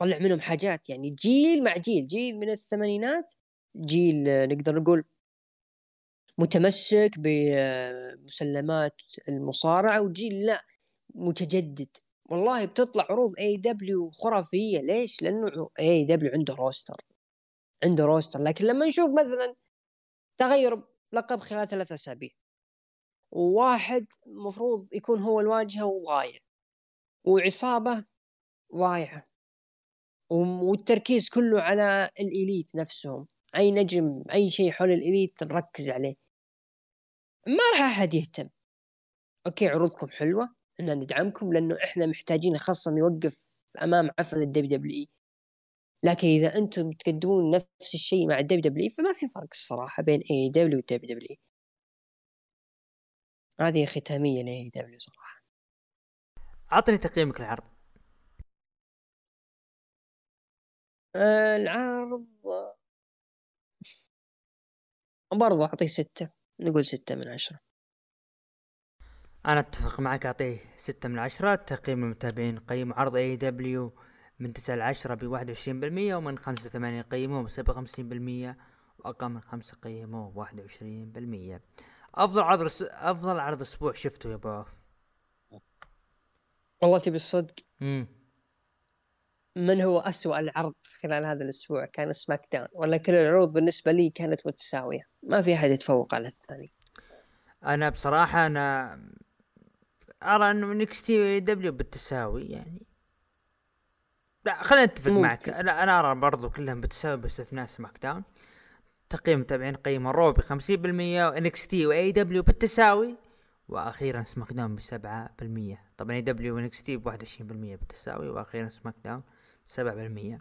آه، تطلع منهم حاجات يعني جيل مع جيل جيل من الثمانينات جيل آه، نقدر نقول متمسك بمسلمات المصارعة وجيل لا متجدد. والله بتطلع عروض AEW خرافية. ليش؟ لأنه AEW عنده roster عنده roster لكن لما نشوف مثلا تغير لقب خلال ثلاث أسابيع وواحد مفروض يكون هو الواجهة وضايع وعصابة ضايعه والتركيز كله على ال Elite نفسهم. أي نجم أي شيء حول ال Elite نركز عليه. ما راح أحد يهتم. okay عروضكم حلوة إن ندعمكم لأنه إحنا محتاجين خصم يوقف أمام عفن ال WWE لكن إذا أنتم تقدمون نفس الشيء مع ال WWE فما في فرق الصراحة بين اي دبليو والدبليو دبليو هذه ختامية ل AEW صراحة. عطني تقييمك العرض آه العرض. برضو أعطيه ستة نقول ستة من عشرة. أنا أتفق معك أعطيه ستة من عشرة. تقييم المتابعين قيم عرض AEW من تسعة لعشرة بواحد وعشرين بالمية ومن خمسة ثمانية قيموه بسبعة وخمسين بالمية وأقل من خمسة قيموه بواحد وعشرين بالمية. أفضل عرض أفضل عرض أسبوع شفته يا أبو والله تبي الصدق. مم. من هو أسوأ العرض خلال هذا الأسبوع؟ كان SmackDown. ولا كل العروض بالنسبة لي كانت متساوية. ما في أحد يتفوق على الثاني. أنا بصراحة أنا أرى أنه NXT و AEW بالتساوي يعني. لا خلينا نتفق معك. أنا أنا أرى برضو كلهم بتساوي باستثناء SmackDown. تقييم متابعين قيموا Raw ب 50% و NXT و AEW بالتساوي وأخيرا SmackDown ب 7% طبعا AEW و NXT ب 21% بالتساوي وأخيرا SmackDown 7%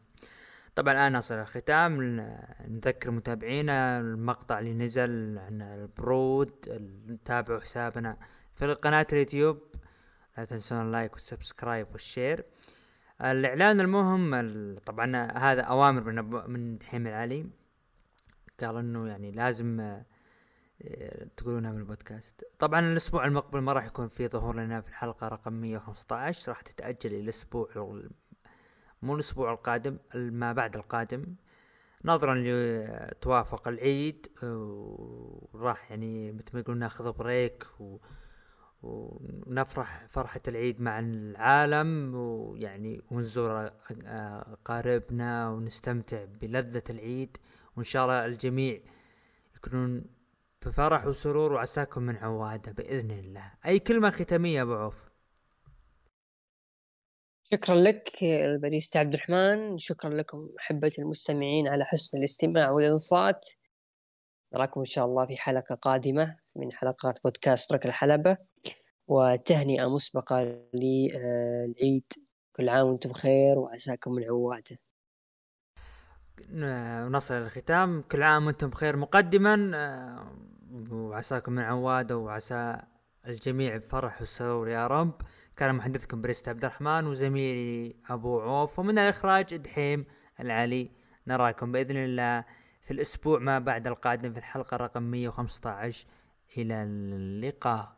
طبعا الآن نصل الختام. نذكر متابعينا المقطع اللي نزل عن البرود تابعوا حسابنا في قناة اليوتيوب. لا تنسون ال like وال subscribe وال share. الإعلان المهم طبعا هذا أوامر من من حمل علي قال إنه يعني لازم آه، تقولونها من البودكاست. طبعا الأسبوع المقبل ما راح يكون في ظهور لنا في الحلقة رقم 115 راح تتأجل إلى الأسبوع مو الأسبوع القادم ما بعد القادم. نظرا لتوافق العيد وراح يعني مثل ما يقولون ناخذ break و ونفرح فرحة العيد مع العالم ويعني ونزور أقاربنا ونستمتع بلذة العيد. وإن شاء الله الجميع يكونون بفرح وسرور وعساكم من عوادة بإذن الله. أي كلمة ختامية أبو عوف؟ شكرا لك البريست عبد الرحمن. شكرا لكم أحبة المستمعين على حسن الاستماع والإنصات. نراكم إن شاء الله في حلقة قادمة من حلقات بودكاست ركن الحلبة. وتهنئة مسبقة للعيد كل عام وأنتم بخير وعساكم من عواده ونصل الختام. كل عام وأنتم بخير مقدما آه، وعساكم من عواده وعسى الجميع بفرح وسرور يا رب. كان محدثكم بريست عبد الرحمن وزميلي أبو عوف. ومن الإخراج دحيم العلي. نراكم بإذن الله في الأسبوع ما بعد القادم في الحلقة رقم 115 إلى اللقاء.